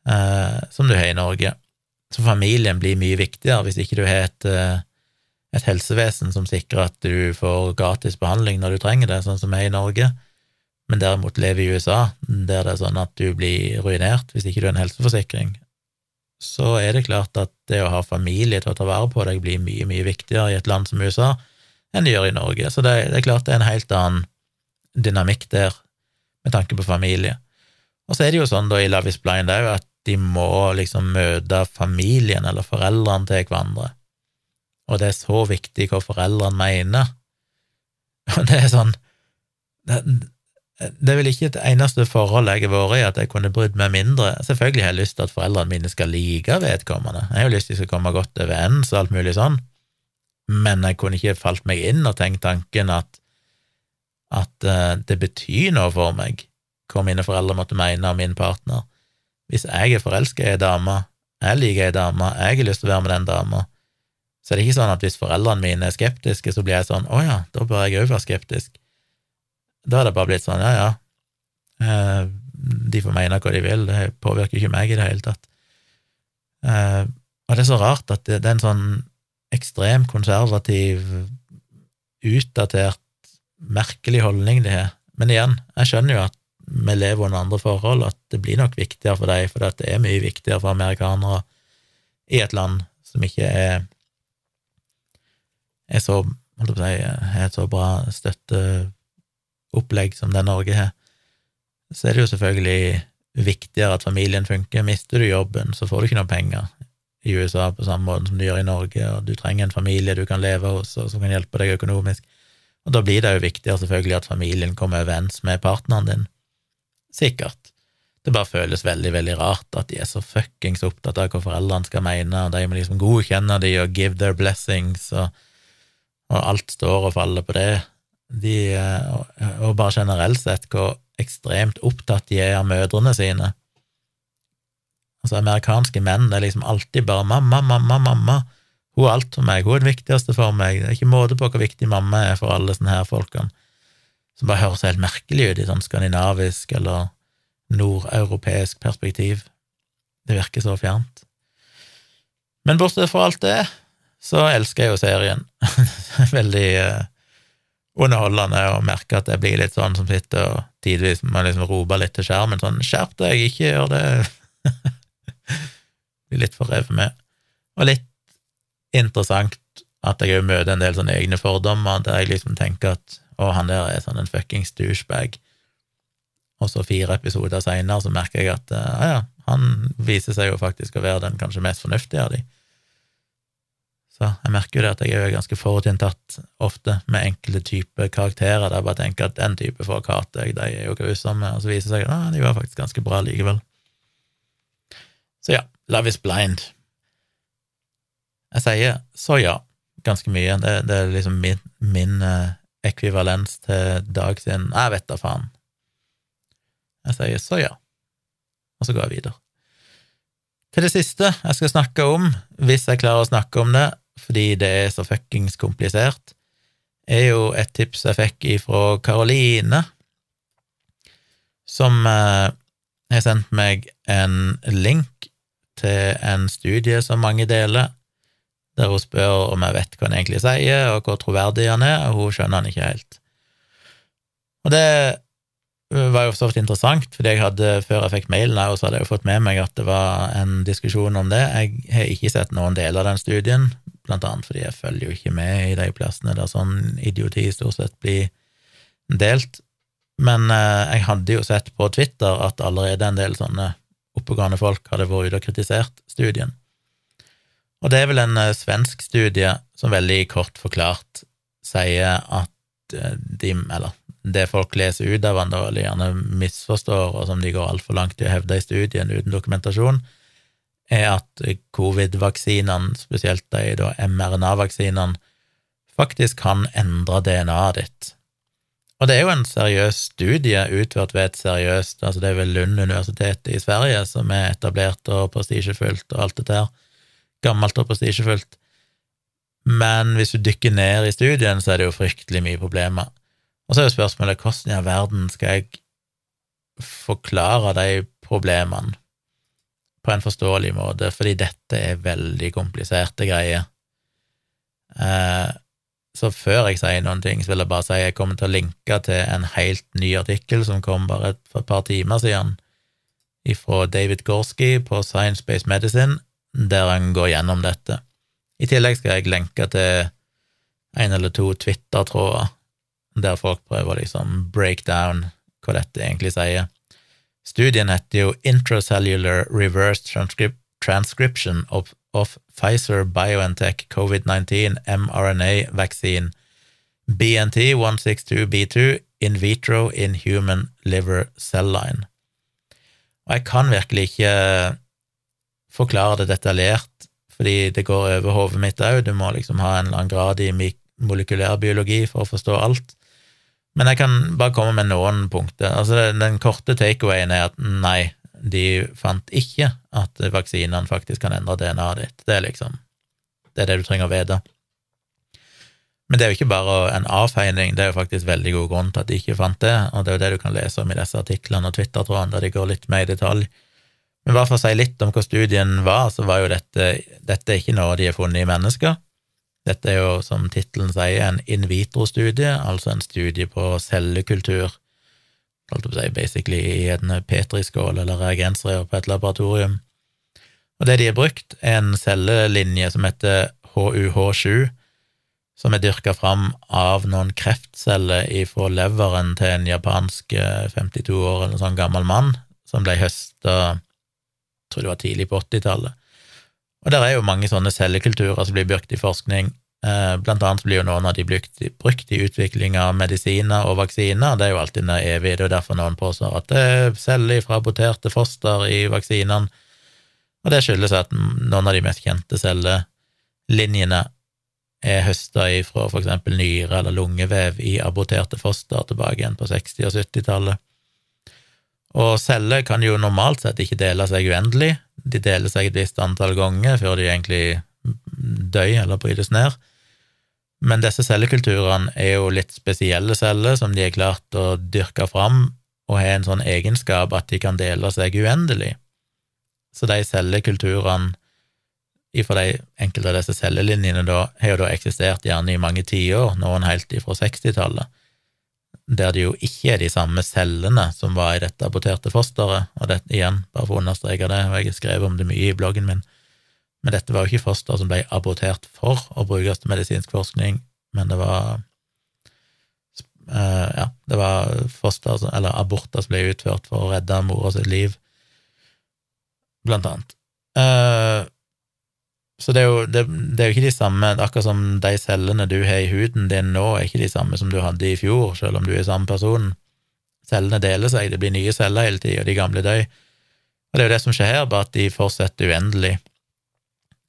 eh, som du har i Norge. Så familien blir mye viktigere hvis ikke du har et, eh, et helsevesen som sikrer at du får gratis behandling når du trenger det, sånn som er i Norge, men derimot lever i USA, der det er sånn at du blir ruinert hvis ikke du har en helseforsikring, så er det klart at det å ha familie til å ta vare på deg blir mye, mye viktigere i et land som USA enn det gjør i Norge. Så det, det, er klart det er en helt annen dynamikk der, med tanke på familie. Og så er det jo sånn da i Love is blind òg at de må liksom møte familien eller foreldrene til hverandre, og det er så viktig hva foreldrene mener. Og det er sånn det, det er vel ikke et eneste forhold jeg har vært i at jeg kunne brydd meg mindre. Selvfølgelig har jeg lyst til at foreldrene mine skal like vedkommende. Jeg har jo lyst til at de skal komme godt overens og alt mulig sånn men jeg kunne ikke falt meg inn og tenkt tanken at, at uh, det betyr noe for meg hva mine foreldre måtte mene om min partner. Hvis jeg er forelska i ei dame, jeg liker ei dame, jeg har lyst til å være med den dama, så er det ikke sånn at hvis foreldrene mine er skeptiske, så blir jeg sånn å ja, da bør jeg òg være skeptisk. Da er det bare blitt sånn ja, ja, uh, de får mene hva de vil, det påvirker ikke meg i det hele tatt. Uh, og det er så rart at det, det er en sånn ekstrem konservativ, utdatert, merkelig holdning de har. Men igjen, jeg skjønner jo at vi lever under andre forhold, at det blir nok viktigere for dem, for det er mye viktigere for amerikanere i et land som ikke er, er så holdt på å si, har et så bra støtteopplegg som det Norge har. Så er det jo selvfølgelig viktigere at familien funker. Mister du jobben, så får du ikke noe penger i USA på samme måte som du gjør i Norge, og du trenger en familie du kan leve hos, og som kan hjelpe deg økonomisk. Og da blir det jo viktigere selvfølgelig at familien kommer overens med partneren din. Sikkert. Det bare føles veldig, veldig rart at de er så fuckings opptatt av hva foreldrene skal mene, og de må liksom godkjenne de og give their blessings, og, og alt står og faller på det. De, og, og bare generelt sett hvor ekstremt opptatt de er av mødrene sine Altså, amerikanske menn det er liksom alltid bare 'mamma, mamma, mamma'. Hun er alt for meg, hun er det viktigste for meg. Det er ikke måte på hvor viktig mamma er for alle sånne her folkene. Som bare høres helt merkelig ut i sånn skandinavisk eller nordeuropeisk perspektiv. Det virker så fjernt. Men bortsett fra alt det, så elsker jeg jo serien. Veldig uh, underholdende å merke at jeg blir litt sånn som sitter og tidvis må liksom rope litt til skjermen sånn 'Skjerp deg, ikke gjør det'. Blir litt for revet med. Og litt interessant at jeg òg møter en del sånne egne fordommer der jeg liksom tenker at å, han der er sånn en fuckings douchebag. Og så fire episoder seinere så merker jeg at ja, ja, han viser seg jo faktisk å være den kanskje mest fornuftige av de. Så jeg merker jo det at jeg er ganske forutinntatt ofte med enkelte typer karakterer der jeg bare tenker at den type folk hater jeg, de er jo grusomme, og så viser det seg at ah, de var faktisk ganske bra likevel. Så ja, Love is blind. Jeg sier så ja, ganske mye. Det, det er liksom min, min eh, ekvivalens til Dag sin Jeg vet da faen. Jeg sier så ja, og så går jeg videre. Til det siste jeg skal snakke om, hvis jeg klarer å snakke om det, fordi det er så fuckings komplisert, er jo et tips jeg fikk ifra Karoline, som eh, har sendt meg en link til en studie som mange deler, der hun spør om jeg vet hva han egentlig sier, og hvor troverdig han er, og hun skjønner han ikke helt. Og det var jo så vidt interessant, fordi jeg hadde, før jeg fikk mailen, så hadde jeg jo fått med meg at det var en diskusjon om det. Jeg har ikke sett noen del av den studien, blant annet fordi jeg følger jo ikke med i de plassene der sånn idioti stort sett blir delt. Men eh, jeg hadde jo sett på Twitter at allerede en del sånne oppegående folk hadde vært ute og kritisert studien. Og det er vel en eh, svensk studie som veldig kort forklart sier at eh, de, eller det folk leser ut av den, eller gjerne misforstår, og som de går altfor langt i å hevde i studien uten dokumentasjon, er at covid-vaksinene, spesielt de mRNA-vaksinene, faktisk kan endre DNA-et ditt. Og det er jo en seriøs studie utført ved et seriøst altså Det er vel Lund universitet i Sverige som er etablert og prestisjefullt og alt dette her. Gammelt og prestisjefullt. Men hvis du dykker ned i studien, så er det jo fryktelig mye problemer. Og så er jo spørsmålet hvordan i all verden skal jeg forklare de problemene på en forståelig måte, fordi dette er veldig kompliserte greier. Eh, så før jeg sier noen ting, så vil jeg bare si at jeg kommer til å linke til en helt ny artikkel som kom bare for et par timer siden, fra David Gorski på Science Based Medicine, der han går gjennom dette. I tillegg skal jeg lenke til en eller to Twitter-tråder der folk prøver å liksom break down hva dette egentlig sier. Studien heter jo Intracellular Reverse Transcription of, of Pfizer BioNTech COVID-19 mRNA Vaccine BNT162B2 in vitro in human liver cell line. Og jeg kan virkelig ikke forklare det detaljert, fordi det går over hodet mitt òg. Du må liksom ha en eller annen grad i molekylærbiologi for å forstå alt. Men jeg kan bare komme med noen punkter. Altså, Den korte takeawayen er at nei, de fant ikke at vaksinene faktisk kan endre DNA-et ditt. Det er liksom Det er det du trenger å vite. Men det er jo ikke bare en avfeining, det er jo faktisk veldig god grunn til at de ikke fant det, og det er jo det du kan lese om i disse artiklene og Twitter-trådene, der de går litt mer i detalj. Men bare for å si litt om hva studien var, så var jo dette dette er ikke noe de har funnet i mennesker. Dette er jo, som tittelen sier, en in vitro-studie, altså en studie på cellekultur, holdt på å si, basically i en petriskål eller reagensrør på et laboratorium. Og det de har brukt, er en cellelinje som heter HUH7, som er dyrka fram av noen kreftceller ifra leveren til en japansk 52 eh, år eller sånn gammel mann, som ble høsta, tror det var tidlig på 80-tallet. Og det er jo mange sånne cellekulturer som blir brukt i forskning. Eh, blant annet blir jo noen av de brukt, brukt i utvikling av medisiner og vaksiner. Det er jo alltid den evige, det er derfor noen påstår at det er celler fra aborterte foster i vaksinene. Og det skyldes at noen av de mest kjente cellelinjene er høsta fra for eksempel nyre eller lungevev i aborterte foster tilbake igjen på 60- og 70-tallet. Og celler kan jo normalt sett ikke dele seg uendelig, de deler seg et visst antall ganger før de egentlig dør eller brytes ned. Men disse cellekulturene er jo litt spesielle celler som de har klart å dyrke fram, og har en sånn egenskap at de kan dele seg uendelig. Så de cellekulturene ifra de enkelte av disse cellelinjene da, har jo da eksistert gjerne i mange tiår, noen helt ifra 60-tallet der det jo ikke er de samme cellene som var i dette aborterte fosteret, og det igjen, bare for å understreke det, og jeg har skrevet om det mye i bloggen min, Men dette var jo ikke foster som ble abortert for å brukes til medisinsk forskning, men det var uh, Ja, det var foster, eller aborter som ble utført for å redde mora sitt liv, blant annet. Uh, så det er, jo, det, det er jo ikke de samme Akkurat som de cellene du har i huden din nå, er ikke de samme som du hadde i fjor, selv om du er samme person. Cellene deler seg, det blir nye celler hele tida, de gamle dør. Og det er jo det som skjer her, bare at de fortsetter uendelig.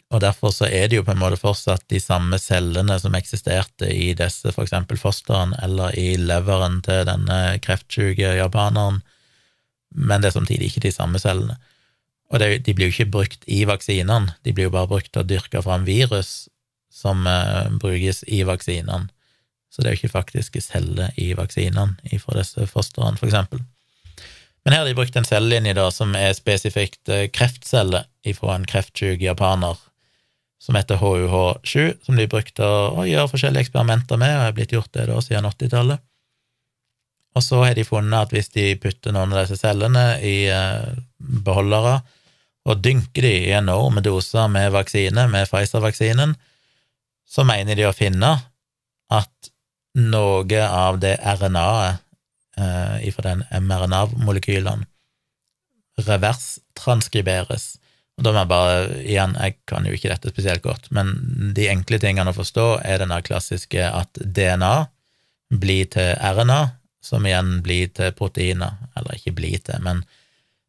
Og derfor så er det jo på en måte fortsatt de samme cellene som eksisterte i disse, for eksempel fosteren, eller i leveren til denne kreftsyke japaneren, men det er samtidig ikke de samme cellene. Og det, de blir jo ikke brukt i vaksinene, de blir jo bare brukt til å dyrke fram virus som uh, brukes i vaksinene. Så det er jo ikke faktiske celler i vaksinene fra disse fostrene, for eksempel. Men her har de brukt en cellelinje da, som er spesifikt kreftceller kreftcelle fra en kreftsyk japaner, som heter HUH7, som de brukte å, gjøre forskjellige eksperimenter med, og er blitt gjort det da siden 80-tallet. Og så har de funnet at hvis de putter noen av disse cellene i eh, beholdere, og dynker de i enorme doser med vaksine, med Pfizer-vaksinen, så mener de å finne at noe av det RNA-et eh, fra den mRNA-molekylene reverstranskriberes. Og da må jeg bare, igjen, jeg kan jo ikke dette spesielt godt, men de enkle tingene å forstå er denne klassiske at DNA blir til RNA, som igjen blir til proteiner, eller ikke blir til, men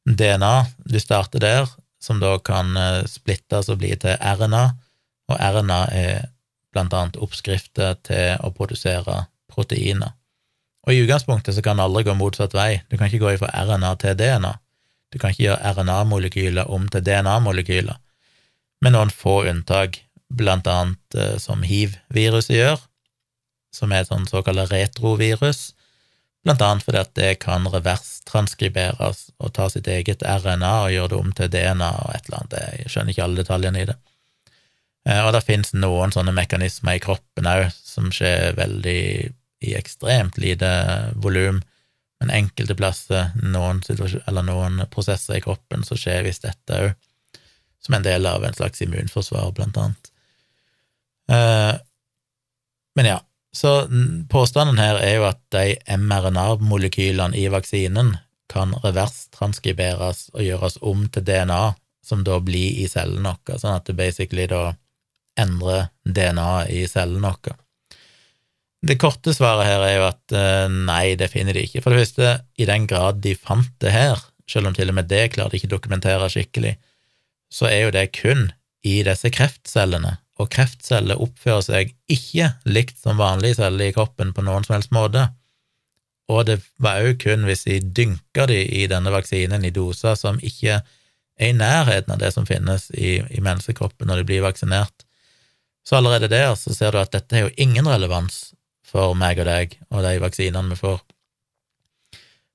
DNA, du starter der, som da kan eh, splittes og bli til RNA, og RNA er blant annet oppskrifter til å produsere proteiner. Og i utgangspunktet så kan det aldri gå motsatt vei. Du kan ikke gå fra RNA til DNA. Du kan ikke gjøre RNA-molekyler om til DNA-molekyler, med noen få unntak, blant annet eh, som hiv-viruset gjør, som er et sånn såkalt retrovirus, blant annet fordi at det kan reverstranskriberes og ta sitt eget RNA og gjøre det om til DNA og et eller annet, jeg skjønner ikke alle detaljene i det. Eh, og det finnes noen sånne mekanismer i kroppen òg som skjer veldig i ekstremt lite volum, men enkelte plasser, noen, eller noen prosesser i kroppen, så skjer visst dette òg, som en del av en slags immunforsvar, blant annet. Eh, men ja, så påstanden her er jo at de mRNA-molekylene i vaksinen kan reverstranskriberes og gjøres om til DNA, som da blir i cellen vår, sånn at det basically da endrer DNA i cellen vår. Det korte svaret her er jo at eh, nei, det finner de ikke. For det første, i den grad de fant det her, selv om til og med det klarer de ikke dokumentere skikkelig, så er jo det kun i disse kreftcellene, og kreftceller oppfører seg ikke likt som vanlige celler i kroppen på noen som helst måte. Og det var òg kun hvis de dynka de i denne vaksinen i doser som ikke er i nærheten av det som finnes i, i menneskekroppen når de blir vaksinert. Så allerede der så ser du at dette har jo ingen relevans for meg og deg og de vaksinene vi får.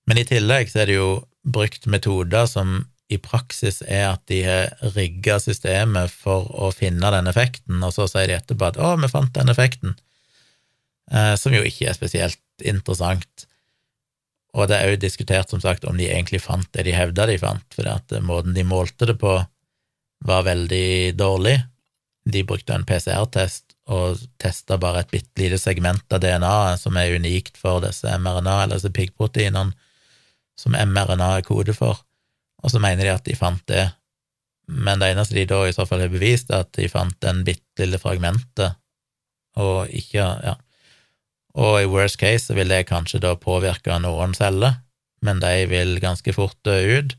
Men i tillegg så er det jo brukt metoder som i praksis er at de har rigga systemet for å finne den effekten, og så sier de etterpå at 'å, vi fant den effekten', eh, som jo ikke er spesielt interessant. Og det er òg diskutert, som sagt, om de egentlig fant det de hevda de fant, for at måten de målte det på, var veldig dårlig. De brukte en PCR-test og testa bare et bitte lite segment av DNA-et som er unikt for disse mRNA, eller disse piggproteinene, som mRNA er kode for og så mener de at de fant det, men det eneste de da i så fall har bevist, er at de fant den bitte lille fragmentet, og ikke Ja. Og i worst case så vil det kanskje da påvirke noen celler, men de vil ganske fort dø ut,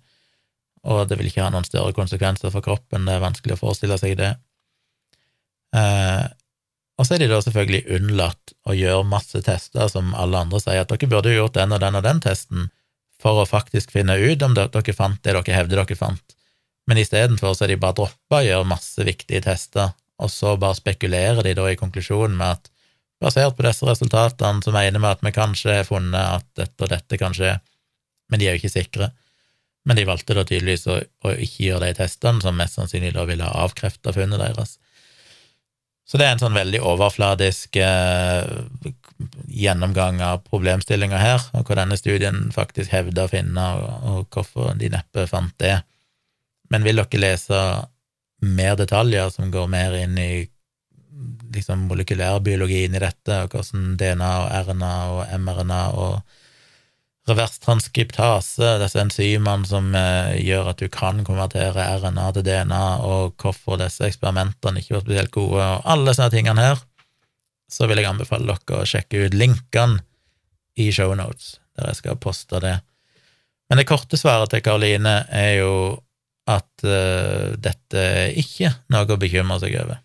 og det vil ikke ha noen større konsekvenser for kroppen, det er vanskelig å forestille seg det. Eh, og så er de da selvfølgelig unnlatt å gjøre masse tester som alle andre sier at dere burde gjort den og den og den testen, for å faktisk finne ut om dere fant det dere hevder dere fant, men istedenfor så er de bare droppa å gjøre masse viktige tester, og så bare spekulerer de da i konklusjonen med at basert på disse resultatene så mener vi at vi kanskje har funnet at dette og dette kan skje, men de er jo ikke sikre. Men de valgte da tydeligvis å, å ikke gjøre de testene, som mest sannsynlig da ville ha avkrefta funnet deres. Så det er en sånn veldig overfladisk eh, gjennomgang av problemstillinga her, og hva denne studien faktisk hevder å finne, og, og hvorfor de neppe fant det. Men vil dere lese mer detaljer som går mer inn i liksom molekylærbiologien i dette, og hvordan DNA og RNA og mRNA og reverstranskriptase, disse enzymene som eh, gjør at du kan konvertere RNA til DNA, og hvorfor disse eksperimentene ikke var spesielt gode, og alle sånne tingene her, så vil jeg anbefale dere å sjekke ut linkene i shownotes, der jeg skal poste det. Men det korte svaret til Karoline er jo at uh, dette er ikke noe å bekymre seg over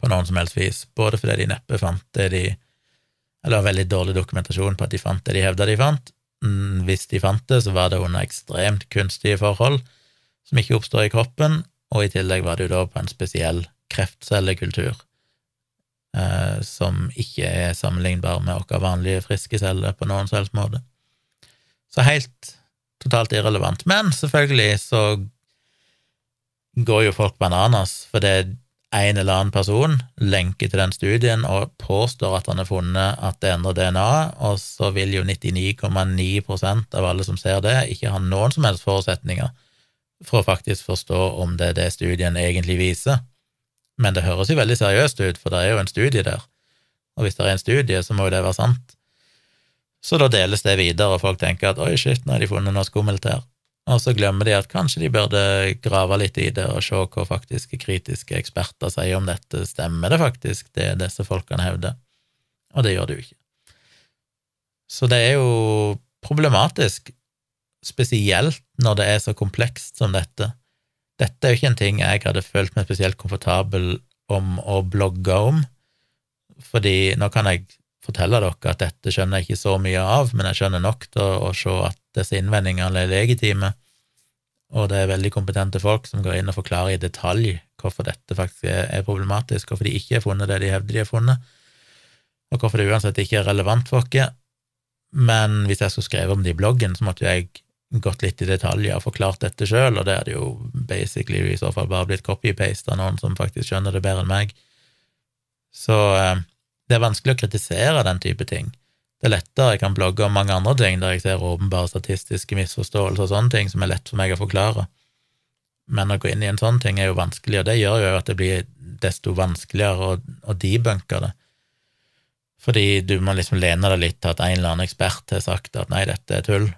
på noen som helst vis, både fordi de neppe fant det de Eller veldig dårlig dokumentasjon på at de fant det de hevda de fant. Mm, hvis de fant det, så var det under ekstremt kunstige forhold som ikke oppstår i kroppen, og i tillegg var det jo da på en spesiell kreftcellekultur eh, som ikke er sammenlignbar med våre vanlige friske celler på noen som helst måte. Så helt totalt irrelevant. Men selvfølgelig så går jo folk bananas, for det en eller annen person lenker til den studien og påstår at han har funnet at det endrer DNA, og så vil jo 99,9% av alle som ser det, ikke ha noen som helst forutsetninger for å faktisk forstå om det er det studien egentlig viser. Men det høres jo veldig seriøst ut, for det er jo en studie der, og hvis det er en studie, så må jo det være sant. Så da deles det videre, og folk tenker at oi, shit, nå har de funnet noe skummelt her. Og så glemmer de at kanskje de burde grave litt i det og se hva faktiske kritiske eksperter sier om dette. Stemmer det faktisk, det disse folkene hevder? Og det gjør det jo ikke. Så det er jo problematisk, spesielt når det er så komplekst som dette. Dette er jo ikke en ting jeg hadde følt meg spesielt komfortabel om å blogge om, fordi nå kan jeg fortelle dere at dette skjønner jeg ikke så mye av, men jeg skjønner nok til å, å se at disse innvendingene er legitime, og det er veldig kompetente folk som går inn og forklarer i detalj hvorfor dette faktisk er problematisk, hvorfor de ikke har funnet det de hevder de har funnet, og hvorfor det uansett ikke er relevant for oss. Men hvis jeg skulle skrevet om det i bloggen, så måtte jeg gått litt i detaljer og forklart dette sjøl, og det hadde jo basically i så fall bare blitt copy-paste av noen som faktisk skjønner det bedre enn meg. Så eh, det er vanskelig å kritisere den type ting. Det er lettere, jeg kan blogge om mange andre ting der jeg ser åpenbare statistiske misforståelser og sånne ting som er lett for meg å forklare. Men å gå inn i en sånn ting er jo vanskelig, og det gjør jo at det blir desto vanskeligere å, å debunke det. Fordi du må liksom lene deg litt til at en eller annen ekspert har sagt at nei, dette er tull,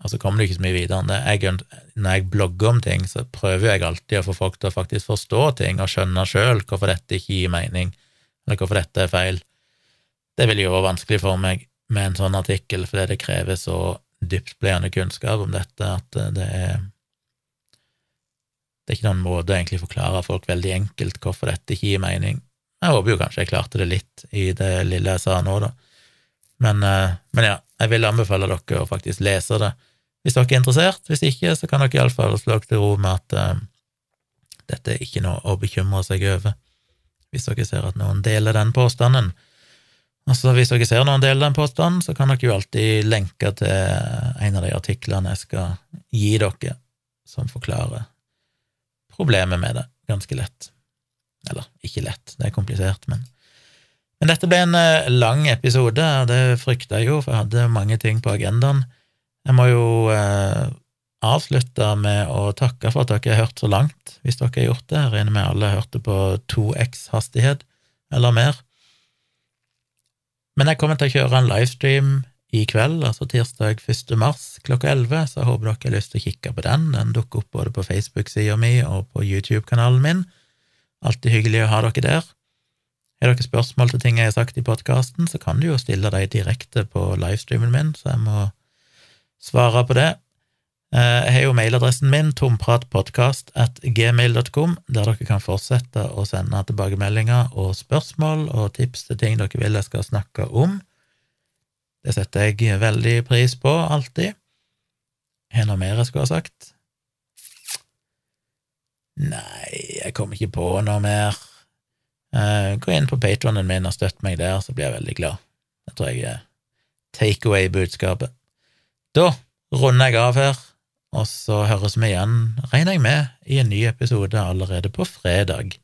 og så kommer du ikke så mye videre enn det. Jeg, når jeg blogger om ting, så prøver jeg alltid å få folk til å faktisk forstå ting og skjønne sjøl hvorfor dette ikke gir mening, eller hvorfor dette er feil. Det vil jo være vanskelig for meg med en sånn artikkel, fordi det krever så dyptpleiende kunnskap om dette at det er Det er ikke noen måte å forklare folk veldig enkelt hvorfor dette ikke gir mening. Jeg håper jo kanskje jeg klarte det litt i det lille jeg sa nå, da. Men, eh, men ja, jeg vil anbefale dere å faktisk lese det hvis dere er interessert. Hvis ikke, så kan dere iallfall slå dere til ro med at uh, dette er ikke noe å bekymre seg over. Hvis dere ser at noen deler den påstanden, Altså, hvis dere ser noen deler den påstanden, så kan dere jo alltid lenke til en av de artiklene jeg skal gi dere, som forklarer problemet med det, ganske lett. Eller ikke lett, det er komplisert, men Men dette ble en eh, lang episode, og det frykta jeg jo, for jeg hadde mange ting på agendaen. Jeg må jo eh, avslutte med å takke for at dere har hørt så langt, hvis dere har gjort det. Jeg regner med alle hørte på 2x hastighet eller mer. Men jeg kommer til å kjøre en livestream i kveld, altså tirsdag 1. mars klokka 11, så jeg håper dere har lyst til å kikke på den. Den dukker opp både på Facebook-sida mi og på YouTube-kanalen min. Alltid hyggelig å ha dere der. Har dere spørsmål til ting jeg har sagt i podkasten, så kan du jo stille dem direkte på livestreamen min, så jeg må svare på det. Eh, jeg har jo mailadressen min, tompratpodkast.gmail.com, der dere kan fortsette å sende tilbakemeldinger og spørsmål og tips til ting dere vil jeg skal snakke om. Det setter jeg veldig pris på, alltid. Har noe mer jeg skulle ha sagt? Nei, jeg kommer ikke på noe mer. Eh, gå inn på patronen min og støtt meg der, så blir jeg veldig glad. Det tror jeg er takeaway-budskapet. Da runder jeg av her. Og så høres vi igjen, regner jeg med, i en ny episode allerede på fredag.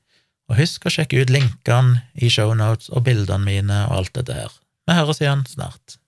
Og husk å sjekke ut linkene i shownotes og bildene mine og alt dette her. Vi høres igjen snart.